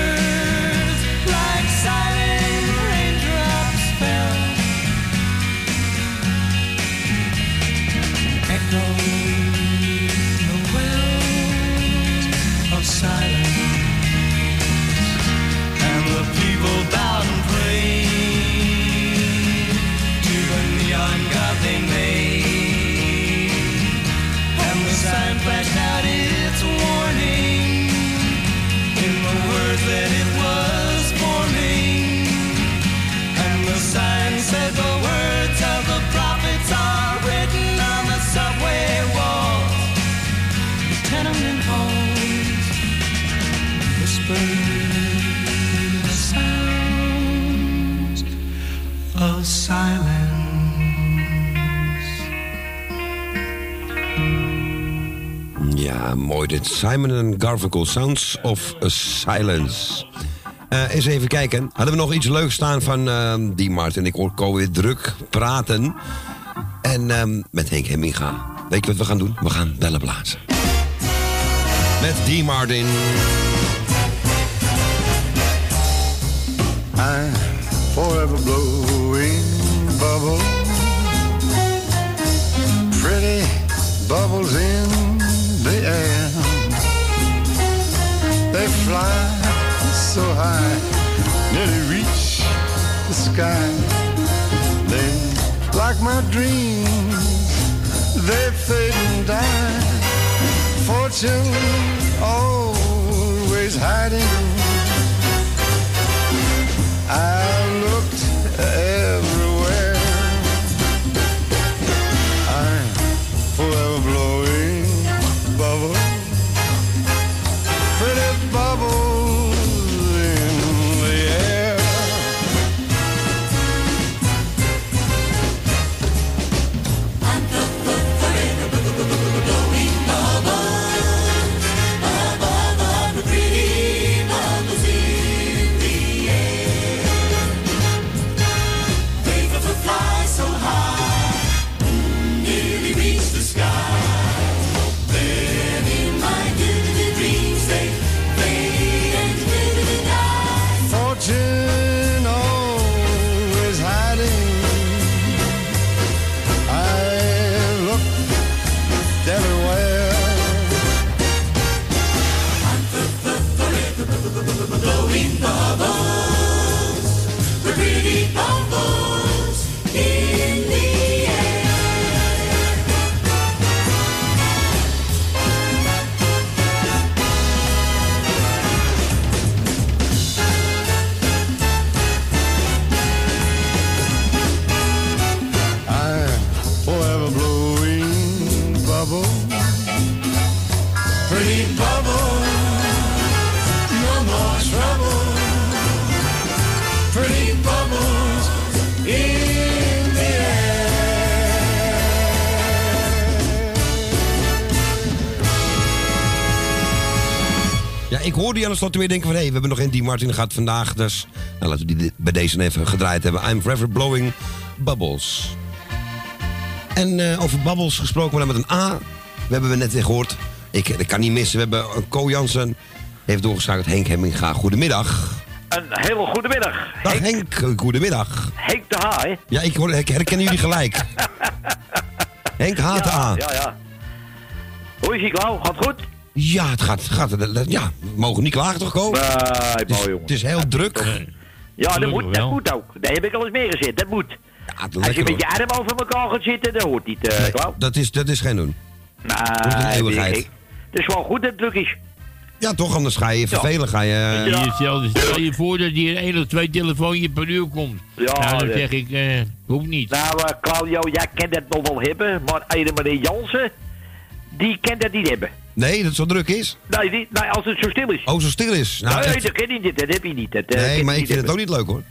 Simon and Garfunkel, Sounds of a Silence. Eh, eens even kijken. Hadden we nog iets leuks staan van ehm, die Martin? Ik hoor Ko weer druk praten. En ehm, met Henk Hemminga. Weet je wat we gaan doen? We gaan bellen blazen. Met die Martin. I'm forever blowing bubbles. Pretty bubbles in fly so high, nearly reach the sky. Then, like my dreams, they fade and die. Fortune always hiding I looked everywhere. Ik hoorde Jan Slot weer denken van... hé, we hebben nog een die Martin gaat vandaag. Dus nou, laten we die bij deze even gedraaid hebben. I'm forever blowing bubbles. En eh, over bubbles gesproken, maar dan met een A. We hebben we net weer gehoord. Ik, ik kan niet missen. We hebben een Co Jansen. Heeft doorgeschakeld. Henk Hemminga. Goedemiddag. Een hele goede middag. Dag Henk. Goedemiddag. Henk de Haai. Ja, ik, hoor, ik herken jullie gelijk. Henk haat de A. Ja, ja. Hoe is ie, Klauw? Gaat goed? Ja, het gaat, gaat ja, we mogen niet klagen toch komen? Nee, het, is, mooi, jongen. het is heel druk. Ja, dat moet, dat moet ook. Daar heb ik al eens meer gezet. Dat moet. Als je met je arm over elkaar gaat zitten, dat hoort niet, eh Klauw. Dat is, dat is geen doen. Ik. Het is wel goed dat het druk is. Ja, toch, anders ga je vervelen. Ga je, die hetzelfde. Stel je voor dat hier één of twee telefoontjes per uur komt. Ja, nou, dan zeg ik, eh, hoeft niet. Nou, eh, Claudio, jij kent dat nog wel hebben, maar meneer Jansen, die kent dat niet hebben. Nee, dat het zo druk is? Nee, nee als het zo stil is. Oh, zo stil is. Nou, nee, echt. dat ken je niet, dat heb je niet. Dat, eh, nee, maar je ik vind het ook niet leuk hoor.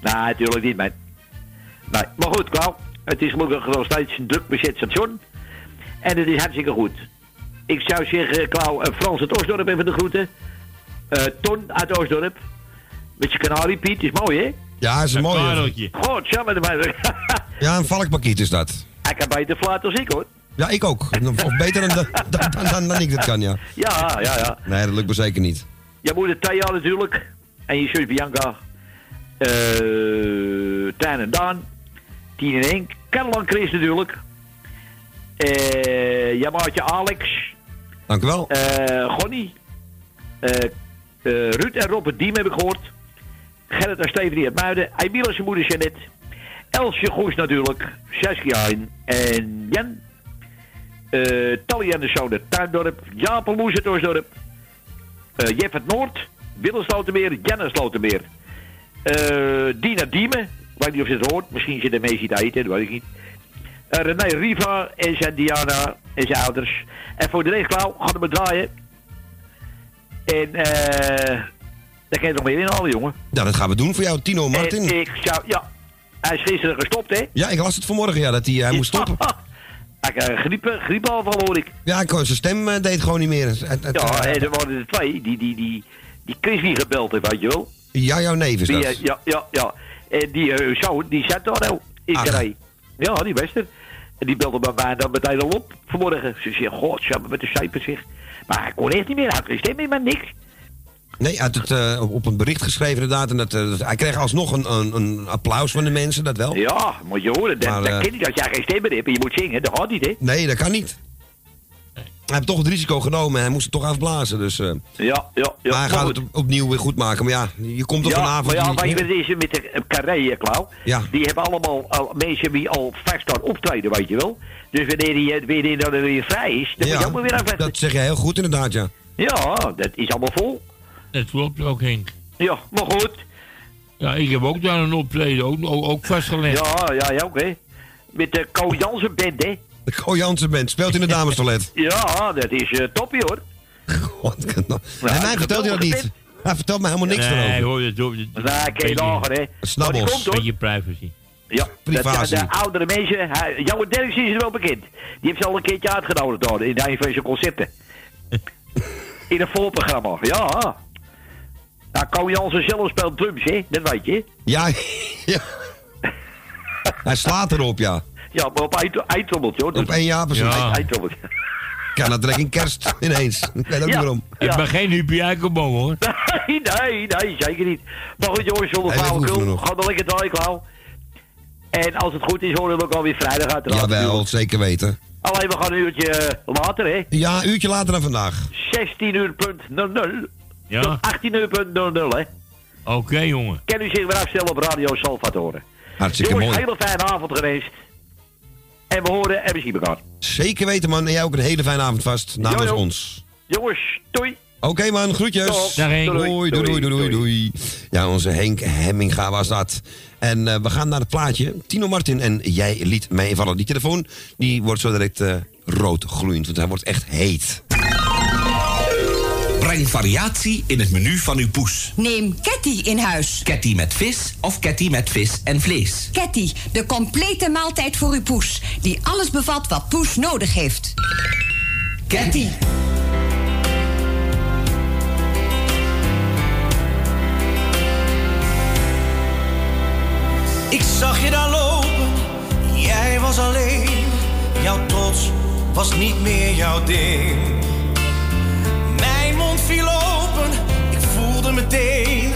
Nee, natuurlijk niet, man. Nee, maar goed, Klauw. Het is gelukkig nog steeds een druk bezet station. En het is hartstikke goed. Ik zou zeggen, Klauw, eh, Frans uit Osdorp even de groeten. Eh, Ton uit Osdorp. Met je kanarie, Piet, is mooi, hè? Ja, is een mooie. Pareltje. God, jammer. Ja, een valkpakiet is dat. Hij kan beter fluiten als ik, hoor. Ja, ik ook. Of beter dan, dan, dan, dan, ik dat kan, ja. Ja, ja, ja. Nee, dat lukt me zeker niet. Je moeder Thea natuurlijk. En je zus Bianca. eh Tijn en Daan. Tien en Henk. Caroline Chris natuurlijk. eh je maatje Alex. Dank u wel. eh Gonnie. eh eh, Ruud en Robert Diem heb ik gehoord. Gerrit en Stephanie uit Muiden. Emiel en zijn moeder Jeannette. Elsje Goes natuurlijk. Saskia en Jan. Eh Tally en de Tuindorp. Jaap Loes eh Jeff het Noord. Willem Slotermeer. Janne Slotermeer. eh Dina Diemen. Ik weet niet of ze het hoort. Misschien zit er mee zit eten. Dat weet ik niet. Eh, René Riva en zijn Diana en zijn ouders. En voor de rest, Klauw, gaan we draaien. En eh daar kan je nog meer inhalen, jongen. Ja, dat gaan we doen voor jou, Tino Martin. En ik zou, ja, hij is gisteren gestopt, hè? Ja, ik las het vanmorgen, ja, dat hij, hij moest stoppen. Hij krijgt griep, griepaanval, hoor ik. Ja, ik, zijn stem eh, deed gewoon niet meer. Het- het, Ja, eh, en er waren er twee, die, die, die, die Chris die gebeld heeft, weet je wel. ja, jouw neef is Die, dat. eh, ja, ja, ja. En die uh, zoon, die zat daar nou in. Carré. Ja, die beste. En die belde bij mij dan meteen al op vanmorgen. Ze zei, god, ze hebben met de cijfers zich. Maar hij kon echt niet meer uit. Hij stem meer, maar niks. Nee, hij had het eh, op een bericht geschreven inderdaad. En dat, eh, dat- hij kreeg alsnog een, een, een applaus van de mensen, dat wel. Ja, moet je horen. Dat, Maar, dat eh, ken je als jij geen stem meer hebt en je moet zingen. Dat gaat niet, hè? Nee, dat kan niet. Hij heeft toch het risico genomen en hij moest het toch afblazen. Dus, Ja, ja, ja. maar hij maar gaat het op- opnieuw weer goed maken. Maar ja, je komt toch ja, vanavond... maar ja, niet- weet je is met de carré, Klauw? Ja. Die hebben allemaal al, mensen die al vast staan optreden, weet je wel. Dus wanneer eh, wanneer dan weer vrij is, dan moet je ook maar weer afvechten. dat zeg je heel goed inderdaad, ja. Ja, dat is allemaal vol. Dat klopt ook, Henk. Ja, maar goed. Ja, ik heb ook daar een optreden, ook, ook, ook vastgelegd. Ja, ja, ja, ook, hè. Met de Co Jansen band, hè. De Co Jansen bent, speelt in de damestoilet. Ja, dat is eh toppie, hoor. en mij vertelt hij dat niet. Hij vertelt mij helemaal niks nee, erover. hoor, dat hoeft niet. Nou, ken je hè. Snabbels. Hoor. Beetje privacy. Ja, dat, Privacy. de, de oudere mensen. Jouw Derksen is er wel bekend. Die heeft ze al een keertje uitgenodigd daar in een van zijn concerten. in een voorprogramma, ja. Nou, Ko Jansen zelf speelt drums, hè? Dat weet je. Ja, ja. Hij slaat erop, ja. Ja, maar op eindtrommeltje, hoor. Op één jaar precies. Eind- eindtrommeltje. Kan dat direct in kerst ineens. Ik weet ook niet Ja. waarom. Ik ben geen Huppie Eikelboom, hoor. Nee, nee, nee, zeker niet. Maar goed, jongens, zonder flauwekul. Ga dan lekker draaien, Klauw. En als het goed is, horen we ook alweer vrijdag uiteraard. Jawel, natuurlijk. zeker weten. Alleen, we gaan een uurtje eh, later, hè. Ja, een uurtje later dan vandaag. 16 uur punt 00. Ja. Tot 18 uur punt 00, hè. Oké, jongen. Kan u zich weer afstellen op Radio Salvatore. Hartstikke Jongens, mooi. hele fijne avond geweest. En we horen en we zien elkaar. Zeker weten, man. En jij ook een hele fijne avond vast. Namens Jo, jo. ons. Jongens, doei. Oké, man. Groetjes. Dag. Dag, Henk. Doei, doei, doei, Doei. doei, doei. Ja, onze Henk Hemminga was dat. En eh, we gaan naar het plaatje. Tino Martin en jij liet mij vallen. Die telefoon die wordt zo direct eh, rood gloeiend. Want hij wordt echt heet. Breng variatie in het menu van uw poes. Neem Ketty in huis. Ketty met vis of Ketty met vis en vlees. Ketty, de complete maaltijd voor uw poes. Die alles bevat wat poes nodig heeft. Ketty. Ik zag je daar lopen, jij was alleen. Jouw trots was niet meer jouw ding. Viel open, ik voelde meteen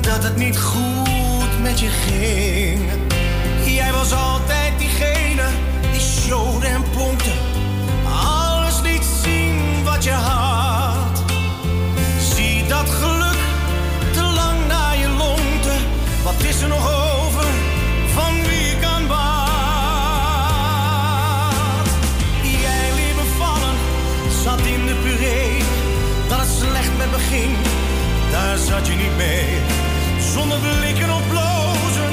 dat het niet goed met je ging. Jij was altijd diegene die showde en pompte. Alles liet zien wat je had. Zie dat geluk te lang naar je longte. Wat is er nog daar zat je niet mee. Zonder blikken of blozen,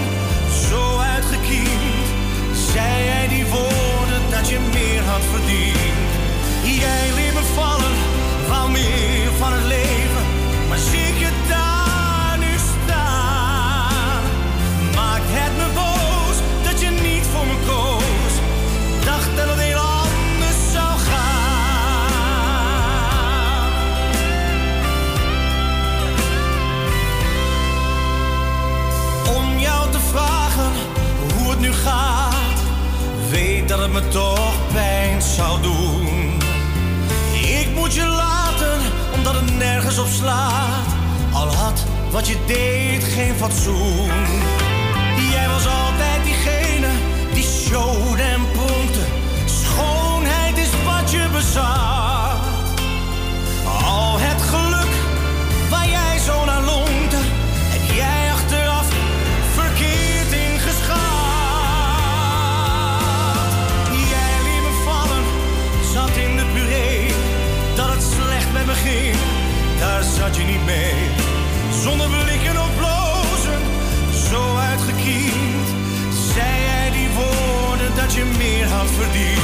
Dat het me toch pijn zou doen. Ik moet je laten, omdat het nergens op slaat. Al had wat je deed geen fatsoen. Jij was altijd diegene die showde Zonder blikken of blozen, zo uitgekiend. Zei jij die woorden dat je meer had verdiend.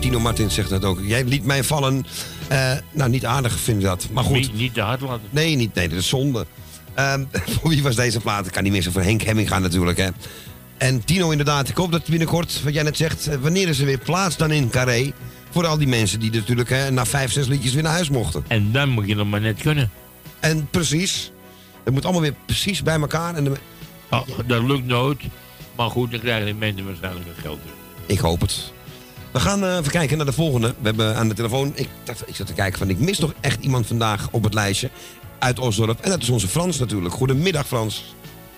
Tino Martins zegt dat ook. Jij liet mij vallen. Eh, nou, niet aardig vind ik dat. Maar goed. Niet, niet te hard laten. Nee, niet, nee, dat is zonde. Ehm, voor wie was deze plaat? Ik kan niet meer zo voor Henk Hemming gaan natuurlijk, hè. En Tino inderdaad, ik hoop dat binnenkort, wat jij net zegt... eh, wanneer is er weer plaats dan in Carré? Voor al die mensen die natuurlijk hè, na vijf, zes liedjes weer naar huis mochten. En dan moet je nog maar net kunnen. En precies. Het moet allemaal weer precies bij elkaar. En de- Oh, dat lukt nooit. Maar goed, dan krijgen de mensen waarschijnlijk het geld. Ik hoop het. We gaan eh, even kijken naar de volgende. We hebben aan de telefoon... Ik, dacht, ik zat te kijken van... Ik mis toch echt iemand vandaag op het lijstje. Uit Osdorp. En dat is onze Frans natuurlijk. Goedemiddag Frans.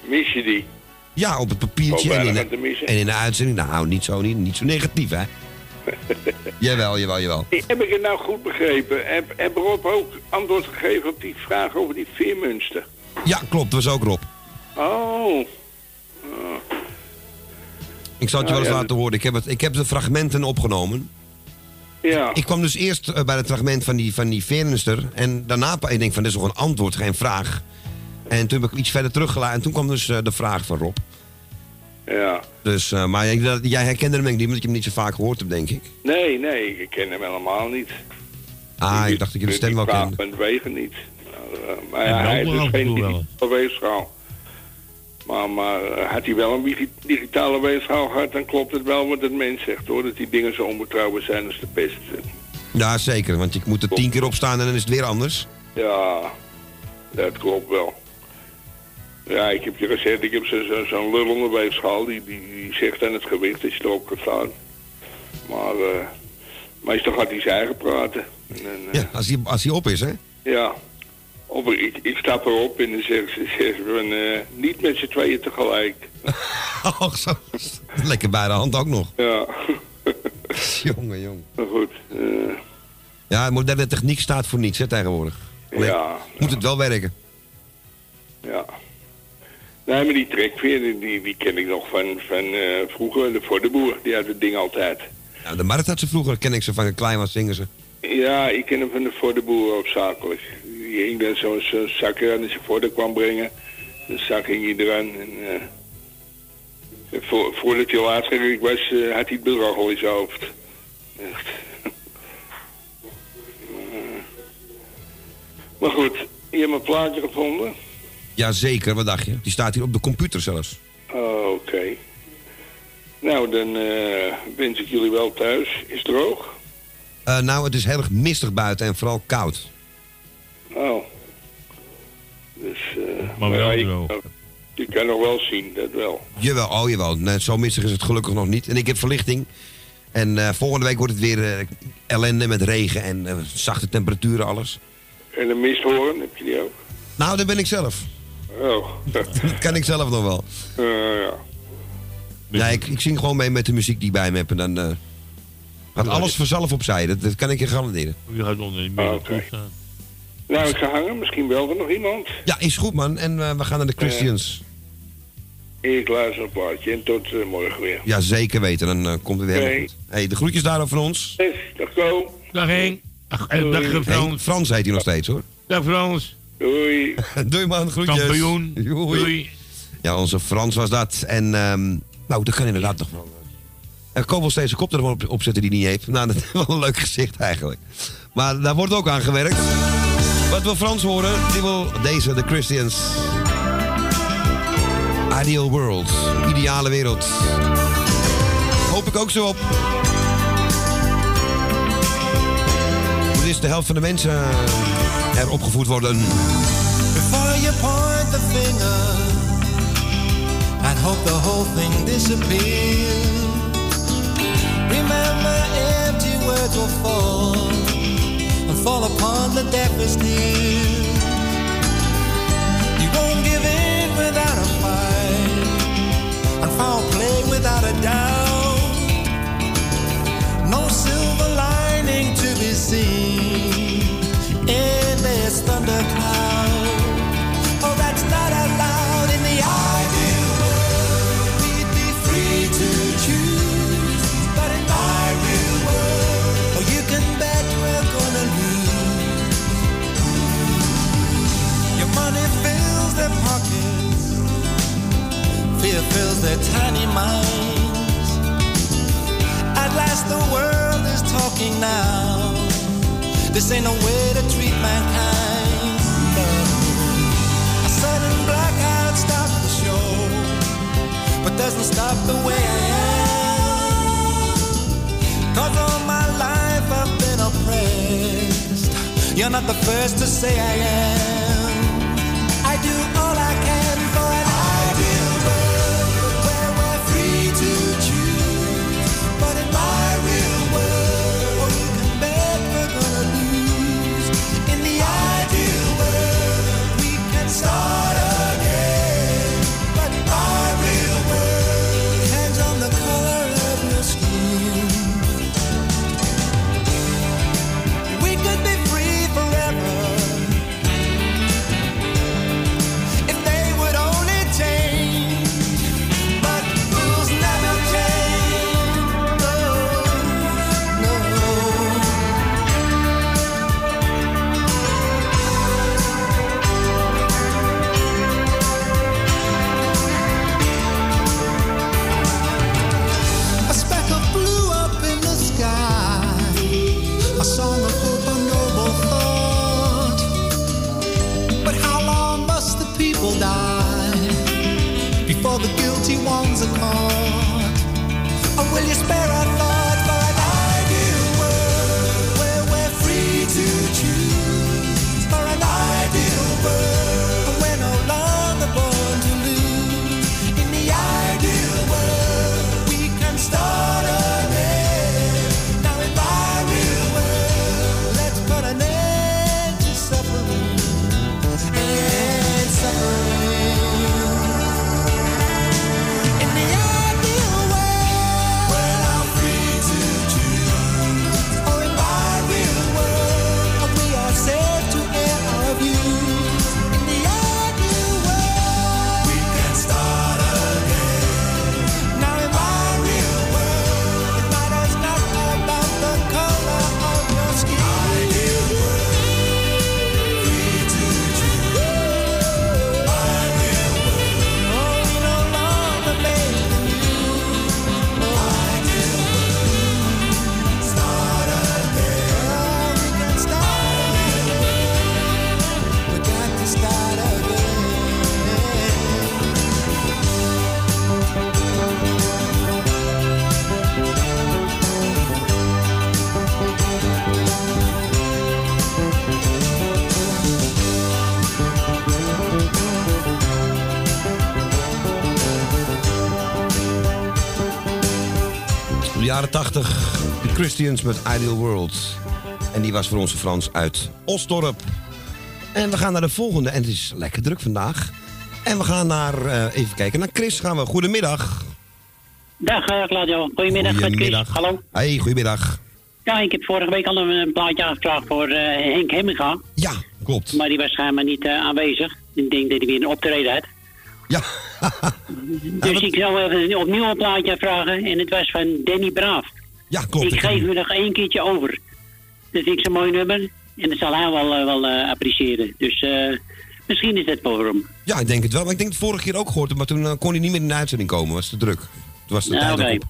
Mis je die? Ja, op het papiertje. En in, de, en in de uitzending. Nou, niet zo, niet, niet zo negatief, hè? jawel, jawel, jawel. Heb ik het nou goed begrepen? Heb, heb Rob ook antwoord gegeven op die vraag over die veermunster? Ja, klopt. Dat was ook Rob. Oh. Ik zal het je wel eens ja, laten horen. Ik heb, het, ik heb de fragmenten opgenomen. Ja. Ik kwam dus eerst eh, bij het fragment van die, van die verenster. En daarna, ik denk van, dit is nog een antwoord, geen vraag. En toen heb ik iets verder teruggelaten. En toen kwam dus eh, de vraag van Rob. Ja. Dus, eh, maar jij, herkende hem denk ik niet, omdat je hem niet zo vaak gehoord hebt, denk ik. Nee, nee, ik ken hem helemaal niet. Ah, ik dacht dat je de stem wel kende. kende. wegen niet. Nou, maar Ja, hij is dus geen. Maar, maar eh, had hij wel een digi- digitale weegschaal gehad, dan klopt het wel wat het mens zegt hoor. Dat die dingen zo onbetrouwbaar zijn als de pest. Ja, zeker. Want je moet er tien keer op staan en dan is het weer anders. Ja. Dat klopt wel. Ja, ik heb je gezegd, ik heb zo'n zo, zo'n lul onder weegschaal, die, die, die zegt aan het gewicht dat je erop kan staan. Maar eh, meestal gaat hij zijn eigen praten. En, eh, Ja, als hij, als hij op is, hè? ja. Of ik, ik stap erop en dan zeggen ze, zeggen ze van, eh, niet met z'n tweeën tegelijk. Oh, zo. Lekker bij de hand ook nog. Ja, jongen, jongen. maar goed. eh, Ja, moderne techniek staat voor niets, hè, tegenwoordig. Alleen, ja, Moet het wel werken. ja. Nee, maar die trekveer, die, ken ik nog van, van eh, vroeger, de voor de boer. Die had het ding altijd. Ja, de markt had ze vroeger, ken ik ze van een klein wat zingen ze. Ja, ik ken hem van de voor de boer opzakelijk. Die ging dan zo'n zo zak aan als je voor de kwam brengen. De zak hing hij eraan. En, eh, voor, voordat hij laatst ik was, eh, had hij het bedrag al in zijn hoofd. Echt. Eh, maar goed, je hebt mijn plaatje gevonden? Jazeker, wat dacht je? Die staat hier op de computer zelfs. Oh, oké. Nou, dan wens ik jullie wel thuis. Is het droog? Nou, het is heel erg mistig buiten en vooral koud. Oh. Dus, eh Maar wel ja, je- droog. Je kan nog wel zien, dat wel. Jawel, oh jawel. Nee, zo mistig is het gelukkig nog niet. En ik heb verlichting. En eh, volgende week wordt het weer eh, ellende met regen en zachte temperaturen, alles. En een misthoorn, heb je die ook? Nou, dat ben ik zelf. Oh. Dat kan ik zelf nog wel. Eh, ja. Nee, ik, ik zing gewoon mee met de muziek die ik bij me heb. En dan eh, gaat alles vanzelf opzij. Dat, dat kan ik je garanderen. Je gaat onder de midden staan. Nou, ik ga hangen. Misschien belt er nog iemand. Ja, is goed man. En eh, we gaan naar de Christians. Ik luister een plaatje en tot eh, morgen weer. Ja, zeker weten. Dan eh, komt het weer helemaal goed. Hey, de groetjes daarover van ons. Yes, dag Ko. Dag Henk. Eh, dag Hey, Frans. Frans heet hij nog steeds hoor. Dag Frans. Doei. Doei man, groetjes. Kampioen. Doei. Doei. Ja, onze Frans was dat. En ehm, nou, dat kan inderdaad nog wel. Er kan wel steeds een kop er op, opzetten die niet heeft. Nou, dat is wel een leuk gezicht eigenlijk. Maar daar wordt ook aan gewerkt. Wat wil Frans horen? Die wil deze, de Christians. Ideal world. Ideale wereld. Hoop ik ook zo op. Hoe is de helft van de mensen er opgevoed worden? Before you point the finger and hope the whole thing disappears. Remember, empty words will fall fall upon the deafest ear. You won't give in without a fight and foul play without a doubt. No silver lining to be seen in this thundercloud. Fills their tiny minds. At last, the world is talking now. This ain't no way to treat mankind. No. A sudden blackout stops the show, but doesn't stop the way I am. Cause all my life I've been oppressed. You're not the first to say I am. Or will jaren 80, de Christians met Ideal World. En die was voor onze Frans uit Osdorp. En we gaan naar de volgende. En het is lekker druk vandaag. En we gaan naar, eh, even kijken, naar Chris gaan we. Goedemiddag. Dag eh, Claudio, goedemiddag met Chris. Goedemiddag. Hallo. Hey, goedemiddag. Ja, ik heb vorige week al een, plaatje aangevraagd voor eh, Henk Hemminga. Ja, klopt. Maar die was schijnbaar niet eh, aanwezig. Ik denk dat hij weer een optreden had. Ja. dus ik zou even opnieuw een plaatje vragen. En het was van Danny Braaf. Ja, klopt. Ik geef u nog één keertje over. Dat vind ik zo'n mooi nummer. En dat zal hij wel, eh, wel eh, appreciëren. Dus eh, misschien is dat voor hem. Ja, ik denk het wel. Maar ik denk het vorige keer ook gehoord. Maar toen kon hij niet meer in de uitzending komen. Was te druk. Toen was de Nou, tijd op.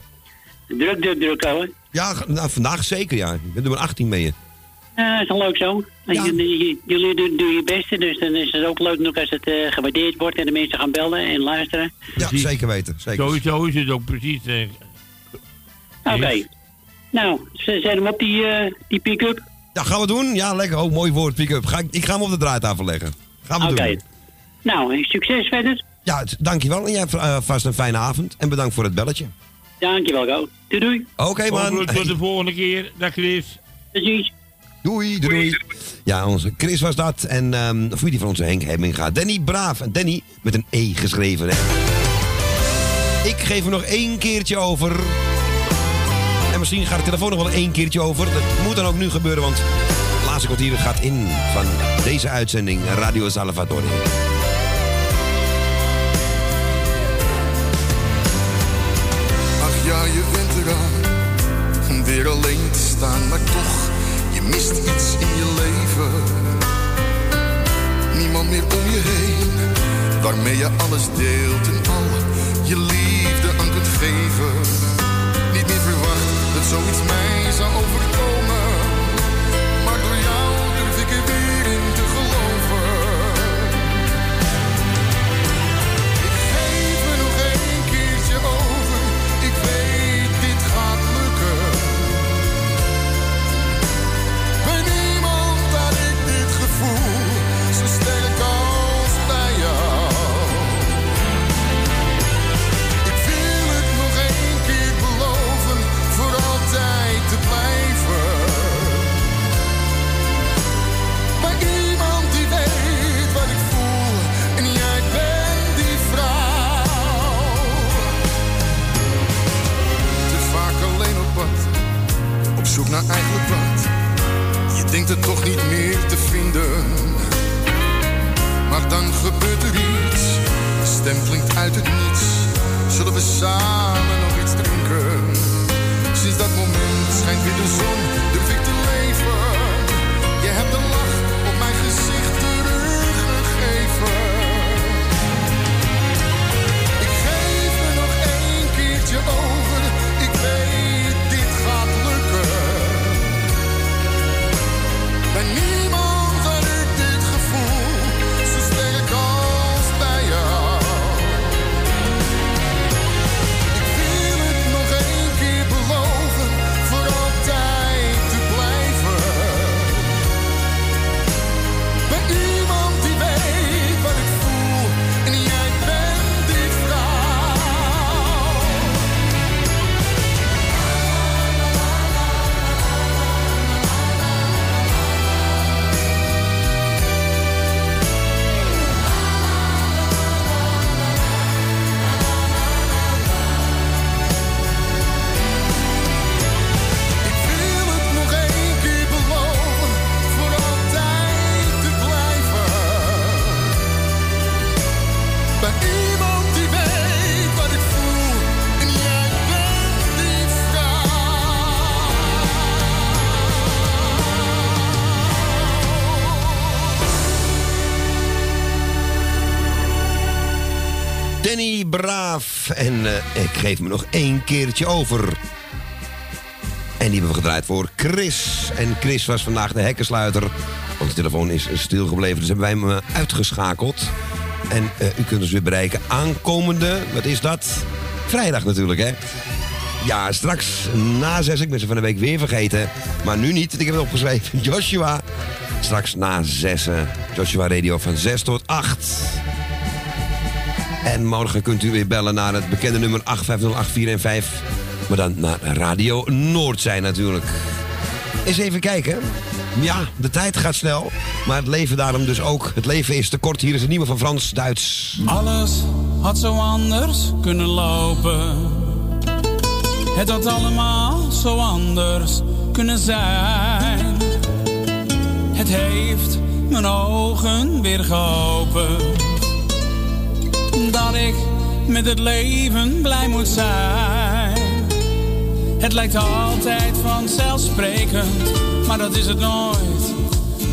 Druk, druk, druk houden. Ja, nou, vandaag zeker ja. Ik ben nummer 18 mee je. Ja, dat is wel leuk zo. Jullie, jullie doen, doen je beste, dus dan is het ook leuk nog als het eh, gewaardeerd wordt en de mensen gaan bellen en luisteren. Ja, zeker weten. Zeker. Sowieso is het ook precies. eh, Oké. Nou, ze zet hem op die, eh, die pick-up. Ja, gaan we doen? Ja, lekker. Oh, mooi woord, pick-up. Ga ik, ik ga hem op de draaitafel leggen. Gaan we Oké. doen. Nou, succes verder. Ja, dankjewel. En jij hebt vast een fijne avond. En bedankt voor het belletje. Dankjewel, Go. Doei, doei. Oké, man. tot de volgende keer. Dag Chris. Precies. Doei, doei. Ja, onze Chris was dat. En ehm de familie van onze Henk Hemminga. Danny Braaf. En Danny met een E geschreven, hè. Ik geef hem nog één keertje over. En misschien gaat de telefoon nog wel één keertje over. Dat moet dan ook nu gebeuren, want het laatste kwartier gaat in van deze uitzending Radio Salvatore. Ach ja, je bent eraan, weer alleen te staan, maar toch, mist iets in je leven. Niemand meer om je heen, waarmee je alles deelt en al je liefde aan kunt geven. Niet meer verwacht dat zoiets mij zou overkomen, zoek naar eigenlijk wat. Je denkt het toch niet meer te vinden. Maar dan gebeurt er iets, de stem klinkt uit het niets. Zullen we samen nog iets drinken? Sinds dat moment schijnt weer de zon, En eh, ik geef me nog één keertje over. En die hebben we gedraaid voor Chris. En Chris was vandaag de hekkensluiter. Want de telefoon is stilgebleven, dus hebben wij hem eh, uitgeschakeld. En eh, u kunt ons weer bereiken aankomende, wat is dat? Vrijdag natuurlijk, hè? Ja, straks na zes, ik ben ze van de week weer vergeten. Maar nu niet, want ik heb het opgeschreven. Joshua, straks na zes, Joshua Radio van 6 tot 8. En morgen kunt u weer bellen naar het bekende nummer 8508415. Maar dan naar Radio Noord zijn natuurlijk. Eens even kijken. Ja, de tijd gaat snel. Maar het leven daarom dus ook. Het leven is te kort. Hier is een nieuwe van Frans Duits. Alles had zo anders kunnen lopen. Het had allemaal zo anders kunnen zijn. Het heeft mijn ogen weer geopend. Ik met het leven blij moet zijn. Het lijkt altijd vanzelfsprekend, maar dat is het nooit.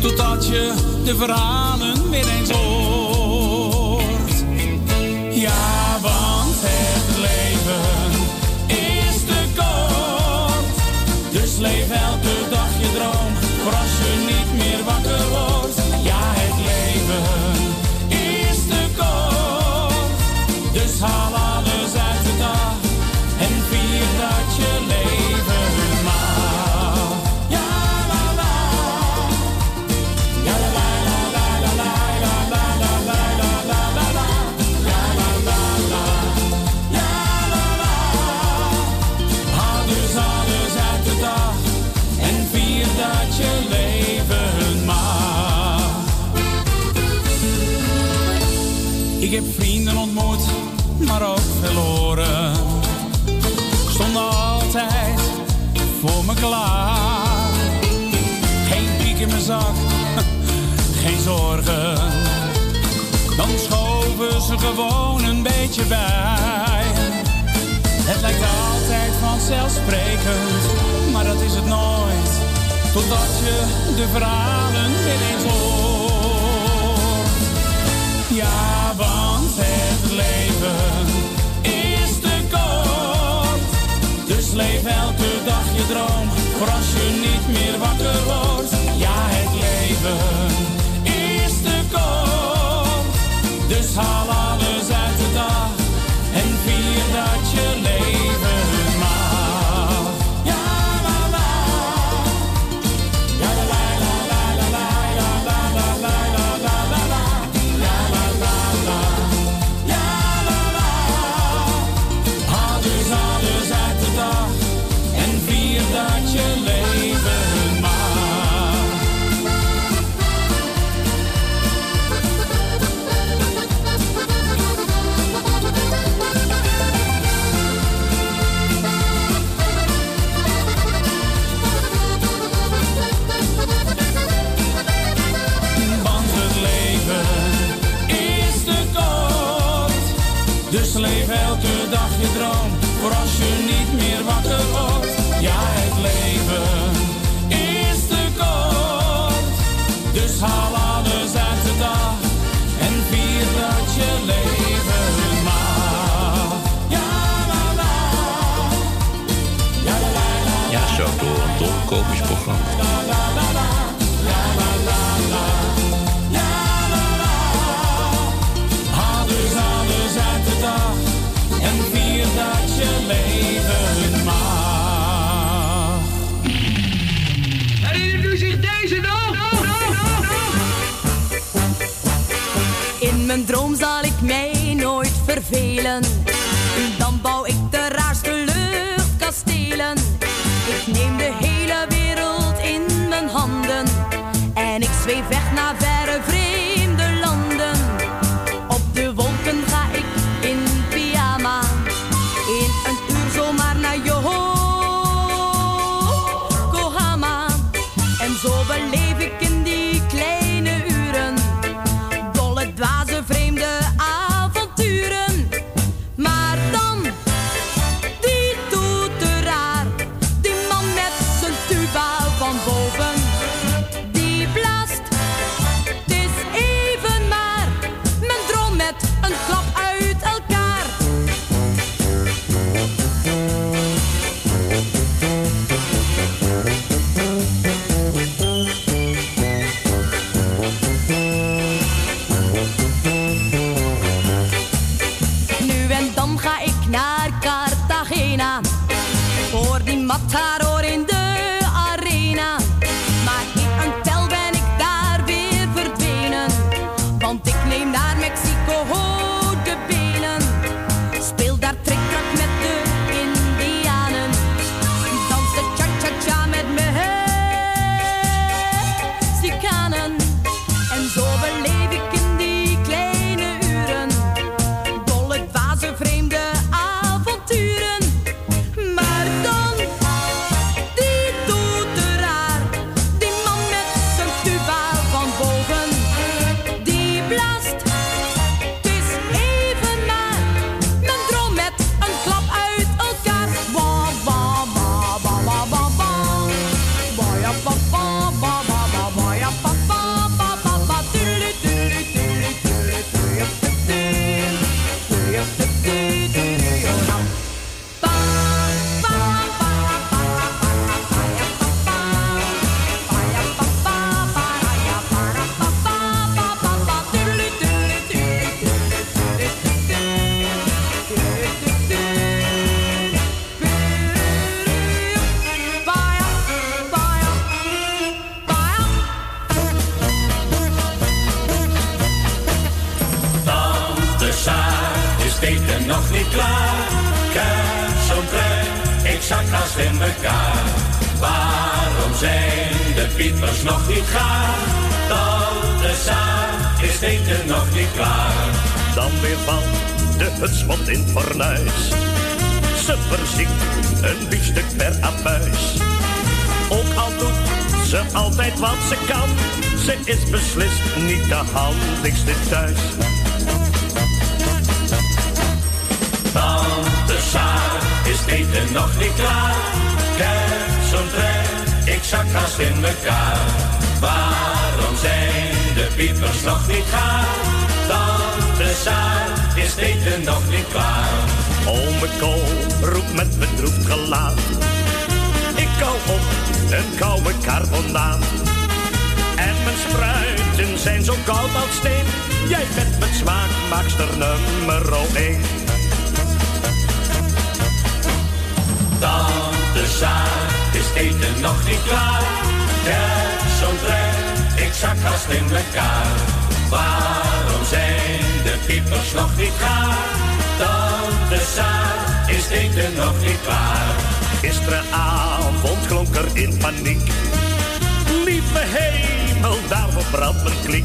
Totdat je de verhalen weer eens hoort. Ja, want het leven is te kort. Dus leef elke zorgen. Dan schoven ze gewoon een beetje bij. Het lijkt altijd vanzelfsprekend, maar dat is het nooit. Totdat je de verhalen weer eens hoort. Ja, want het leven is te kort. Dus leef elke dag je droom, voor als je niet meer wakker wordt. Ja, het leven. Dus haal alles uit de dag en vier dat je leven leef elke dag je droom, voor als je niet meer wakker wordt. Ja, het leven is te kort. Dus haal alles uit de dag en vier dat je leven mag. Ja, la la. Ja, la. Ja, zo door een dolkomisch programma. Ze kan. Ze is beslist niet de handigste thuis. Tante Saar is eten nog niet klaar. Trein, ik zak haast in elkaar. Waarom zijn de piepers nog niet gaar? Tante Saar is eten nog niet klaar. Ome Kool roept met bedroefd gelaat. Ik kou op een koude carbonaat. En mijn spruiten zijn zo koud als steen. Jij bent met smaakmaakster nummer 1. Tante Saar is eten nog niet klaar. Trein, ik zak haast in elkaar. Waarom zijn de piepers nog niet gaar? Tante Saar is eten nog niet klaar. Gisteravond klonk er in paniek. Lieve hemel, daar verbrandt mijn klik.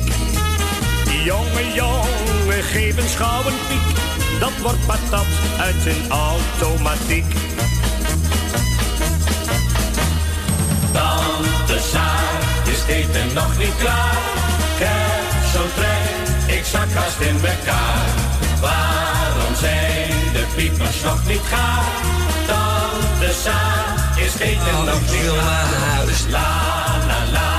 Jongen, jongen, geef een schouw een piek. Dat wordt patat uit zijn automatiek. Tante Saar is het eten nog niet klaar. Kijk zo'n trein, ik zak haast in elkaar. Waarom zijn de piepers nog niet gaar? Tante Saar is het eten nog niet klaar. La la la la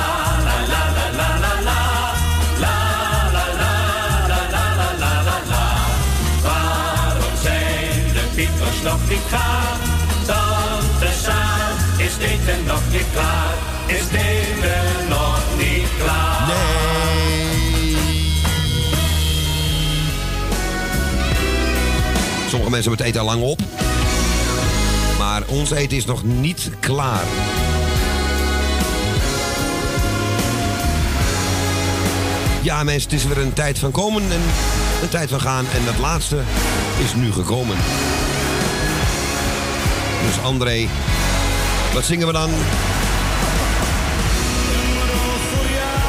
nog niet gaar? Tante Saar is het eten nog niet klaar. Is het eten nog niet klaar? Sommige mensen hebben het eten al lang op. Maar ons eten is nog niet klaar. Ja, mensen, het is weer een tijd van komen en een tijd van gaan. En dat laatste is nu gekomen. Dus André, wat zingen we dan? Een roos voor jou,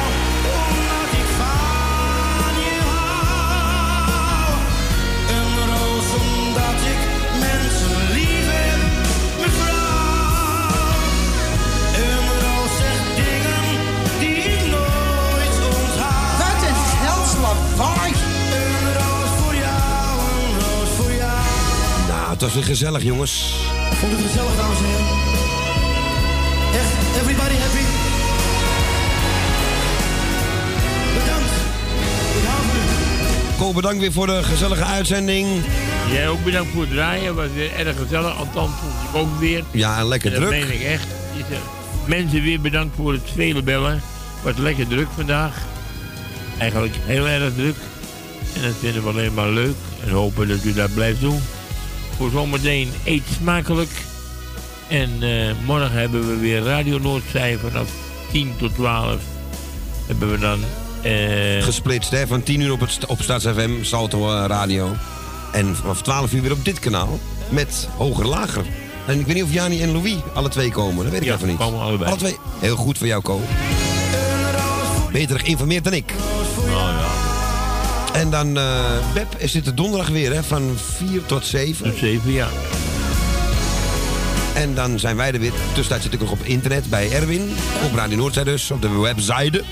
omdat ik van je hou. Een roos omdat ik mensen liefheb, mevrouw. Een roos zegt dingen die ik nooit onthaal. Uit het hels lawaai. Een roos voor jou, een roos voor jou. Nou, het was weer gezellig, jongens. Vond het gezellig, dames en heren? Echt, everybody happy? Bedankt. Ik hou van u. Ko, bedankt weer voor de gezellige uitzending. Jij ook bedankt voor het draaien. Was weer erg gezellig. Althans, vond ik ook weer. Ja, en lekker En dat druk. meen ik echt. Mensen weer bedankt voor het vele bellen. Wat lekker druk vandaag. Eigenlijk heel erg druk. En dat vinden we alleen maar leuk. En hopen dat u dat blijft doen. Voor zometeen eet smakelijk. En eh, morgen hebben we weer Radio Noordzij vanaf 10 tot 12. Hebben we dan... eh, Gesplitst, hè? Van 10 uur op, het, op Stads FM, Salto eh, Radio. En vanaf 12 uur weer op dit kanaal. Met Hoger Lager. En ik weet niet of Jani en Louis alle twee komen. Dat weet ik Ja, even niet. komen allebei. Alle twee. Heel goed voor jou, Ko. Beter geïnformeerd dan ik. En dan, eh Beb, is dit de donderdag weer, hè? Van 4 tot 7. Tot 7, ja. En dan zijn wij er weer. Tussentijd zit ik nog op internet bij Erwin. Op Radio Noordzij dus, op de website.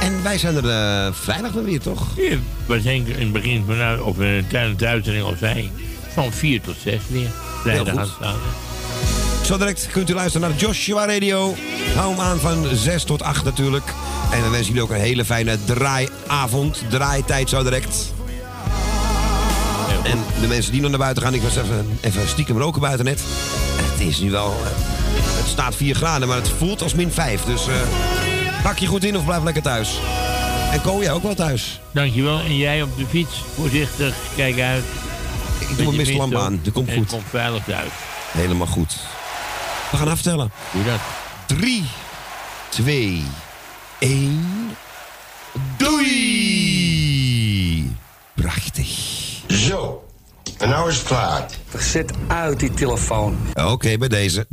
En wij zijn er eh, vrijdag dan weer, toch? Ja, we zijn in het begin van, of in de uitzending al zei, van 4 tot 6 weer. Vrijdag goed. aanstaande. Zo direct kunt u luisteren naar Joshua Radio. Hou hem aan van 6 tot 8 natuurlijk. En we wensen jullie ook een hele fijne draaiavond. Draaitijd zo direct. En de mensen die nog naar buiten gaan, ik was even, even stiekem roken buiten net. Het is nu wel... eh, het staat 4 graden, maar het voelt als min 5. Dus eh pak je goed in of blijf lekker thuis. En Ko, jij ook wel thuis? Dankjewel. En jij op de fiets, voorzichtig, kijk uit. Ik doe mijn je mistlamp aan, dat komt goed. kom veilig thuis. Helemaal goed. We gaan aftellen. Doe dat. 3, 2, 1. Doei! Prachtig. Zo. En nou is het klaar. Zet uit die telefoon. Oké, bij deze.